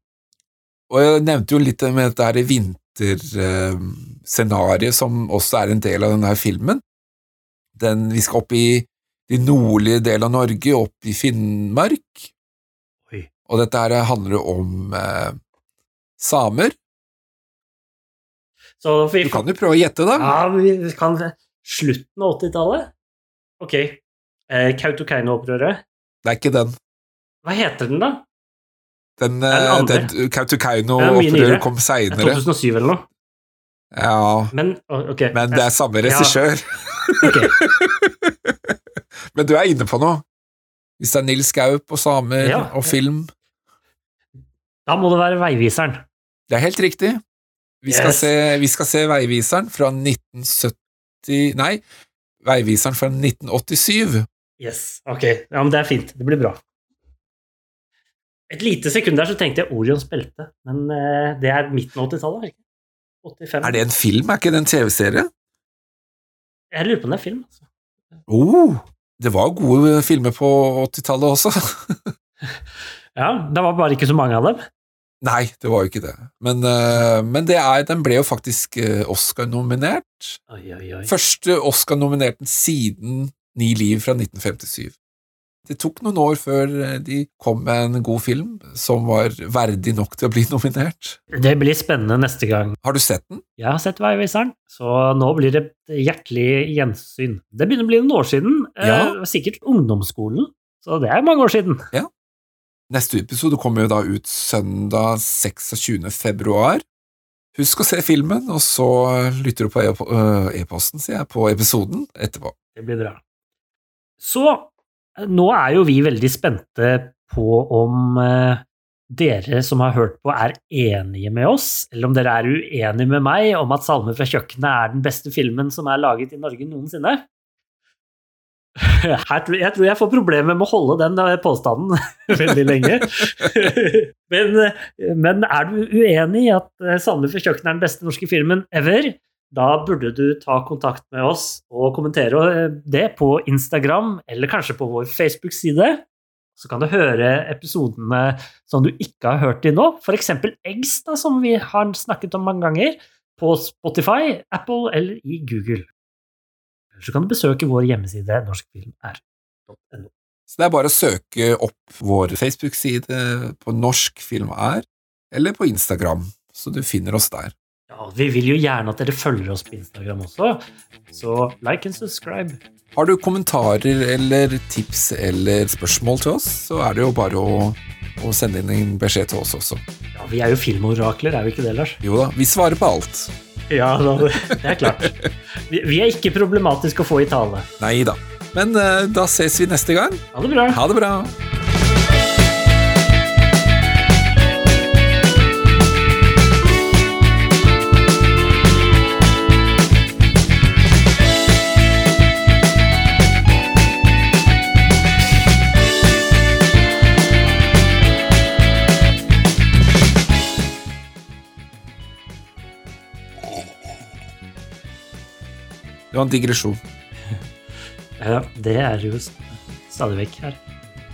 og jeg nevnte jo litt med dette vinterscenarioet, som også er en del av denne filmen. Den, vi skal opp i de nordlige del av Norge, opp i Finnmark. Og dette her handler jo om eh, samer. Så vi, Du kan jo prøve å gjette, da. Ja, vi kan Slutten av 80-tallet? Ok. Eh, Kautokeino-opprøret. Det er ikke den. Hva heter den, da? Den, den eh, den mye Kautokeino-opprøret kom er seinere. 2007 eller noe. Ja, Men okay. men det er samme regissør. Ok. [laughs] Men du er inne på noe. Hvis det er Nils Gaup og samer Ja. og film. Da må det være Veiviseren. Det er helt riktig. Vi skal, Yes. se, vi skal se Veiviseren fra 1970 Nei, Veiviseren fra 1987. Yes. Ok. Ja, men det er fint. Det blir bra. Et lite sekund der så tenkte jeg Orions belte, men eh, det er midten av 80-tallet, er ikke? 85. Er det en film, er ikke det en TV-serie? Jeg lurer på om det er film. Altså. Oh, det var gode filmer på 80-tallet også. [laughs] Ja, det var bare ikke så mange av dem. Nei, det var jo ikke det. Men, uh, men det er, den ble jo faktisk eh, Oscar-nominert. Første Oscar-nominerten siden Ni liv fra 1957. Det tok noen år før eh, de kom med en god film som var verdig nok til å bli [laughs] nominert. Det blir spennende neste gang. Har du sett den? Jeg har sett Veiviseren, så nå blir det et hjertelig gjensyn. Det begynner å bli noen år siden. eh, Ja. Sikkert ungdomsskolen, så det er mange år siden. Neste episode kommer jo da ut søndag 26. februar. Husk å se filmen, og så lytter du på øh, e-posten, sier jeg, på episoden etterpå. Det blir bra. Så nå er jo vi veldig spente på om eh, dere som har hørt på, er enige med oss, eller om dere er uenige med meg om at 'Salmer fra kjøkkenet' er den beste filmen som er laget i Norge noensinne. [laughs] Tror- jeg tror jeg får problemer med å holde den påstanden [laughs] veldig lenge. [laughs] men, men er du uenig i at eh, 'Salmer fra kjøkkenet' er den beste norske filmen ever? Da burde du ta kontakt med oss og kommentere eh, det på Instagram, eller kanskje på vår Facebook-side. Så kan du høre episodene som du ikke har hørt til nå, f.eks. Eggs, da, som vi har snakket om mange ganger, på Spotify, Apple eller i Google. Eller så kan du besøke vår hjemmeside norskfilmr.no. Så det er bare å søke opp vår Facebook-side på Norsk film er, eller på Instagram, så du finner oss der. Ja, vi vil jo gjerne at dere følger oss på Instagram også, så like and subscribe. Har du kommentarer eller tips eller spørsmål til oss, så er det jo bare å, å sende inn en beskjed til oss også. Ja, vi er jo filmorakler, er vi ikke det, Lars? Jo da, vi svarer på alt. Ja, det er klart. Vi, vi er ikke problematiske å få i tale. Nei da. Men eh, da ses vi neste gang. Ha det bra. Ha det bra. Det var en digresjon. Ja, det er jo st- stadig vekk her.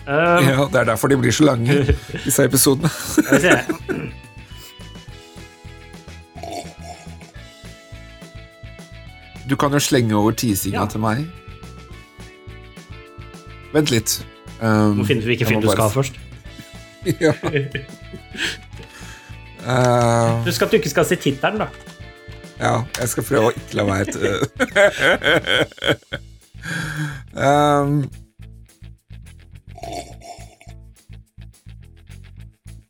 Um, Ja, Det er derfor de blir så lange, disse episodene. [laughs] Du kan jo slenge over tisinga Ja. til meg. Vent litt. Um, Nå finner vi hvilken film du skal ha først. [laughs] ja. [laughs] Uh, Husk at du ikke skal si tittelen, da. Ja, jeg skal prøve å ikke la være [laughs] um,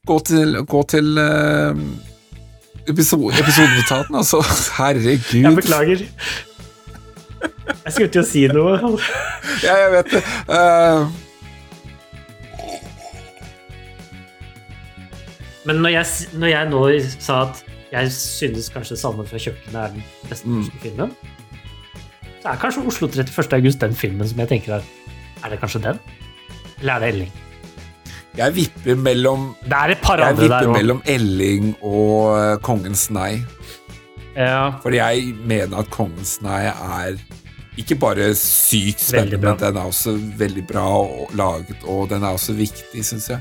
Gå til, gå til uh, episode, episodenotatene, altså. [laughs] Herregud. Jeg beklager. Jeg skulle til å si noe. [laughs] Ja, jeg vet det. Uh, Men når jeg, når jeg nå sa at jeg synes kanskje 'Salmen fra kjøkkenet' er den beste Mm. norske filmen, så er kanskje 'Oslo 31. august' den filmen som jeg tenker er Er det kanskje den? Eller er det Elling? jeg vipper mellom Det er et par andre vipper der òg. mellom Elling og uh, Kongens nei. Ja, For jeg mener at Kongens nei er ikke bare sykt spennende, men den er også veldig bra og- laget, og den er også viktig, syns jeg.